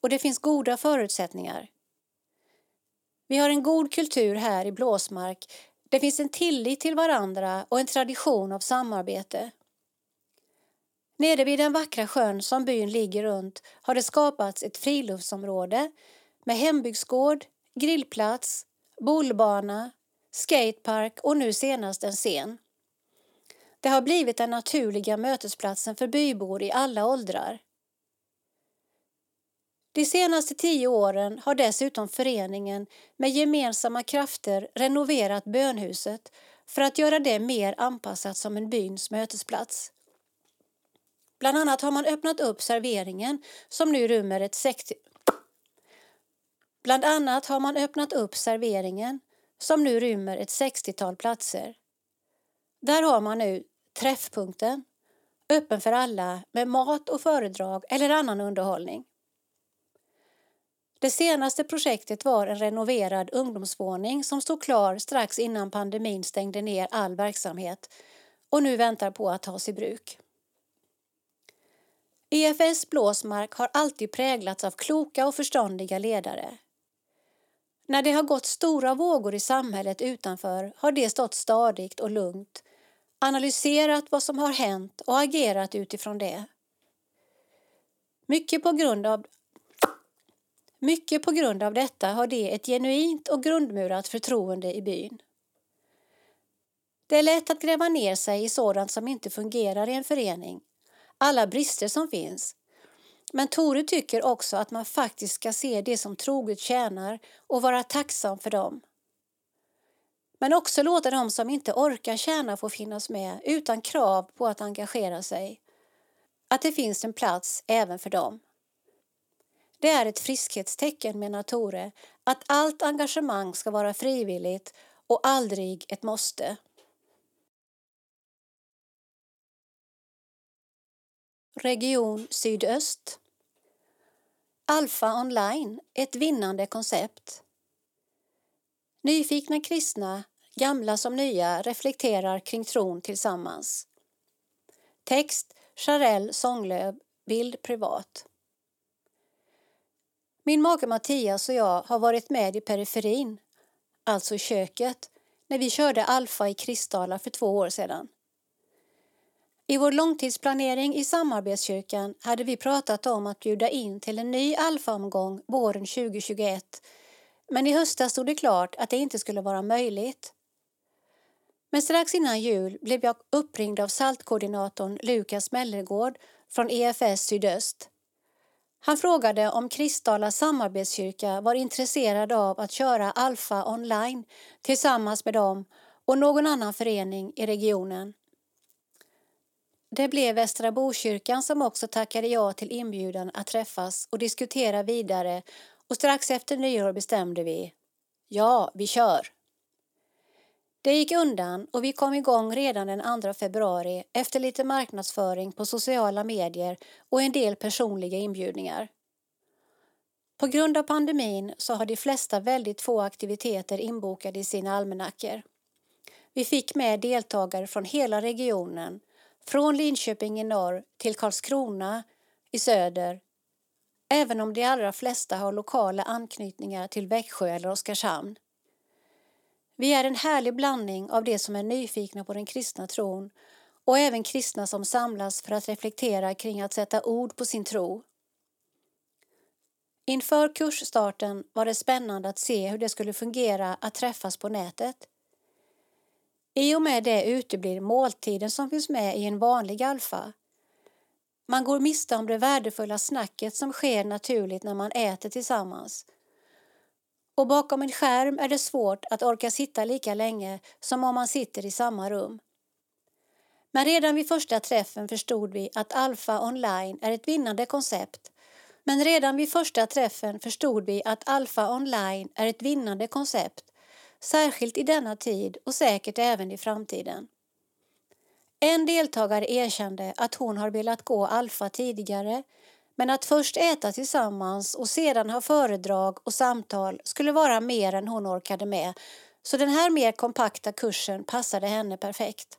Speaker 2: Och det finns goda förutsättningar. Vi har en god kultur här i Blåsmark. Det finns en tillit till varandra och en tradition av samarbete. Nere vid den vackra sjön som byn ligger runt har det skapats ett friluftsområde med hembygdsgård, grillplats, bollbana, skatepark och nu senast en scen. Det har blivit den naturliga mötesplatsen för bybor i alla åldrar. De senaste tio åren har dessutom föreningen med gemensamma krafter renoverat bönhuset för att göra det mer anpassat som en byns mötesplats. Bland annat har man öppnat upp serveringen som nu rymmer ett 60... Bland annat har man öppnat upp serveringen som nu rymmer ett 60-tal platser. Där har man nu Träffpunkten, öppen för alla med mat och föredrag eller annan underhållning. Det senaste projektet var en renoverad ungdomsvåning som stod klar strax innan pandemin stängde ner all verksamhet och nu väntar på att tas i bruk. EFS Blåsmark har alltid präglats av kloka och förståndiga ledare. När det har gått stora vågor i samhället utanför har det stått stadigt och lugnt, analyserat vad som har hänt och agerat utifrån det. Mycket på grund av mycket på grund av detta har det ett genuint och grundmurat förtroende i byn. Det är lätt att gräva ner sig i sådant som inte fungerar i en förening, alla brister som finns. Men Tore tycker också att man faktiskt ska se det som troget tjänar och vara tacksam för dem. Men också låta de som inte orkar tjäna få finnas med utan krav på att engagera sig. Att det finns en plats även för dem. Det är ett friskhetstecken, menar Tore, att allt engagemang ska vara frivilligt och aldrig ett måste. Region Sydöst Alfa online, ett vinnande koncept. Nyfikna kristna, gamla som nya, reflekterar kring tron tillsammans. Text Charelle Sånglöv, bild privat. Min make Mattias och jag har varit med i periferin, alltså köket, när vi körde Alfa i Kristdala för två år sedan. I vår långtidsplanering i samarbetskyrkan hade vi pratat om att bjuda in till en ny Alfa-omgång våren 2021 men i höstas stod det klart att det inte skulle vara möjligt. Men strax innan jul blev jag uppringd av saltkoordinatorn Lukas Mellergård från EFS Sydöst. Han frågade om Kristdala samarbetskyrka var intresserad av att köra Alfa online tillsammans med dem och någon annan förening i regionen. Det blev Västra Bokyrkan som också tackade ja till inbjudan att träffas och diskutera vidare och strax efter nyår bestämde vi Ja, vi kör! Det gick undan och vi kom igång redan den 2 februari efter lite marknadsföring på sociala medier och en del personliga inbjudningar. På grund av pandemin så har de flesta väldigt få aktiviteter inbokade i sina almanackor. Vi fick med deltagare från hela regionen från Linköping i norr till Karlskrona i söder även om de allra flesta har lokala anknytningar till Växjö eller Oskarshamn. Vi är en härlig blandning av de som är nyfikna på den kristna tron och även kristna som samlas för att reflektera kring att sätta ord på sin tro. Inför kursstarten var det spännande att se hur det skulle fungera att träffas på nätet. I och med det uteblir måltiden som finns med i en vanlig alfa. Man går miste om det värdefulla snacket som sker naturligt när man äter tillsammans. Och bakom en skärm är det svårt att orka sitta lika länge som om man sitter i samma rum. Men redan vid första träffen förstod vi att Alfa online är ett vinnande koncept. Men redan vid första träffen förstod vi att Alfa online är ett vinnande koncept särskilt i denna tid och säkert även i framtiden. En deltagare erkände att hon har velat gå alfa tidigare men att först äta tillsammans och sedan ha föredrag och samtal skulle vara mer än hon orkade med så den här mer kompakta kursen passade henne perfekt.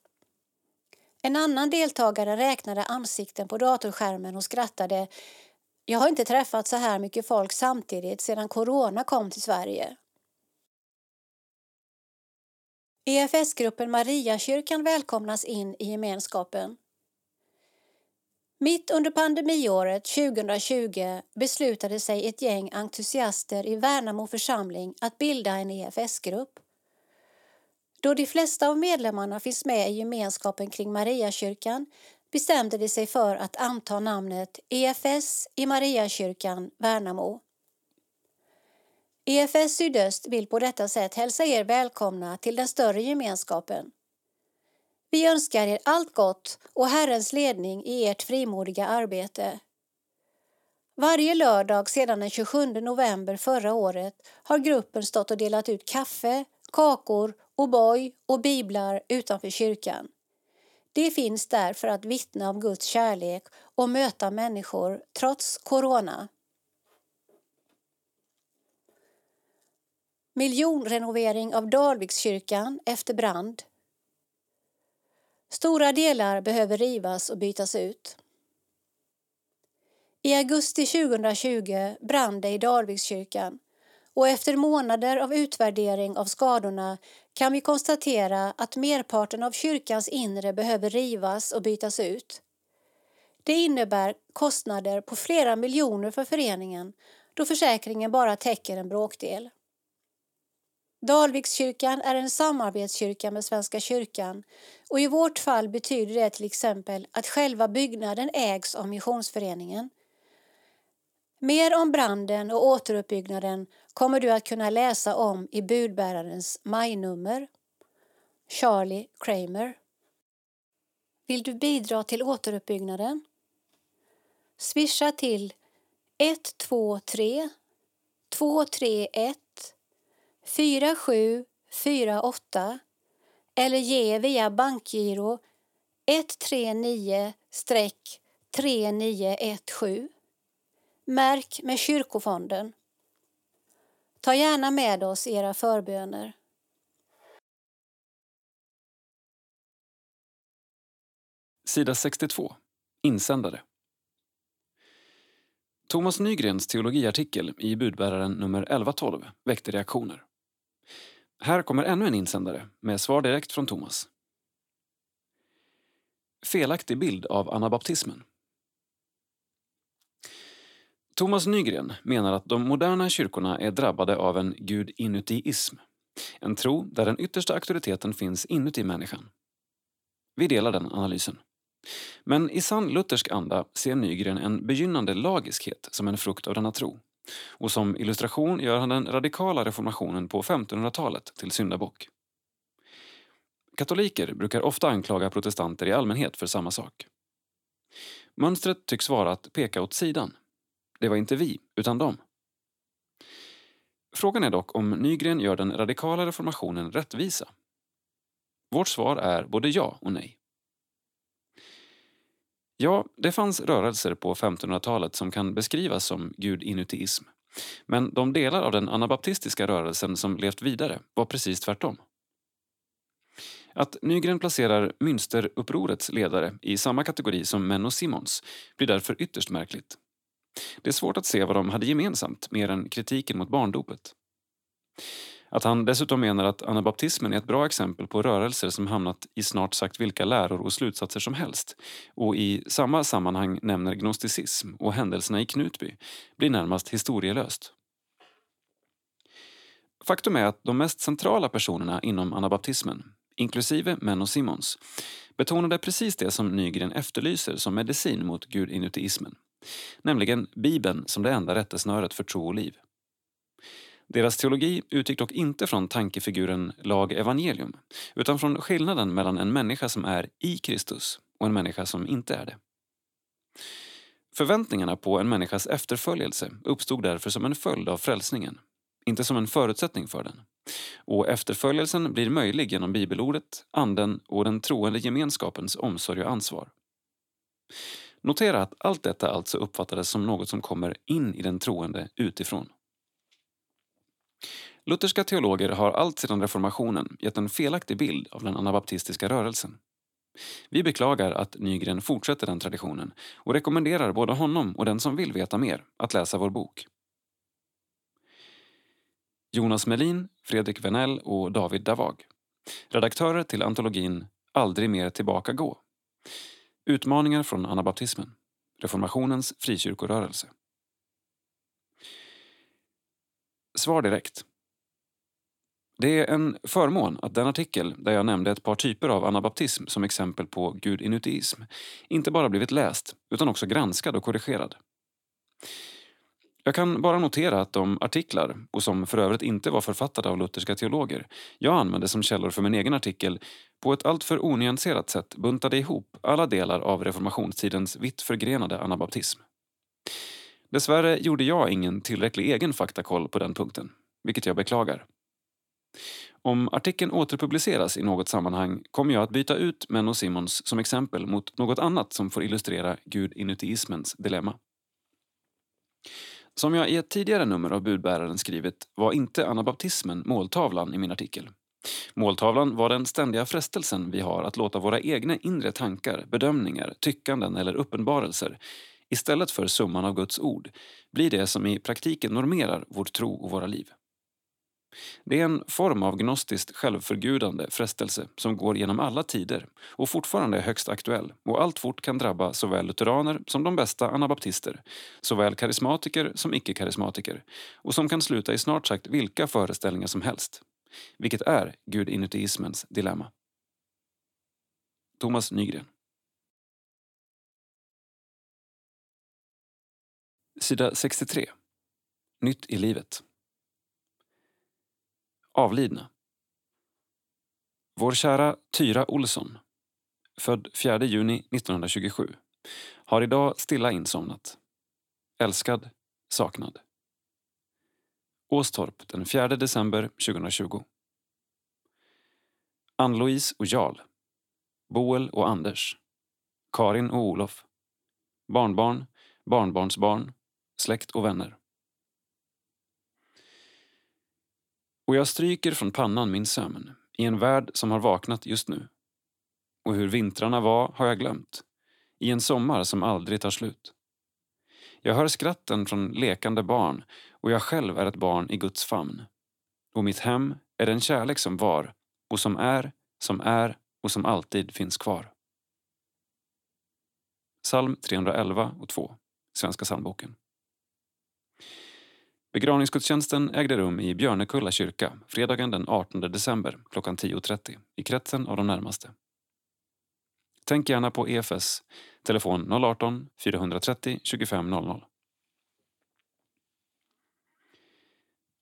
Speaker 2: En annan deltagare räknade ansikten på datorskärmen och skrattade. Jag har inte träffat så här mycket folk samtidigt sedan corona kom till Sverige. EFS-gruppen Mariakyrkan välkomnas in i gemenskapen. Mitt under pandemiåret 2020 beslutade sig ett gäng entusiaster i Värnamo församling att bilda en EFS-grupp. Då de flesta av medlemmarna finns med i gemenskapen kring Mariakyrkan bestämde de sig för att anta namnet EFS i Mariakyrkan Värnamo. EFS Sydöst vill på detta sätt hälsa er välkomna till den större gemenskapen. Vi önskar er allt gott och Herrens ledning i ert frimodiga arbete. Varje lördag sedan den 27 november förra året har gruppen stått och delat ut kaffe, kakor, O'boy och biblar utanför kyrkan. Det finns där för att vittna om Guds kärlek och möta människor trots corona. Miljonrenovering av Dalvikskyrkan efter brand. Stora delar behöver rivas och bytas ut. I augusti 2020 brann det i Dalvikskyrkan och efter månader av utvärdering av skadorna kan vi konstatera att merparten av kyrkans inre behöver rivas och bytas ut. Det innebär kostnader på flera miljoner för föreningen då försäkringen bara täcker en bråkdel. Dalvikskyrkan är en samarbetskyrka med Svenska kyrkan och i vårt fall betyder det till exempel att själva byggnaden ägs av Missionsföreningen. Mer om branden och återuppbyggnaden kommer du att kunna läsa om i budbärarens majnummer. Charlie Kramer. Vill du bidra till återuppbyggnaden? Swisha till 123 231 4748 eller ge via bankgiro 139-3917. Märk med kyrkofonden. Ta gärna med oss era förböner.
Speaker 1: Sida 62. Insändare. Thomas Nygrens teologiartikel i budbäraren nummer 1112 väckte reaktioner. Här kommer ännu en insändare med svar direkt från Thomas. Felaktig bild av anabaptismen. Thomas Nygren menar att de moderna kyrkorna är drabbade av en gud inutiism. En tro där den yttersta auktoriteten finns inuti människan. Vi delar den analysen. Men i sann luthersk anda ser Nygren en begynnande lagiskhet som en frukt av denna tro. Och som illustration gör han den radikala reformationen på 1500-talet till syndabock. Katoliker brukar ofta anklaga protestanter i allmänhet för samma sak. Mönstret tycks vara att peka åt sidan. Det var inte vi, utan de. Frågan är dock om Nygren gör den radikala reformationen rättvisa. Vårt svar är både ja och nej. Ja, det fanns rörelser på 1500-talet som kan beskrivas som gudinutism. Men de delar av den anabaptistiska rörelsen som levt vidare var precis tvärtom. Att Nygren placerar Münsterupprorets ledare i samma kategori som Menno Simons blir därför ytterst märkligt. Det är svårt att se vad de hade gemensamt mer än kritiken mot barndopet. Att han dessutom menar att anabaptismen är ett bra exempel på rörelser som hamnat i snart sagt vilka läror och slutsatser som helst och i samma sammanhang nämner gnosticism och händelserna i Knutby blir närmast historielöst. Faktum är att de mest centrala personerna inom anabaptismen, inklusive Menno Simons, betonade precis det som Nygren efterlyser som medicin mot gudinutiismen. Nämligen Bibeln som det enda rättesnöret för tro och liv. Deras teologi utgick dock inte från tankefiguren lag evangelium utan från skillnaden mellan en människa som är i Kristus och en människa som inte är det. Förväntningarna på en människas efterföljelse uppstod därför som en följd av frälsningen, inte som en förutsättning för den. Och efterföljelsen blir möjlig genom bibelordet, anden och den troende gemenskapens omsorg och ansvar. Notera att allt detta alltså uppfattades som något som kommer in i den troende utifrån. Lutherska teologer har allt sedan reformationen gett en felaktig bild av den anabaptistiska rörelsen. Vi beklagar att Nygren fortsätter den traditionen och rekommenderar både honom och den som vill veta mer att läsa vår bok. Jonas Melin, Fredrik Venell och David Davag. Redaktörer till antologin Aldrig mer tillbaka gå. Utmaningar från anabaptismen. Reformationens frikyrkorörelse. Svar direkt. Det är en förmån att den artikel där jag nämnde ett par typer av anabaptism som exempel på gudinutiism inte bara blivit läst utan också granskad och korrigerad. Jag kan bara notera att de artiklar, och som för övrigt inte var författade av lutherska teologer, jag använde som källor för min egen artikel på ett alltför onyanserat sätt buntade ihop alla delar av reformationstidens vitt förgrenade anabaptism. Dessvärre gjorde jag ingen tillräcklig egen faktakoll på den punkten, vilket jag beklagar. Om artikeln återpubliceras i något sammanhang kommer jag att byta ut Menno Simons som exempel mot något annat som får illustrera gudinutiismens dilemma. Som jag i ett tidigare nummer av budbäraren skrivit var inte anabaptismen måltavlan i min artikel. Måltavlan var den ständiga frestelsen vi har att låta våra egna inre tankar, bedömningar, tyckanden eller uppenbarelser istället för summan av Guds ord bli det som i praktiken normerar vår tro och våra liv. Det är en form av gnostiskt självförgudande frestelse som går genom alla tider och fortfarande är högst aktuell och alltfort kan drabba såväl lutheraner som de bästa anabaptister, såväl karismatiker som icke-karismatiker och som kan sluta i snart sagt vilka föreställningar som helst. Vilket är gudinutiismens dilemma. Thomas Nygren Sida 63. Nytt i livet. Avlidna. Vår kära Tyra Olsson, född 4 juni 1927, har idag stilla insomnat. Älskad, saknad. Åstorp den 4 december 2020. Ann-Louise och Jarl. Boel och Anders. Karin och Olof. Barnbarn, barnbarnsbarn, släkt och vänner. Och jag stryker från pannan min sömn i en värld som har vaknat just nu. Och hur vintrarna var har jag glömt, i en sommar som aldrig tar slut. Jag hör skratten från lekande barn och jag själv är ett barn i Guds famn. Och mitt hem är den kärlek som var och som är, som är och som alltid finns kvar. Psalm 311 och 2, Svenska psalmboken. Begravningsgudstjänsten ägde rum i Björnekulla kyrka fredagen den 18 december klockan 10.30 i kretsen av de närmaste. Tänk gärna på EFS, telefon 018-430 25 00.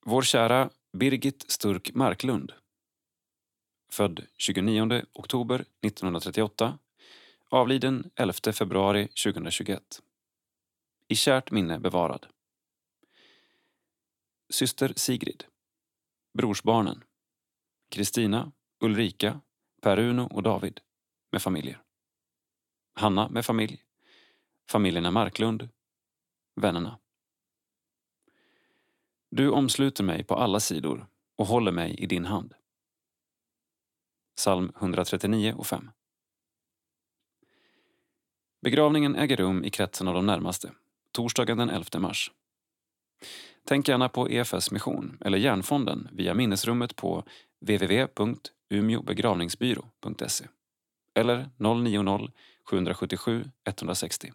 Speaker 1: Vår kära Birgit Sturk Marklund född 29 oktober 1938 avliden 11 februari 2021. I kärt minne bevarad. Syster Sigrid. Brorsbarnen. Kristina, Ulrika, Per-Uno och David med familjer. Hanna med familj. Familjerna Marklund. Vännerna. Du omsluter mig på alla sidor och håller mig i din hand. Psalm 139 och 5. Begravningen äger rum i kretsen av de närmaste, torsdagen den 11 mars. Tänk gärna på EFS mission eller Järnfonden via minnesrummet på www.umeobegravningsbyrå.se eller 090 777 160.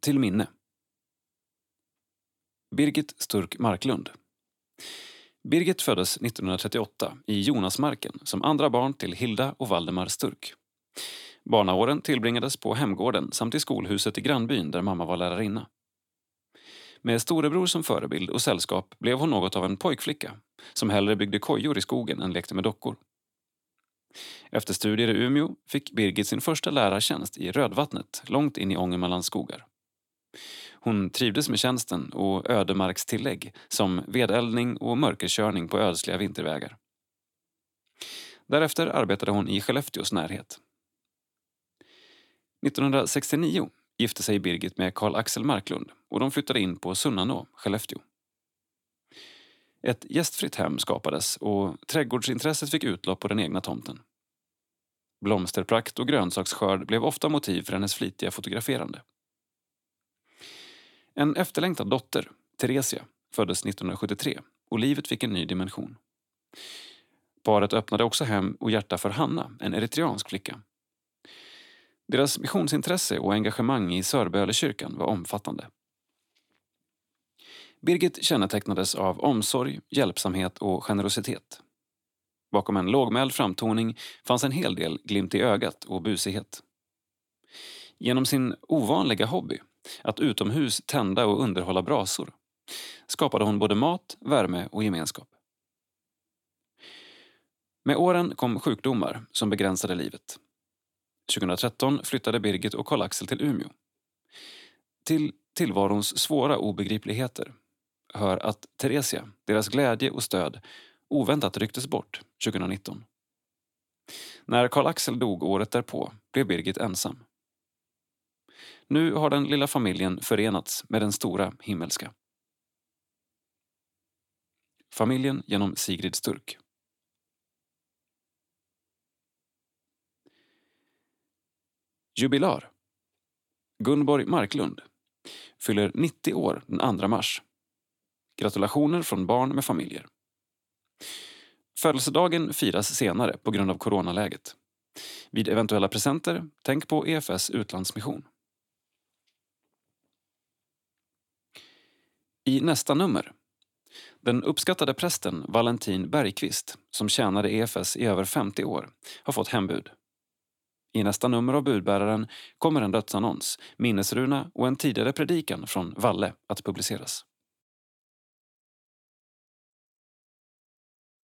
Speaker 1: Till minne. Birgit Sturk Marklund. Birgit föddes 1938 i Jonasmarken som andra barn till Hilda och Valdemar Sturk. Barnaåren tillbringades på hemgården samt i skolhuset i grannbyn där mamma var lärarinna. Med storebror som förebild och sällskap blev hon något av en pojkflicka som hellre byggde kojor i skogen än lekte med dockor. Efter studier i Umeå fick Birgit sin första lärartjänst i Rödvattnet långt in i Ångermanlands skogar. Hon trivdes med tjänsten och ödemarkstillägg som vedeldning och mörkerkörning på ödsliga vintervägar. Därefter arbetade hon i Skellefteås närhet 1969 gifte sig Birgit med Karl-Axel Marklund och de flyttade in på Sunnanå, Skellefteå. Ett gästfritt hem skapades och trädgårdsintresset fick utlopp på den egna tomten. Blomsterprakt och grönsaksskörd blev ofta motiv för hennes flitiga fotograferande. En efterlängtad dotter, Theresia, föddes 1973 och livet fick en ny dimension. Paret öppnade också hem och hjärta för Hanna, en eritreansk flicka deras missionsintresse och engagemang i Sörbölekyrkan var omfattande. Birgit kännetecknades av omsorg, hjälpsamhet och generositet. Bakom en lågmäld framtoning fanns en hel del glimt i ögat och busighet. Genom sin ovanliga hobby, att utomhus tända och underhålla brasor, skapade hon både mat, värme och gemenskap. Med åren kom sjukdomar som begränsade livet. 2013 flyttade Birgit och Karl-Axel till Umeå. Till tillvarons svåra obegripligheter hör att Theresia, deras glädje och stöd, oväntat rycktes bort 2019. När Karl-Axel dog året därpå blev Birgit ensam. Nu har den lilla familjen förenats med den stora himmelska. Familjen genom Sigrid Sturk. Jubilar. Gunborg Marklund fyller 90 år den 2 mars. Gratulationer från barn med familjer. Födelsedagen firas senare på grund av coronaläget. Vid eventuella presenter, tänk på EFS utlandsmission. I nästa nummer. Den uppskattade prästen Valentin Bergqvist, som tjänade EFS i över 50 år, har fått hembud. I nästa nummer av Budbäraren kommer en dödsannons, minnesruna och en tidigare predikan från Valle att publiceras.